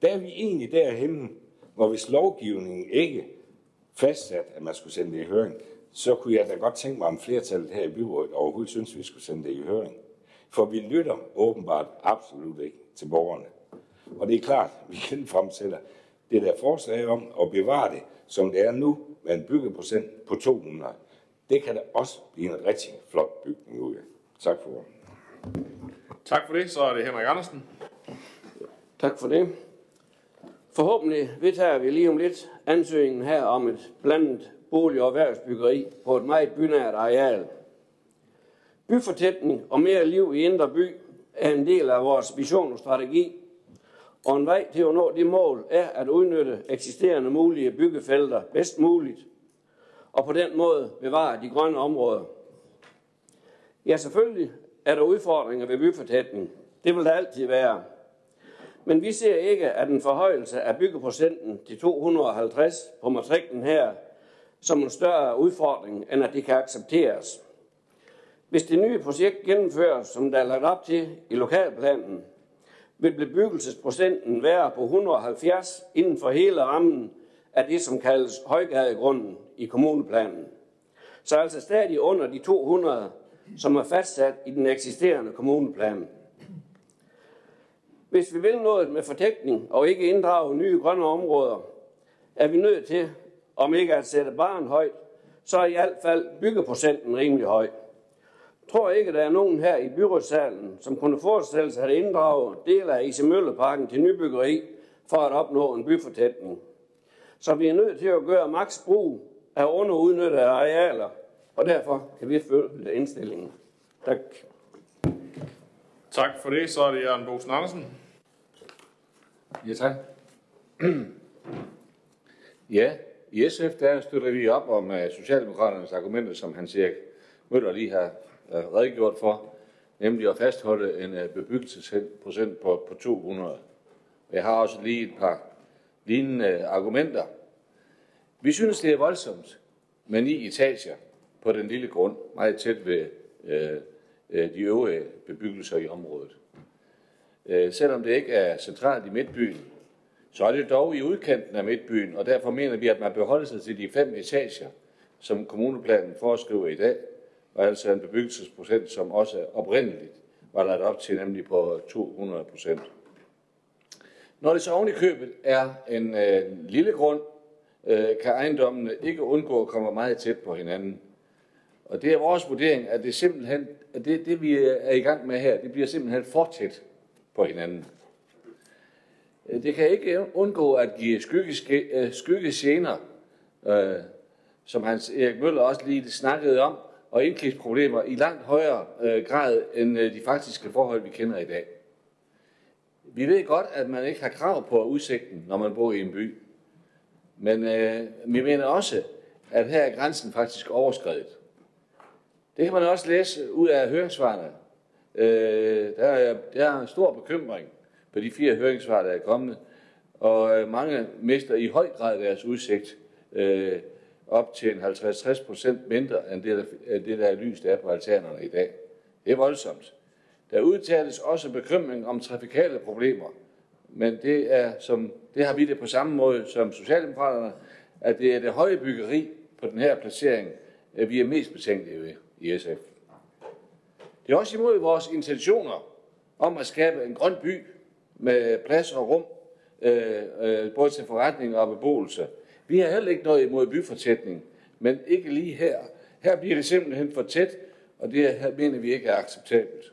der er vi egentlig derhen, hvor hvis lovgivningen ikke fastsat, at man skulle sende det i høring, så kunne jeg da godt tænke mig, om flertallet her i byrådet overhovedet synes, at vi skulle sende det i høring. For vi lytter åbenbart absolut ikke til borgerne. Og det er klart, [laughs] vi kan fremsætter det der forslag om at bevare det, som det er nu, med en byggeprocent på 200. Det kan da også blive en rigtig flot bygning ud af. Tak for ordet. Tak for det. Så er det Henrik Andersen. Tak for det. Forhåbentlig vedtager vi lige om lidt ansøgningen her om et blandet bolig- og erhvervsbyggeri på et meget bynært areal. Byfortætning og mere liv i indre by er en del af vores vision og strategi, og en vej til at nå det mål er at udnytte eksisterende mulige byggefelter bedst muligt, og på den måde bevare de grønne områder. Ja, selvfølgelig er der udfordringer ved byfortætning. Det vil der altid være. Men vi ser ikke, at en forhøjelse af byggeprocenten til 250 på matriklen her som en større udfordring, end at det kan accepteres. Hvis det nye projekt gennemføres, som der er lagt op til i lokalplanen, vil bebyggelsesprocenten være på 170 inden for hele rammen af det, som kaldes højgadegrunden i kommuneplanen. Så altså stadig under de 200, som er fastsat i den eksisterende kommuneplan. Hvis vi vil noget med fortækning og ikke inddrage nye grønne områder, er vi nødt til, om ikke at sætte barn højt, så er i hvert fald byggeprocenten rimelig høj. Tror ikke, der er nogen her i byrådssalen, som kunne forestille sig at inddrage dele af IC Mølleparken til nybyggeri for at opnå en byfortætning. Så vi er nødt til at gøre maks brug af underudnyttede arealer, og derfor kan vi følge indstillingen. Tak. Tak for det. Så er det Jørgen Bosen Andersen. Ja, tak. ja, i SF der støtter vi op om uh, Socialdemokraternes argumenter, som han siger, Møller lige har uh, redegjort for. nemlig at fastholde en øh, bebyggelsesprocent på, på 200. Jeg har også lige et par lignende øh, argumenter. Vi synes, det er voldsomt med ni etager på den lille grund, meget tæt ved øh, Øh, de øvrige bebyggelser i området. Øh, selvom det ikke er centralt i midtbyen, så er det dog i udkanten af midtbyen, og derfor mener vi, at man beholder sig til de fem etager, som kommuneplanen foreskriver i dag, og altså en bebyggelsesprocent, som også oprindeligt var lagt op til, nemlig på 200 procent. Når det så oven i købet er en øh, lille grund, øh, kan ejendommene ikke undgå at komme meget tæt på hinanden. Og det er vores vurdering, at det simpelthen, at det, det vi er i gang med her, det bliver simpelthen for tæt på hinanden. Øh, det kan ikke undgå at give skygge, øh, skyggegener, øh, som Hans Erik Møller også lige snakkede om, og indkøbsproblemer i langt højere øh, grad end øh, de faktiske forhold, vi kender i dag. Vi ved godt, at man ikke har krav på udsigten, når man bor i en by. Men øh, vi mener også, at her er grænsen faktisk overskrevet. Det kan man også læse ud af høringssvarene. Øh, der, er, der er en stor bekymring på de fire høringssvar, der er kommet, og øh, mange mister i høj grad deres udsigt øh, op til en 50-60 procent mindre end det, der, det, der er lyst er på alternerne i dag. Det er voldsomt. Der udtales også bekymring om trafikale problemer, men det, er som, det har vi det på samme måde som Socialdemokraterne, at det er det høje byggeri på den her placering, at vi er mest betænkelige ved i SF. Det er også imod vores intentioner om at skabe en grøn by med plads og rum, øh, øh, både til forretning og beboelse. Vi har heller ikke noget imod byfortætning, men ikke lige her. Her bliver det simpelthen for tæt, og det her mener vi ikke er acceptabelt.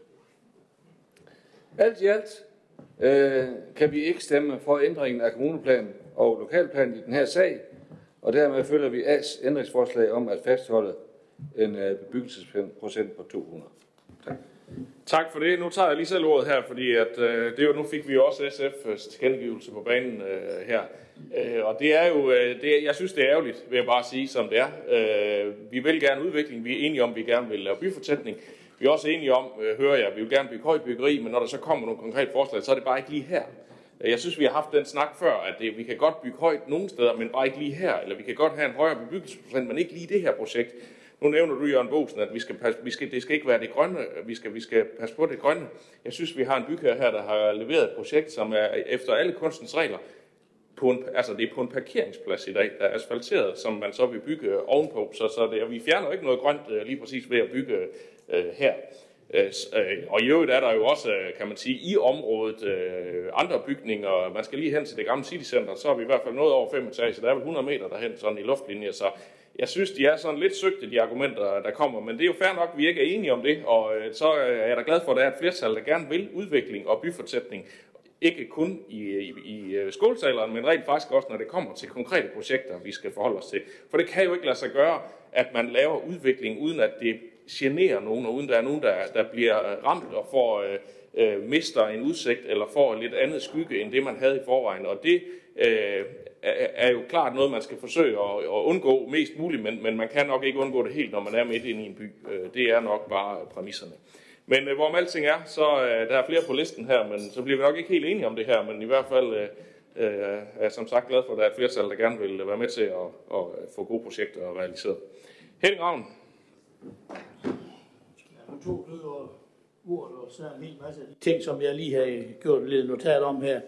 Alt i alt øh, kan vi ikke stemme for ændringen af kommuneplanen og lokalplanen i den her sag, og dermed følger vi A's ændringsforslag om at fastholde en øh, bebyggelsesprocent på 200. Tak. Tak for det. Nu tager jeg lige selv ordet her, fordi at, øh, det jo, nu fik vi jo også SF's øh, tilkendegivelse på banen øh, her. Øh, og det er jo, øh, det, jeg synes det er ærgerligt, vil jeg bare sige, som det er. Øh, vi vil gerne udvikling, vi er enige om, at vi gerne vil lave byfortætning. Vi er også enige om, øh, hører jeg, at vi vil gerne bygge højt byggeri, men når der så kommer nogle konkrete forslag, så er det bare ikke lige her. Øh, jeg synes, vi har haft den snak før, at det, vi kan godt bygge højt nogle steder, men bare ikke lige her. Eller vi kan godt have en højere bebyggelsesprocent, men ikke lige det her projekt. Nu nævner du, Jørgen Bosen, at vi skal passe, vi skal, det skal ikke være det grønne, vi skal, vi skal passe på det grønne. Jeg synes, vi har en bygherre her, der har leveret et projekt, som er efter alle kunstens regler. På en, altså det er på en parkeringsplads i dag, der er asfalteret, som man så vil bygge ovenpå. Så, så det, vi fjerner ikke noget grønt øh, lige præcis ved at bygge øh, her. Øh, øh, og i øvrigt er der jo også, kan man sige, i området øh, andre bygninger. Man skal lige hen til det gamle City Center, så er vi i hvert fald noget over fem etager. Der er vel 100 meter derhen sådan i luftlinje, så jeg synes, de er sådan lidt søgte, de argumenter, der kommer, men det er jo fair nok, at vi ikke er enige om det, og øh, så øh, er jeg da glad for, at der er et flertal, der gerne vil udvikling og byfortætning, ikke kun i, øh, i, i skolesaleren, men rent faktisk også, når det kommer til konkrete projekter, vi skal forholde os til. For det kan jo ikke lade sig gøre, at man laver udvikling, uden at det generer nogen, og uden der er nogen, der, der bliver ramt og får, øh, øh, mister en udsigt, eller får lidt andet skygge, end det man havde i forvejen. Og det øh, er jo klart noget, man skal forsøge at, at undgå mest muligt, men, men man kan nok ikke undgå det helt, når man er midt inde i en by. Øh, det er nok bare præmisserne. Men øh, hvorom alting er, så øh, der er flere på listen her, men så bliver vi nok ikke helt enige om det her, men i hvert fald øh, øh er jeg som sagt glad for, at der er et flertal, der gerne vil være med til at, at få gode projekter realiseret. Henning Ravn. Ja, to ord og så en hel masse af de ting, som jeg lige har gjort lidt notat om her.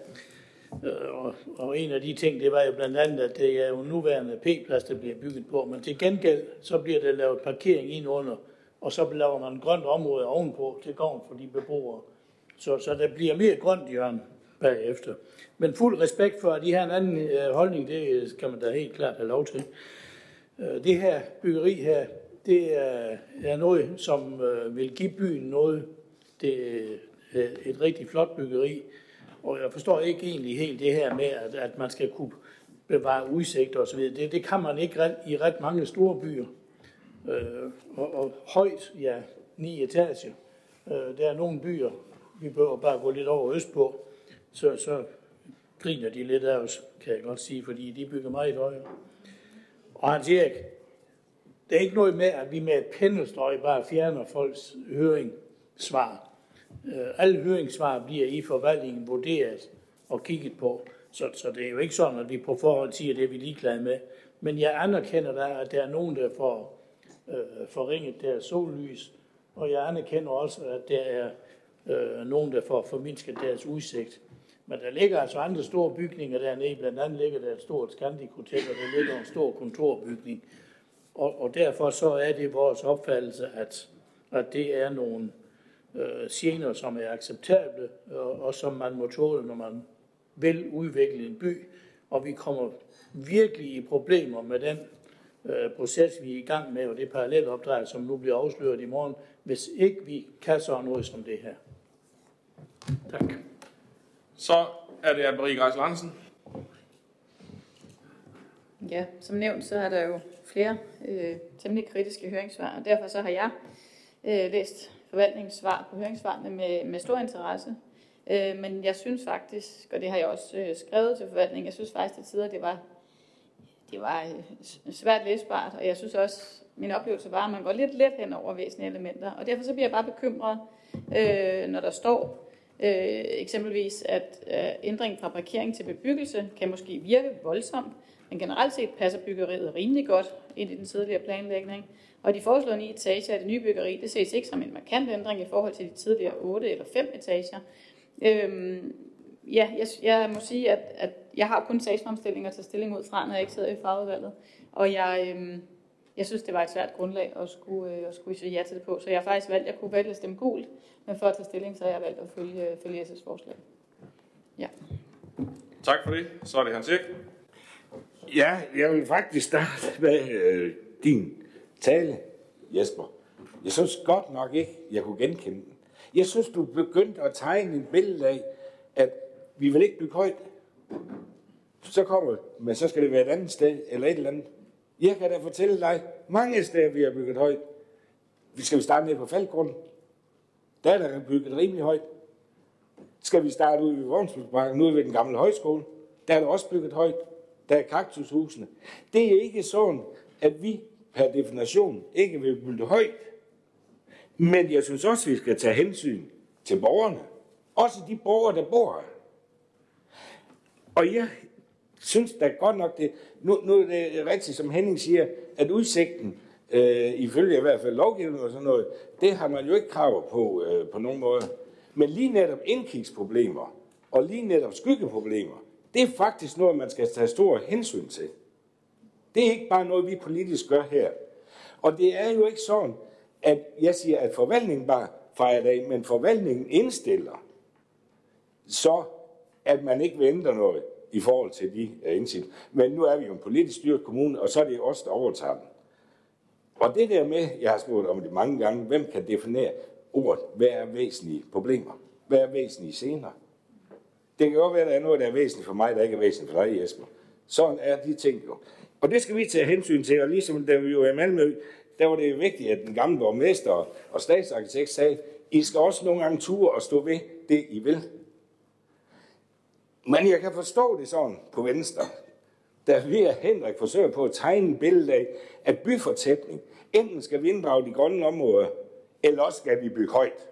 Øh, og, og en af de ting, det var jo blandt andet, at det er jo nuværende P-plads, der bliver bygget på, men til gengæld, så bliver der lavet parkering ind under, og så laver man grønt område ovenpå til gavn for de beboere. Så, så der bliver mere grønt hjørne bagefter. Men fuld respekt for, at de har en anden øh, holdning, det skal man da helt klart have lov til. Øh, det her byggeri her, det er, er noget, som øh, vil give byen noget. Det er øh, et rigtig flot byggeri, og jeg forstår ikke egentlig helt det her med, at, at man skal kunne bevare udsigt og så videre. Det, det kan man ikke i ret mange store byer. Øh, og, og højt, ja, ni etager. Øh, der er nogle byer, vi behøver bare gå lidt over øst på, så, så griner de lidt af os, kan jeg godt sige, fordi de bygger meget højere. Og han siger ikke, det er ikke noget med, at vi med et pendelstrøg bare fjerner folks høring. svar. Øh, alle høringssvar bliver i forvaltningen vurderet og kigget på. Så, så det er jo ikke sådan, at vi på forhånd siger, at det er vi ligeglade med. Men jeg anerkender da, at der er nogen, der får øh, forringet deres sollys, og jeg anerkender også, at der er øh, nogen, der får formindsket deres udsigt. Men der ligger altså andre store bygninger dernede. Blandt andet ligger der et stort Scandic Hotel, og der ligger en stor kontorbygning. Og, og derfor så er det vores opfattelse, at, at det er nogle øh, gener, som er acceptable, og, og som man må tåle, når man vil udvikle en by. Og vi kommer virkelig i problemer med den øh, proces, vi er i gang med, og det parallelopdrag, som nu bliver afsløret i morgen, hvis ikke vi kan så noget som det her. Tak. Så er det Anne-Marie Greis Larsen. Ja, som nævnt, så er der jo flere øh, temmelig kritiske høringssvar, og derfor så har jeg øh, læst forvaltningssvar på høringssvarene med, med stor interesse. Øh, men jeg synes faktisk, og det har jeg også øh, skrevet til forvaltningen, jeg synes faktisk til tider, det var, det var øh, svært læsbart, og jeg synes også, min oplevelse var, at man går lidt let hen over væsentlige elementer, og derfor så bliver jeg bare bekymret, øh, når der står, Øh, eksempelvis, at øh, ændringen fra parkering til bebyggelse kan måske virke voldsomt, men generelt set passer byggeriet rimelig godt ind i den tidligere planlægning. Og de foreslåede ni etager af det nye byggeri, det ses ikke som en markant ændring i forhold til de tidligere 8 eller 5 etager. Øhm, ja, jeg, jeg må sige, at, at jeg har kun sagsfremstillinger til stilling ud fra, når jeg ikke sidder i fagudvalget. Og jeg, øhm, jeg synes, det var et svært grundlag at skulle, øh, at skulle sige ja til det på. Så jeg har faktisk valgt, at jeg kunne vælge at stemme gult, men for at tage stilling, så har jeg valgt at følge, følge SS forslag. Ja. Tak for det. Så er det Hans Erik. Ja, jeg vil faktisk starte med øh, din tale, Jesper. Jeg synes godt nok ikke, jeg kunne genkende den. Jeg synes, du begyndte at tegne en billede af, at vi vil ikke bygge højt. Så kommer men så skal det være et andet sted, eller et eller andet. Jeg kan da fortælle dig, mange steder vi har bygget højt. Vi skal vi starte ned på faldgrunden. Der er der bygget rimelig højt. Skal vi starte ud ved Vognsbyggeparken, ude ved den gamle højskole. Der er der også bygget højt. Der er kaktushusene. Det er ikke sådan, at vi per definition ikke vil bygge højt. Men jeg synes også, at vi skal tage hensyn til borgerne. Også de borgere, der bor her. Og jeg synes da godt nok, det, nu, nu er det rigtigt, som Henning siger, at udsigten, øh, ifølge i hvert fald lovgivning og sådan noget, det har man jo ikke krav på øh, på nogen måde. Men lige netop indkigsproblemer og lige netop skyggeproblemer, det er faktisk noget, man skal tage stor hensyn til. Det er ikke bare noget, vi politisk gør her. Og det er jo ikke sådan, at jeg siger, at forvaltningen bare fejrer dag, men forvaltningen indstiller, så at man ikke vil ændre noget i forhold til de indsigt. indsigelser. Men nu er vi jo en politisk styret kommune, og så er det os, der overtager den. Og det der med, jeg har spurgt om det mange gange, hvem kan definere ordet, hvad er væsentlige problemer? Hvad er væsentlige scener? Det kan jo være, at der er noget, der er væsentligt for mig, der ikke er væsentligt for dig, Jesper. Sådan er de ting jo. Og det skal vi tage hensyn til, og ligesom da vi var i Malmø, der var det vigtigt, at den gamle borgmester og statsarkitekt sagde, I skal også nogle gange ture og stå ved det, I vil. Men jeg kan forstå det sådan på venstre, da vi og Henrik forsøger på at tegne et billede af, at byfortætning, enten skal vi inddrage de grønne områder, eller også skal vi bygge højt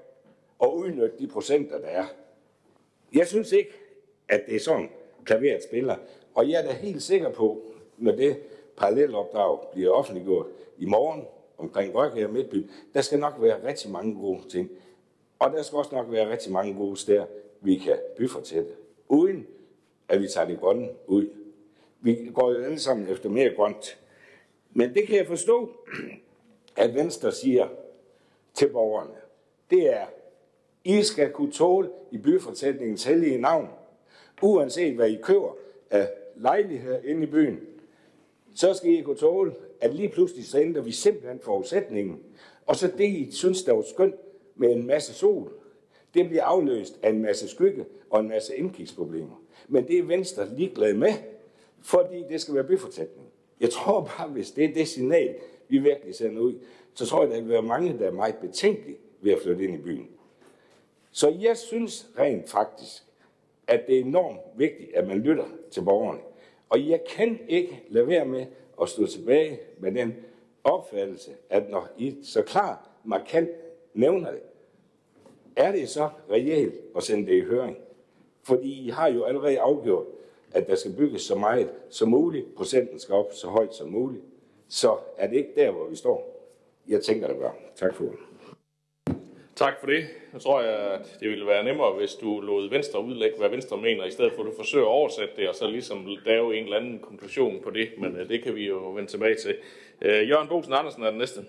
og udnytte de procenter, der er. Jeg synes ikke, at det er sådan, klaveret spiller. Og jeg er da helt sikker på, når det parallelopdrag bliver offentliggjort i morgen omkring Rørkær Midtby, der skal nok være rigtig mange gode ting. Og der skal også nok være rigtig mange gode steder, vi kan byfortætte, uden at vi tager det grønne ud. Vi går jo alle sammen efter mere grønt. Men det kan jeg forstå, at Venstre siger til borgerne. Det er, I skal kunne tåle i byfortætningens hellige navn, uanset hvad I køber af lejligheder inde i byen, så skal I kunne tåle, at lige pludselig så ændrer vi simpelthen forudsætningen. Og så det, I synes, der var skønt med en masse sol, det bliver afløst af en masse skygge og en masse indkigsproblemer. Men det er Venstre ligeglad med, fordi det skal være byfortætning. Jeg tror bare, hvis det er det signal, vi virkelig sender ud, så tror jeg, der vil være mange, der er meget betænkelige ved at flytte ind i byen. Så jeg synes rent faktisk, at det er enormt vigtigt, at man lytter til borgerne. Og jeg kan ikke lade være med at stå tilbage med den opfattelse, at når I så klart markant nævner det, er det så reelt at sende det i høring? Fordi I har jo allerede afgjort, at der skal bygges så meget som muligt, procenten skal op så højt som muligt. Så er det ikke der, hvor vi står? Jeg tænker det gør. Tak for ordet. Tak for det. Jeg tror, at det ville være nemmere, hvis du lod Venstre udlægge, hvad Venstre mener, i stedet for at du forsøger at oversætte det, og så ligesom lave en eller anden konklusion på det. Men øh, det kan vi jo vende tilbage til. Uh, Jørgen Bosen Andersen er den næste.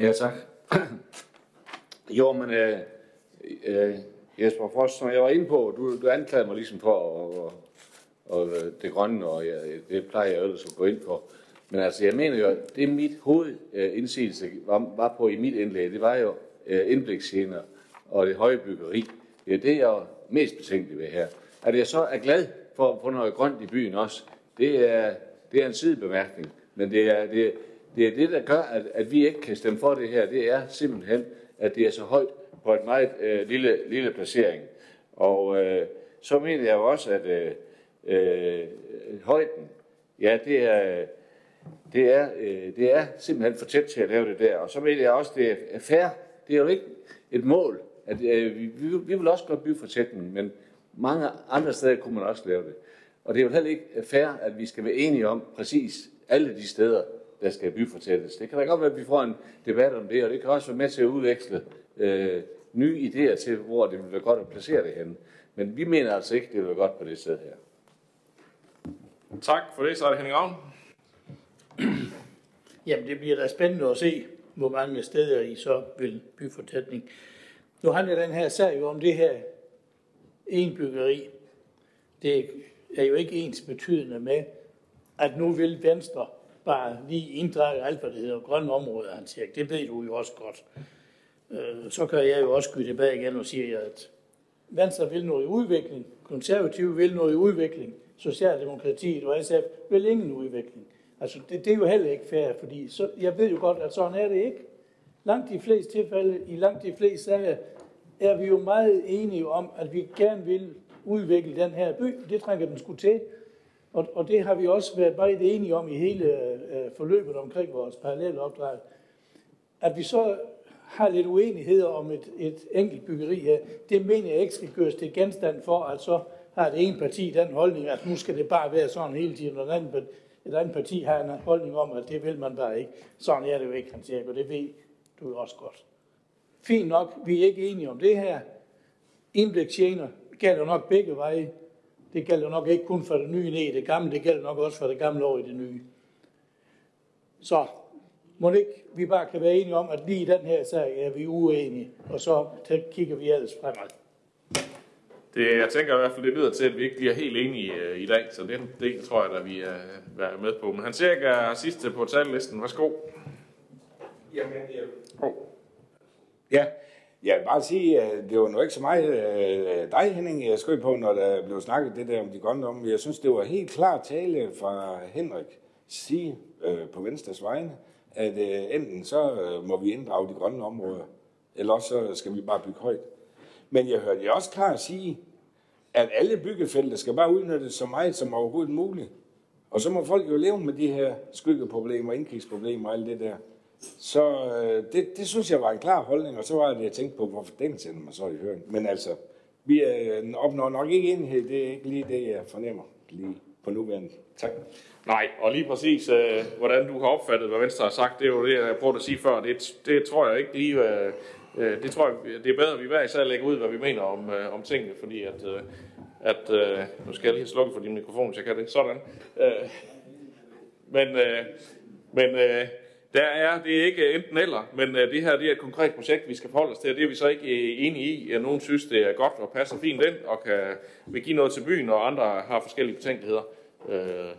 Ja, tak. jo, men øh, øh, Jesper Frost, som jeg var inde på, du, du anklagede mig ligesom for og, og, og det grønne, og ja, det plejer jeg ellers at gå ind for. Men altså, jeg mener jo, at det mit hovedindsigelse øh, var, var på i mit indlæg, det var jo øh, og det høje byggeri. Det er det, jeg er mest betænkelig ved her. At jeg så er glad for at få noget grønt i byen også, det er, det er en sidebemærkning. Men det er det, det, er det der gør, at, at vi ikke kan stemme for det her. Det er simpelthen, at det er så højt på et meget øh, lille, lille placering. Og øh, så mener jeg jo også, at øh, øh, højden, ja, det er, det er, øh, det er simpelthen for tæt til at lave det der. Og så mener jeg også, det er fair. Det er jo ikke et mål. At, øh, vi, vi vil også godt bygge for tætning, men mange andre steder kunne man også lave det. Og det er jo heller ikke fair, at vi skal være enige om præcis alle de steder, der skal byfortættes. Det kan da godt være, at vi får en debat om det, og det kan også være med til at udveksle øh, nye idéer til, hvor det vil være godt at placere det henne. Men vi mener altså ikke, det vil være godt på det sted her. Tak for det. Så er det Henning Ravn. Jamen, det bliver da spændende at se, hvor mange steder I så vil byfortætning. Nu handler den her sag jo om det her enbyggeri. Det er jo ikke ens betydende med, at nu vil Venstre bare lige inddrage alt, hvad det hedder grønne områder, han siger. Det ved du jo også godt. Øh, så kan jeg jo også skyde tilbage igen og sige, at Venstre vil noget i udvikling, konservative vil noget i udvikling, Socialdemokratiet og SF vil ingen udvikling. Altså, det, det er jo heller ikke fair, fordi så, jeg ved jo godt, at sådan er det ikke. Langt de fleste tilfælde, i langt de fleste sager, er vi jo meget enige om, at vi gerne vil udvikle den her by. Det trænger den skulle til. Og, og det har vi også været meget enige om i hele øh, forløbet omkring vores parallelle opdrag. At vi så har lidt uenigheder om et, et enkelt byggeri her, det mener jeg ikke skal gøres til genstand for, at så har det ene parti den holdning, at nu skal det bare være sådan hele tiden, og den anden et andet parti har en holdning om, at det vil man bare ikke. Sådan er det jo ikke, han siger, og det ved du også godt. Fint nok, vi er ikke enige om det her. Indblik tjener gælder nok begge veje. Det gælder nok ikke kun for det nye ned i det gamle, det gælder nok også for det gamle over i det nye. Så må ikke vi bare kan være enige om, at lige i den her sag er vi uenige, og så kigger vi ellers fremad. Det, jeg tænker i hvert fald, det lyder til, at vi ikke bliver helt enige uh, i dag, så det, det tror jeg, at vi er, er med på. Men han ser ikke sidste på tallisten. Værsgo. Jamen, jeg... Oh. Ja, jeg vil bare sige, at det var nu ikke så meget uh, dig, Henning, jeg skrev på, når der blev snakket det der om de grønne om. Jeg synes, det var helt klart tale fra Henrik sige uh, på Venstres vegne, at uh, enten så uh, må vi inddrage de grønne områder, eller også så skal vi bare bygge højt. Men jeg hørte jer også klart sige, at alle byggefelter skal bare udnyttes så meget som overhovedet muligt. Og så må folk jo leve med de her skyggeproblemer, indkigsproblemer og alt det der. Så øh, det, det synes jeg var en klar holdning, og så var det, jeg tænkte på, hvorfor den sender mig så i høring. Men altså, vi øh, opnår nok ikke enighed, det er ikke lige det, jeg fornemmer lige på nuværende. Tak. Nej, og lige præcis, øh, hvordan du har opfattet, hvad Venstre har sagt, det er jo det, jeg prøvede at sige før. Det, det tror jeg ikke lige... Øh, øh, det tror jeg, det er bedre, at vi hver især lægger ud, hvad vi mener om, øh, om tingene, fordi at, øh, at øh, nu skal jeg lige slukke for din mikrofon, hvis jeg kan det. Sådan. Øh, men øh, men øh, der er, det er ikke enten eller, men øh, det her det er et konkret projekt, vi skal forholde os til, og det er vi så ikke enige i. At nogen synes, det er godt og passer fint ind, og kan vil give noget til byen, og andre har forskellige betænkeligheder øh,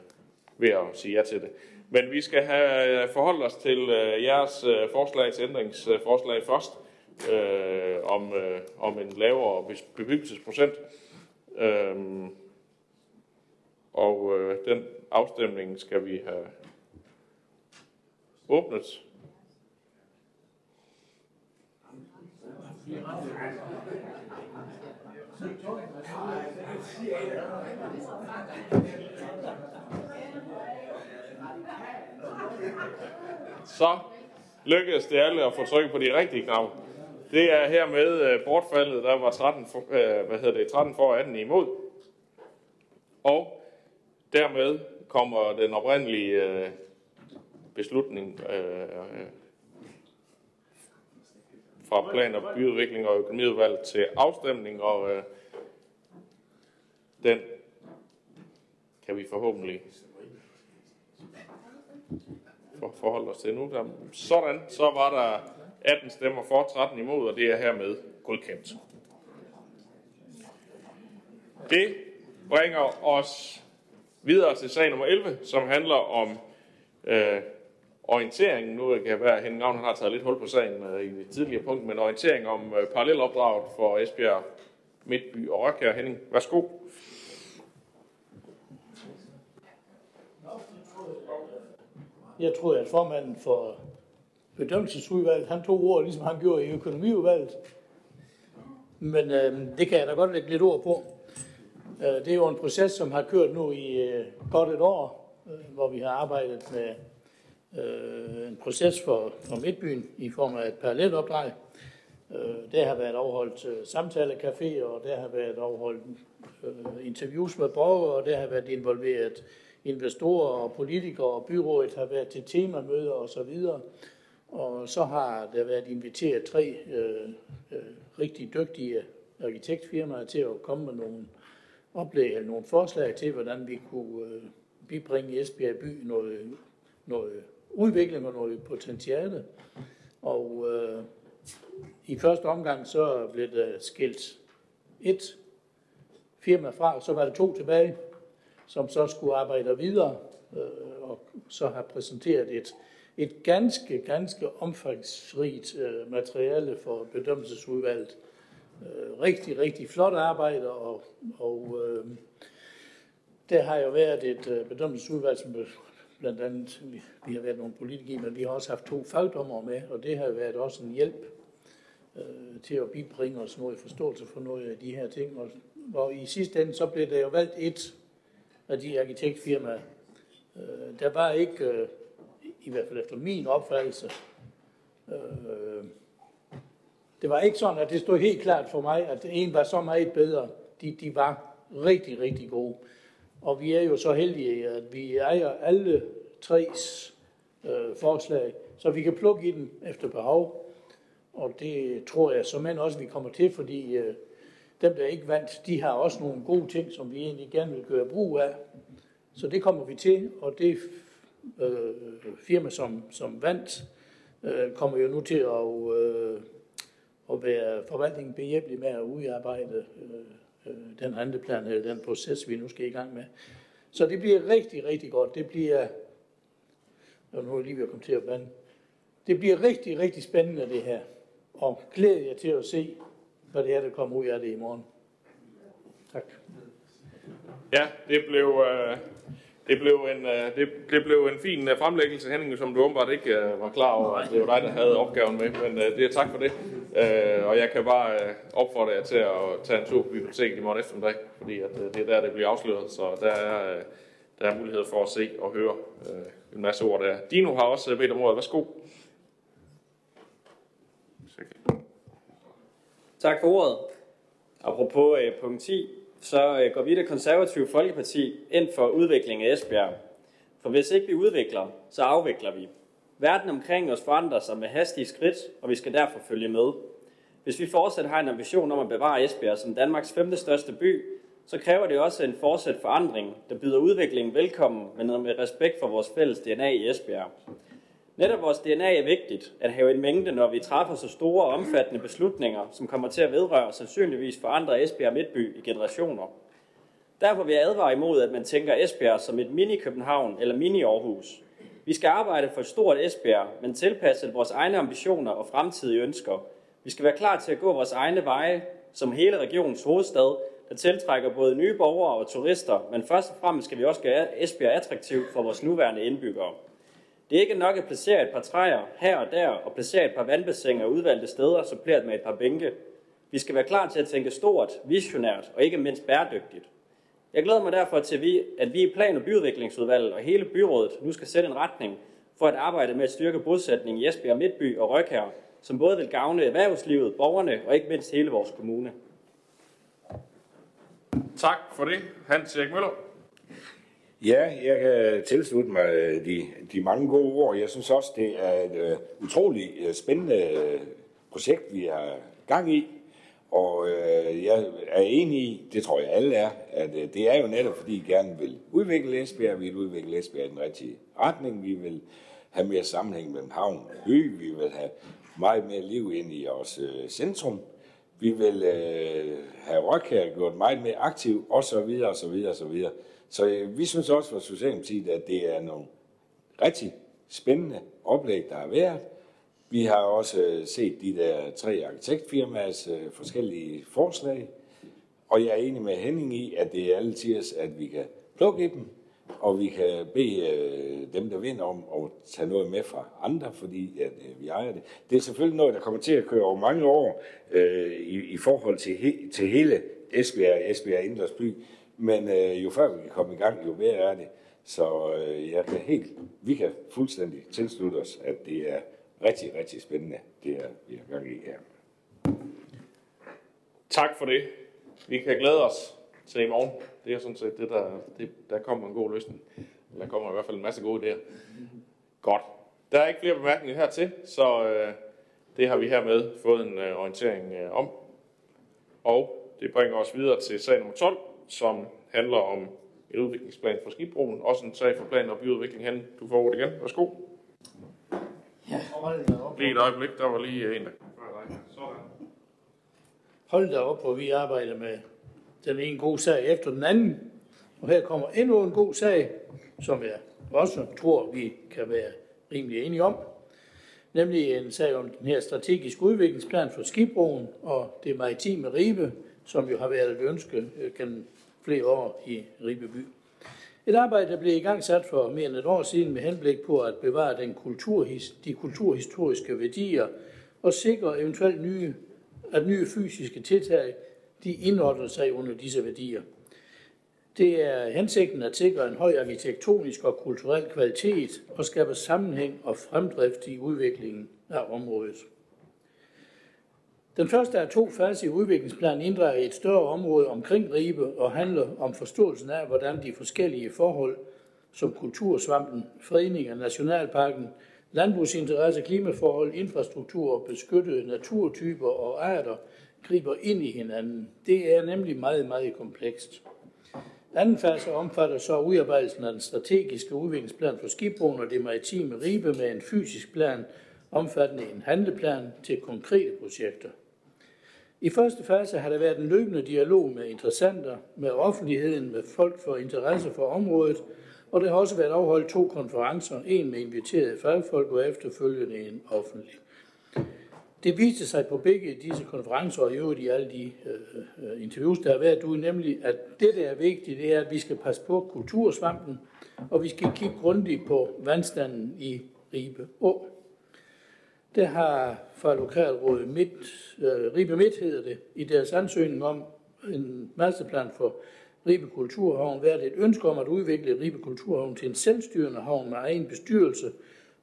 ved at sige ja til det. Men vi skal have forholdt os til øh, jeres øh, forslag til ændringsforslag først, øh, om, øh, om en lavere bebyggelsesprocent. Øhm, og øh, den afstemning skal vi have åbnet. Så lykkedes det alle at få tryk på de rigtige knapper. Det er hermed øh, bortfaldet. Der var 13 for, øh, hvad hedder det, 13 for 18 imod. Og dermed kommer den oprindelige øh, beslutning øh, øh, fra plan- og byudvikling og økonomiudvalg til afstemning, og øh, den kan vi forhåbentlig for, forholde os til nu. Sådan, så var der 18 stemmer for, 13 imod, og det er hermed godkendt. Det bringer os videre til sag nummer 11, som handler om øh, orientering. Nu kan være, at Henning Ravn har taget lidt hul på sagen øh, i det tidligere punkt, men orientering om øh, parallelopdraget for Esbjerg, Midtby og Røkær. Henning, værsgo. Jeg tror, at formanden for bedømmelsesudvalget, han tog ordet, ligesom han gjorde i økonomiudvalget. Men øh, det kan jeg da godt lægge lidt ord på. Øh, det er jo en proces, som har kørt nu i øh, godt et år, øh, hvor vi har arbejdet med øh, en proces for, for Midtbyen i form af et parallelt opdrag. Øh, der har været afholdt øh, samtalecafé, og der har været afholdt øh, interviews med borgere, og der har været involveret investorer og politikere, og byrådet har været til temamøder osv. Og så og så har der været inviteret tre øh, øh, rigtig dygtige arkitektfirmaer til at komme med nogle oplæg eller nogle forslag til, hvordan vi kunne øh, bibringe Esbjerg by noget, noget udvikling og noget potentiale. Og øh, i første omgang så blev der skilt et firma fra, og så var der to tilbage, som så skulle arbejde videre øh, og så har præsenteret et, et ganske, ganske omfangsrigt øh, materiale for bedømmelsesudvalget. Øh, rigtig, rigtig flot arbejde, og, og øh, der har jo været et øh, bedømmelsesudvalg, som blandt andet, vi, vi har været nogle politikere, men vi har også haft to fagdommere med, og det har været også en hjælp øh, til at bibringe os noget forståelse for noget af de her ting. Og, og i sidste ende, så blev der jo valgt et af de arkitektfirmaer. Øh, der var ikke, øh, i hvert fald efter min opfattelse, øh, det var ikke sådan, at det stod helt klart for mig, at en var så meget bedre. De, de var rigtig, rigtig gode. Og vi er jo så heldige, at vi ejer alle tre øh, forslag, så vi kan plukke i dem efter behov. Og det tror jeg som end også, vi kommer til, fordi øh, dem, der ikke vandt, de har også nogle gode ting, som vi egentlig gerne vil gøre brug af. Så det kommer vi til, og det øh, firma, som, som vandt, øh, kommer jo nu til at, øh, at være forvaltningen behjælpelig med at udarbejde øh, øh, den handleplan, eller den proces, vi nu skal i gang med. Så det bliver rigtig, rigtig godt. Det bliver, og nu er lige ved at komme til at vande, det bliver rigtig, rigtig spændende det her. Og glæder jer til at se, hvad det er, der kommer ud af det i morgen. Tak. Ja, det blev, øh, det blev en, øh, det, det blev en fin øh, fremlæggelse, Henning, som du åbenbart ikke øh, var klar over, at det var dig, der havde opgaven med. Men øh, det er tak for det. Øh, og jeg kan bare øh, opfordre jer til at tage en tur på biblioteket i morgen eftermiddag, fordi at, øh, det er der, det bliver afsløret. Så der er, øh, der er mulighed for at se og høre øh, en masse ord der. Dino har også øh, bedt om ordet. Værsgo. Tak for ordet. Apropos øh, punkt 10, så øh, går vi det konservative Folkeparti ind for udvikling af Esbjerg. For hvis ikke vi udvikler, så afvikler vi. Verden omkring os forandrer sig med hastige skridt, og vi skal derfor følge med. Hvis vi fortsat har en ambition om at bevare Esbjerg som Danmarks femte største by, så kræver det også en fortsat forandring, der byder udviklingen velkommen, men med respekt for vores fælles DNA i Esbjerg. Netop vores DNA er vigtigt at have en mængde, når vi træffer så store og omfattende beslutninger, som kommer til at vedrøre sandsynligvis forandre Esbjerg Midtby i generationer. Derfor vil jeg advare imod, at man tænker Esbjerg som et mini-København eller mini-Aarhus. Vi skal arbejde for et stort Esbjerg, men tilpasset vores egne ambitioner og fremtidige ønsker. Vi skal være klar til at gå vores egne veje, som hele regionens hovedstad, der tiltrækker både nye borgere og turister, men først og fremmest skal vi også gøre Esbjerg attraktivt for vores nuværende indbyggere. Det er ikke nok at placere et par træer her og der og placere et par vandbassiner udvalgte steder, suppleret med et par bænke. Vi skal være klar til at tænke stort, visionært og ikke mindst bæredygtigt. Jeg glæder mig derfor til, at vi i Plan- og Byudviklingsudvalget og hele byrådet nu skal sætte en retning for at arbejde med at styrke bosætning i Esbjerg Midtby og Røkær, som både vil gavne erhvervslivet, borgerne og ikke mindst hele vores kommune. Tak for det, Hans Erik Møller. Ja, jeg kan tilslutte mig øh, de, de mange gode ord. Jeg synes også, det er et øh, uh, utroligt uh, øh, spændende uh, projekt, vi har gang i. Og uh, jeg er enig i, det tror jeg alle er, at uh, det er jo netop, fordi I gerne vil udvikle Esbjerg. Vi vil udvikle Esbjerg i den rigtige retning. Vi vil have mere sammenhæng mellem havn og by. Vi vil have meget mere liv ind i vores uh, centrum. Vi vil uh, have Rødkær gjort meget mere aktiv, og så videre, og så øh, vi synes også fra Socialdemokratiet, at det er nogle rigtig spændende oplæg, der har været. Vi har også øh, set de der tre arkitektfirmaers øh, forskellige forslag, og jeg er enig med Henning i, at det er alle tirs, at vi kan plukke i dem, og vi kan bede øh, dem, der vinder om at tage noget med fra andre, fordi at, øh, vi ejer det. Det er selvfølgelig noget, der kommer til at køre over mange år øh, i, i forhold til, he, til hele Esbjerg, Esbjerg Indres By, men øh, jo før vi kan komme i gang, jo mere er det. Så øh, jeg kan helt, vi kan fuldstændig tilslutte os, at det er rigtig, rigtig spændende, det er, vi har gang i her. Tak for det. Vi kan glæde os til i morgen. Det er sådan set det, der, det, der kommer en god løsning. Der kommer i hvert fald en masse gode idéer. Godt. Der er ikke flere bemærkninger hertil, så øh, det har vi hermed fået en øh, orientering øh, om. Og det bringer os videre til sag nummer 12, som handler om en udviklingsplan for Skibroen. Også en sag for plan og byudvikling hen. Du får ordet igen. Værsgo. Ja. Lige et øjeblik, der var lige en, der Sådan. Hold da op, hvor vi arbejder med den ene gode sag efter den anden. Og her kommer endnu en god sag, som jeg også tror, vi kan være rimelig enige om. Nemlig en sag om den her strategiske udviklingsplan for Skibroen og det maritime Ribe, som jo har været et ønske øh, gennem flere år i Ribeby. Et arbejde, der blev i gang sat for mere end et år siden med henblik på at bevare den kulturhis, de kulturhistoriske værdier og sikre eventuelt nye, at nye fysiske tiltag de indordner sig under disse værdier. Det er hensigten at sikre en høj arkitektonisk og kulturel kvalitet og skabe sammenhæng og fremdrift i udviklingen af området. Den første af to faser i udviklingsplanen inddrager et større område omkring Ribe og handler om forståelsen af, hvordan de forskellige forhold, som kultursvampen, fredninger, nationalparken, landbrugsinteresse, klimaforhold, infrastruktur, beskyttede naturtyper og arter griber ind i hinanden. Det er nemlig meget, meget komplekst. Anden fase omfatter så udarbejdelsen af den strategiske udviklingsplan for skibbroen og det maritime Ribe med en fysisk plan omfattende en handleplan til konkrete projekter. I første fase har der været en løbende dialog med interessenter, med offentligheden, med folk for interesse for området, og der har også været afholdt to konferencer, en med inviterede fagfolk og efterfølgende en offentlig. Det viste sig på begge disse konferencer og i øvrigt i alle de øh, øh interviews, der har været ude, nemlig at det, der er vigtigt, det er, at vi skal passe på kultursvampen, og vi skal kigge grundigt på vandstanden i Ribe Å. Der har fra Lokalrådet Midt, øh, Ribe Midt hedder det, i deres ansøgning om en masterplan for Ribe Kulturhavn været et ønske om at udvikle Ribe Kulturhavn til en selvstyrende havn med egen bestyrelse,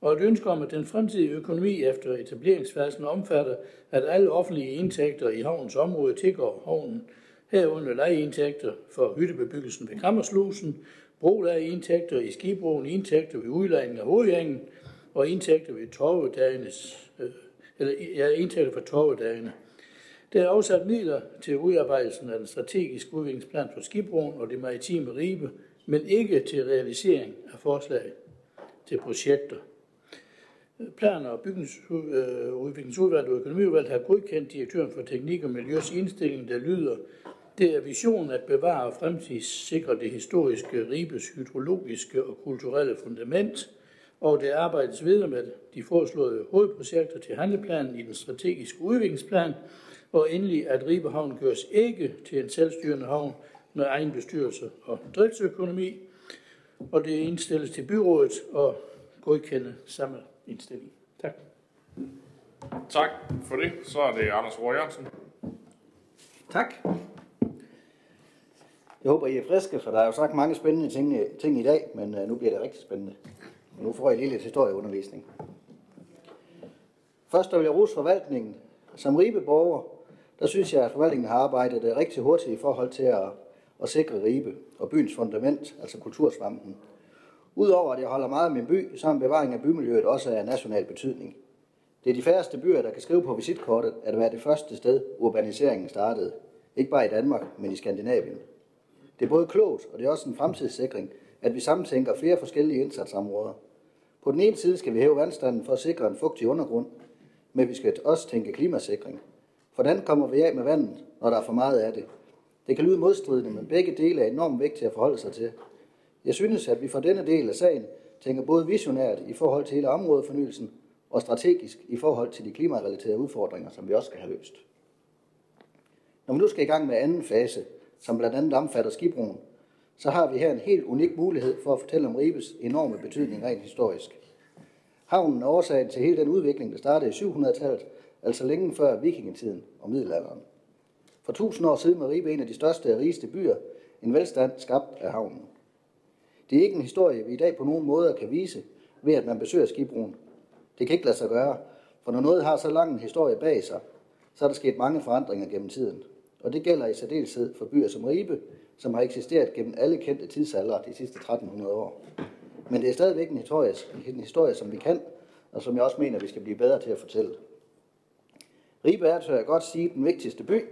og et ønske om, at den fremtidige økonomi efter etableringsfasen omfatter, at alle offentlige indtægter i havnens område tilgår havnen, herunder lejeindtægter for hyttebebyggelsen ved Kammerslusen, brolejeindtægter i skibroen, indtægter ved udlejning af hovedgængen og indtægter ved torvedagenes, øh, eller ja, indtægter for torvedagene. Der er afsat midler til udarbejdelsen af den strategiske udviklingsplan for skibroen og det maritime ribe, men ikke til realisering af forslag til projekter. Planer og bygningsudvalget øh, og økonomiudvalget har godkendt direktøren for teknik og miljøs indstilling, der lyder, det er visionen at bevare og fremtidssikre det historiske ribes hydrologiske og kulturelle fundament, og det arbejdes videre med de foreslåede hovedprojekter til handleplanen i den strategiske udviklingsplan, og endelig at Ribehavn gøres ikke til en selvstyrende havn med egen bestyrelse og driftsøkonomi, og det indstilles til byrådet og godkende samme indstilling. Tak. Tak for det. Så er det Anders Rohr Jørgensen. Tak. Jeg håber, I er friske, for der er jo sagt mange spændende ting, ting i dag, men uh, nu bliver det rigtig spændende. Og nu får jeg lige lidt historieundervisning. Først vil jeg rose forvaltningen. Som Ribe-borger, der synes jeg, at forvaltningen har arbejdet øh, rigtig hurtigt i forhold til at, at sikre Ribe og byens fundament, altså kultursvampen. Udover at jeg holder meget af min by, så er en bevaring af bymiljøet også af national betydning. Det er de færreste byer, der kan skrive på visitkortet, at det var det første sted, urbaniseringen startede. Ikke bare i Danmark, men i Skandinavien. Det er både klogt, og det er også en fremtidssikring, at vi samtænker flere forskellige indsatsområder. På den ene side skal vi hæve vandstanden for at sikre en fugtig undergrund, men vi skal også tænke klimasikring. Hvordan kommer vi af med vandet, når der er for meget af det? Det kan lyde modstridende, men begge dele er enormt vigtige at forholde sig til. Jeg synes, at vi for denne del af sagen tænker både visionært i forhold til hele områdefornyelsen og strategisk i forhold til de klimarelaterede udfordringer, som vi også skal have løst. Når vi nu skal i gang med anden fase, som blandt andet omfatter skibroen, så har vi her en helt unik mulighed for at fortælle om Ribes enorme betydning rent historisk. Havnen er årsagen til hele den udvikling, der startede i 700-tallet, altså længe før vikingetiden og middelalderen. For tusind år siden var Ribe en af de største og rigeste byer, en velstand skabt af havnen. Det er ikke en historie, vi i dag på nogen måde kan vise, ved at man besøger skibroen. Det kan ikke lade sig gøre, for når noget har så lang en historie bag sig, så er der sket mange forandringer gennem tiden. Og det gælder i særdeleshed for byer som Ribe, som har eksisteret gennem alle kendte tidsalder de sidste 1300 år. Men det er stadigvæk en historie, en historie, som vi kan, og som jeg også mener, vi skal blive bedre til at fortælle. Ribe er, tør jeg godt sige, den vigtigste by,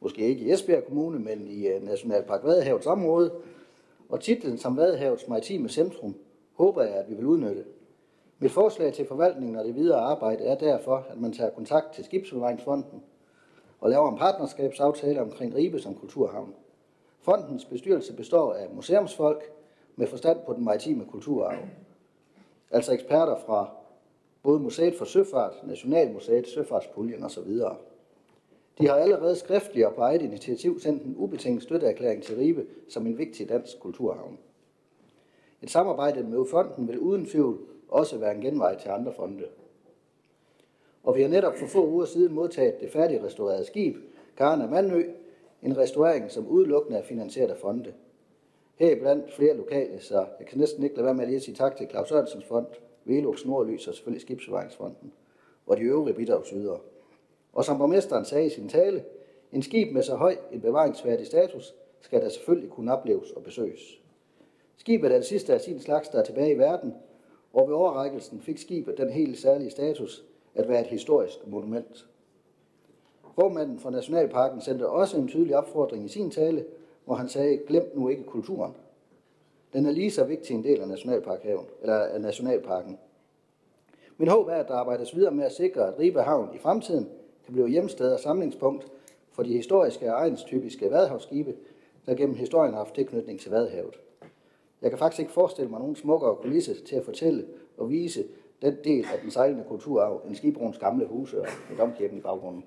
måske ikke i Esbjerg Kommune, men i øh, Nationalpark Vadehavets område, og titlen som Vadehavets maritime centrum håber jeg, at vi vil udnytte. Mit forslag til forvaltningen og det videre arbejde er derfor, at man tager kontakt til Skibsbevaringsfonden og laver en partnerskabsaftale omkring Ribe som kulturhavn. Fondens bestyrelse består af museumsfolk med forstand på den maritime kulturarv. Altså eksperter fra både Museet for Søfart, Nationalmuseet, Søfartspuljen osv. De har allerede skriftligt og på eget initiativ sendt en ubetinget støtteerklæring til Ribe som en vigtig dansk kulturhavn. Et samarbejde med fonden vil uden tvivl også være en genvej til andre fonde. Og vi har netop for få uger siden modtaget det færdigrestaurerede skib, Karne Mandø, en restaurering, som udelukkende er finansieret af fonde. Her blandt flere lokale, så jeg kan næsten ikke lade være med at lige sige tak til Claus Sørensens fond, Velux Nordlys og selvfølgelig Skibsbevaringsfonden og de øvrige bidragsydere. Og som borgmesteren sagde i sin tale, en skib med så høj en bevaringsværdig status skal der selvfølgelig kunne opleves og besøges. Skibet er det sidste af sin slags, der er tilbage i verden, og ved overrækkelsen fik skibet den helt særlige status at være et historisk monument. Formanden for Nationalparken sendte også en tydelig opfordring i sin tale, hvor han sagde, glem nu ikke kulturen. Den er lige så vigtig en del af Nationalparkhaven, eller af Nationalparken. Min håb er, at der arbejdes videre med at sikre, at Ribe Havn i fremtiden kan blive hjemsted og samlingspunkt for de historiske og egenstypiske vadehavsskibe, der gennem historien har haft tilknytning til Vadehavet. Jeg kan faktisk ikke forestille mig nogen smukkere kulisse til at fortælle og vise den del af den sejlende kulturarv end Skibruns gamle huse og domkirken i baggrunden.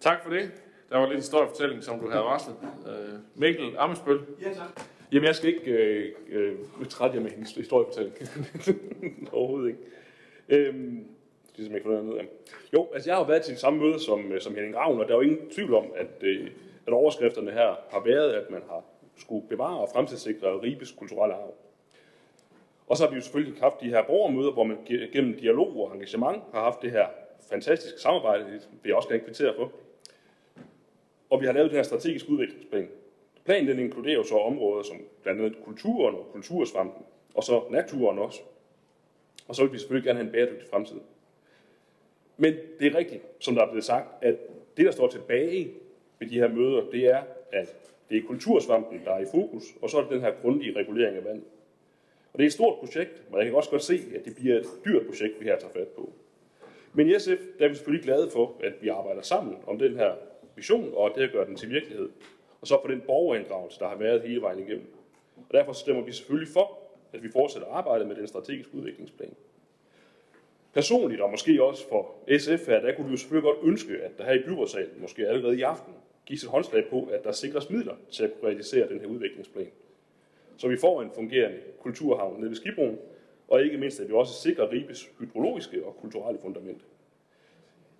Tak for det. Der var lidt historiefortælling, som du havde varslet. Uh, Mikkel Amesbøl. Ja, tak. Jamen, jeg skal ikke øh, øh, trætte jer med en historiefortælling. [laughs] Overhovedet ikke. Øhm, det er ikke noget af. Jo, altså jeg har været til samme møde som, øh, som Henning Ravn, og der er jo ingen tvivl om, at, øh, at overskrifterne her har været, at man har skulle bevare og fremtidssikre Ribes kulturelle arv. Og så har vi jo selvfølgelig haft de her borgermøder, hvor man gennem dialog og engagement har haft det her fantastiske samarbejde, det vil jeg også gerne kvittere for. Og vi har lavet den her strategiske udviklingsplan. Planen den inkluderer jo så områder som blandt andet kulturen og kultursvampen, og så naturen også. Og så vil vi selvfølgelig gerne have en bæredygtig fremtid. Men det er rigtigt, som der er blevet sagt, at det, der står tilbage ved de her møder, det er, at det er kultursvampen, der er i fokus, og så er det den her grundige regulering af vandet. Og det er et stort projekt, og jeg kan også godt se, at det bliver et dyrt projekt, vi her tager fat på. Men i SF der er vi selvfølgelig glade for, at vi arbejder sammen om den her vision, og det at gøre den til virkelighed. Og så for den borgerinddragelse, der har været hele vejen igennem. Og derfor stemmer vi selvfølgelig for, at vi fortsætter arbejdet med den strategiske udviklingsplan. Personligt, og måske også for SF her, der kunne vi jo selvfølgelig godt ønske, at der her i byrådssalen, måske allerede i aften, gives et håndslag på, at der sikres midler til at kunne realisere den her udviklingsplan. Så vi får en fungerende kulturhavn nede ved Skibroen, og ikke mindst, at vi også sikrer Ribes hydrologiske og kulturelle fundament.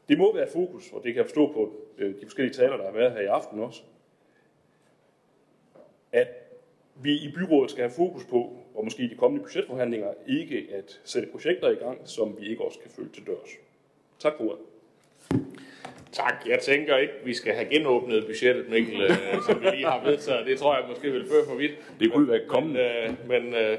Det må være fokus, og det kan jeg forstå på øh, de forskellige taler, der har været her i aften også, at vi i byrådet skal have fokus på, og måske i de kommende budgetforhandlinger, ikke at sætte projekter i gang, som vi ikke også kan følge til dørs. Tak for ordet. Tak. Jeg tænker ikke, vi skal have genåbnet budgettet, Mikkel, øh, som vi lige har vedtaget. Det tror jeg måske vil føre for vidt. Det kunne være kommende. Men, øh, men øh,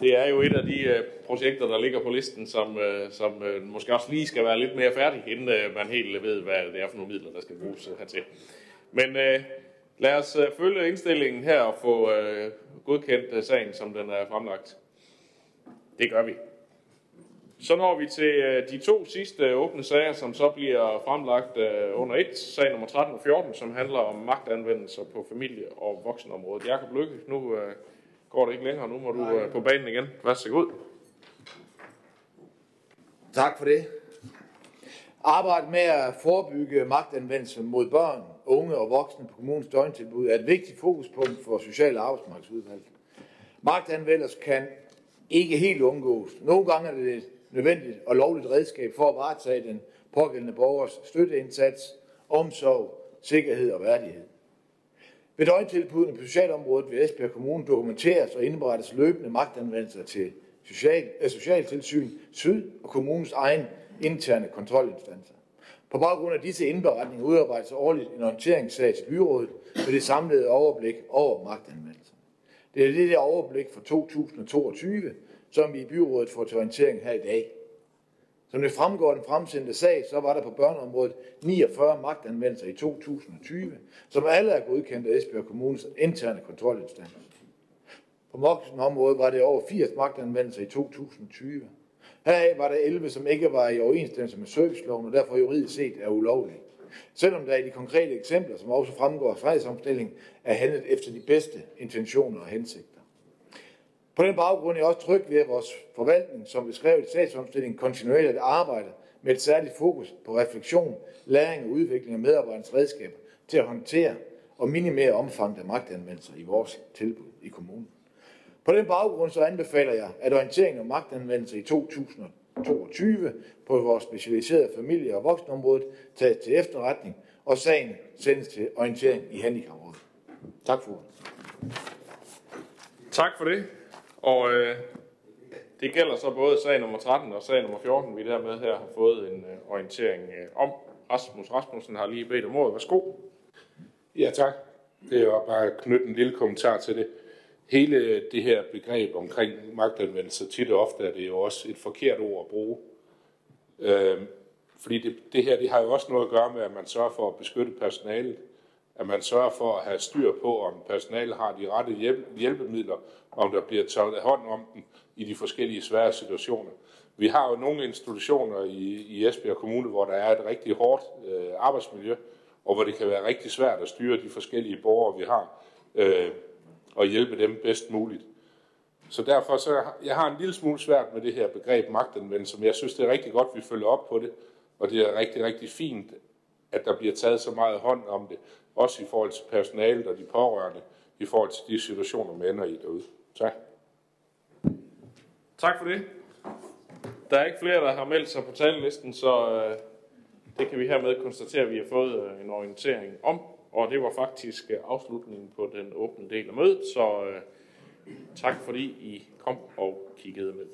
det er jo et af de øh, projekter, der ligger på listen, som, øh, som øh, måske også lige skal være lidt mere færdig, inden øh, man helt ved, hvad det er for nogle midler, der skal bruges øh, hertil. Men øh, lad os øh, følge indstillingen her og få øh, godkendt øh, sagen, som den er fremlagt. Det gør vi. Så når vi til øh, de to sidste åbne sager, som så bliver fremlagt øh, under et, sag nummer 13 og 14, som handler om magtanvendelser på familie- og voksenområdet. Jakob Lykke, nu øh, går det ikke længere, nu må du på banen igen. Vær så god. Tak for det. Arbejdet med at forebygge magtanvendelse mod børn, unge og voksne på kommunens døgntilbud er et vigtigt fokuspunkt for Social- og Arbejdsmarkedsudvalget. Magtanvendelse kan ikke helt undgås. Nogle gange er det et nødvendigt og lovligt redskab for at varetage den pågældende borgers støtteindsats, omsorg, sikkerhed og værdighed. Ved døgntilbudene på socialområdet vil Esbjerg Kommune dokumenteres og indberettes løbende magtanvendelser til social, øh, Socialtilsyn, Syd og kommunens egen interne kontrolinstanser. På baggrund af disse indberetninger udarbejdes årligt en orienteringssag til byrådet med det samlede overblik over magtanvendelser. Det er det der overblik for 2022, som i byrådet får til orientering her i dag. Som det fremgår af den fremsendte sag, så var der på børneområdet 49 magtanvendelser i 2020, som alle er godkendt af Esbjerg Kommunes interne kontrolinstans. På voksenområdet var det over 80 magtanvendelser i 2020. Heraf var der 11, som ikke var i overensstemmelse med serviceloven, og derfor juridisk set er ulovlige. Selvom der i de konkrete eksempler, som også fremgår af fredsomstillingen, er handlet efter de bedste intentioner og hensigt. På den baggrund er jeg også tryg ved, at vores forvaltning, som beskrevet i statsomstillingen, kontinuerligt arbejder med et særligt fokus på refleksion, læring og udvikling af medarbejdernes redskaber til at håndtere og minimere omfanget af magtanvendelser i vores tilbud i kommunen. På den baggrund så anbefaler jeg, at orienteringen om magtanvendelse i 2022 på vores specialiserede familie- og voksenområdet tages til efterretning, og sagen sendes til orientering i handicaprådet. Tak for Tak for det. Og øh, det gælder så både sag nummer 13 og sag nummer 14, vi dermed her har fået en øh, orientering øh, om. Rasmus Rasmussen har lige bedt om ordet. Værsgo. Ja, tak. Det er bare at knytte en lille kommentar til det. Hele det her begreb omkring magtanvendelse, tit og ofte er det jo også et forkert ord at bruge. Øh, fordi det, det her det har jo også noget at gøre med, at man sørger for at beskytte personalet. At man sørger for at have styr på, om personalet har de rette hjælpemidler, og om der bliver taget hånd om dem i de forskellige svære situationer. Vi har jo nogle institutioner i, i Esbjerg Kommune, hvor der er et rigtig hårdt øh, arbejdsmiljø, og hvor det kan være rigtig svært at styre de forskellige borgere, vi har, øh, og hjælpe dem bedst muligt. Så derfor så jeg har en lille smule svært med det her begreb magtanvendelse, men jeg synes, det er rigtig godt, at vi følger op på det, og det er rigtig, rigtig fint, at der bliver taget så meget hånd om det, også i forhold til personalet og de pårørende, i forhold til de situationer, man ender i derude. Tak. Tak for det. Der er ikke flere, der har meldt sig på talelisten, så øh, det kan vi hermed konstatere, at vi har fået øh, en orientering om. Og det var faktisk øh, afslutningen på den åbne del af mødet, så øh, tak fordi I kom og kiggede med.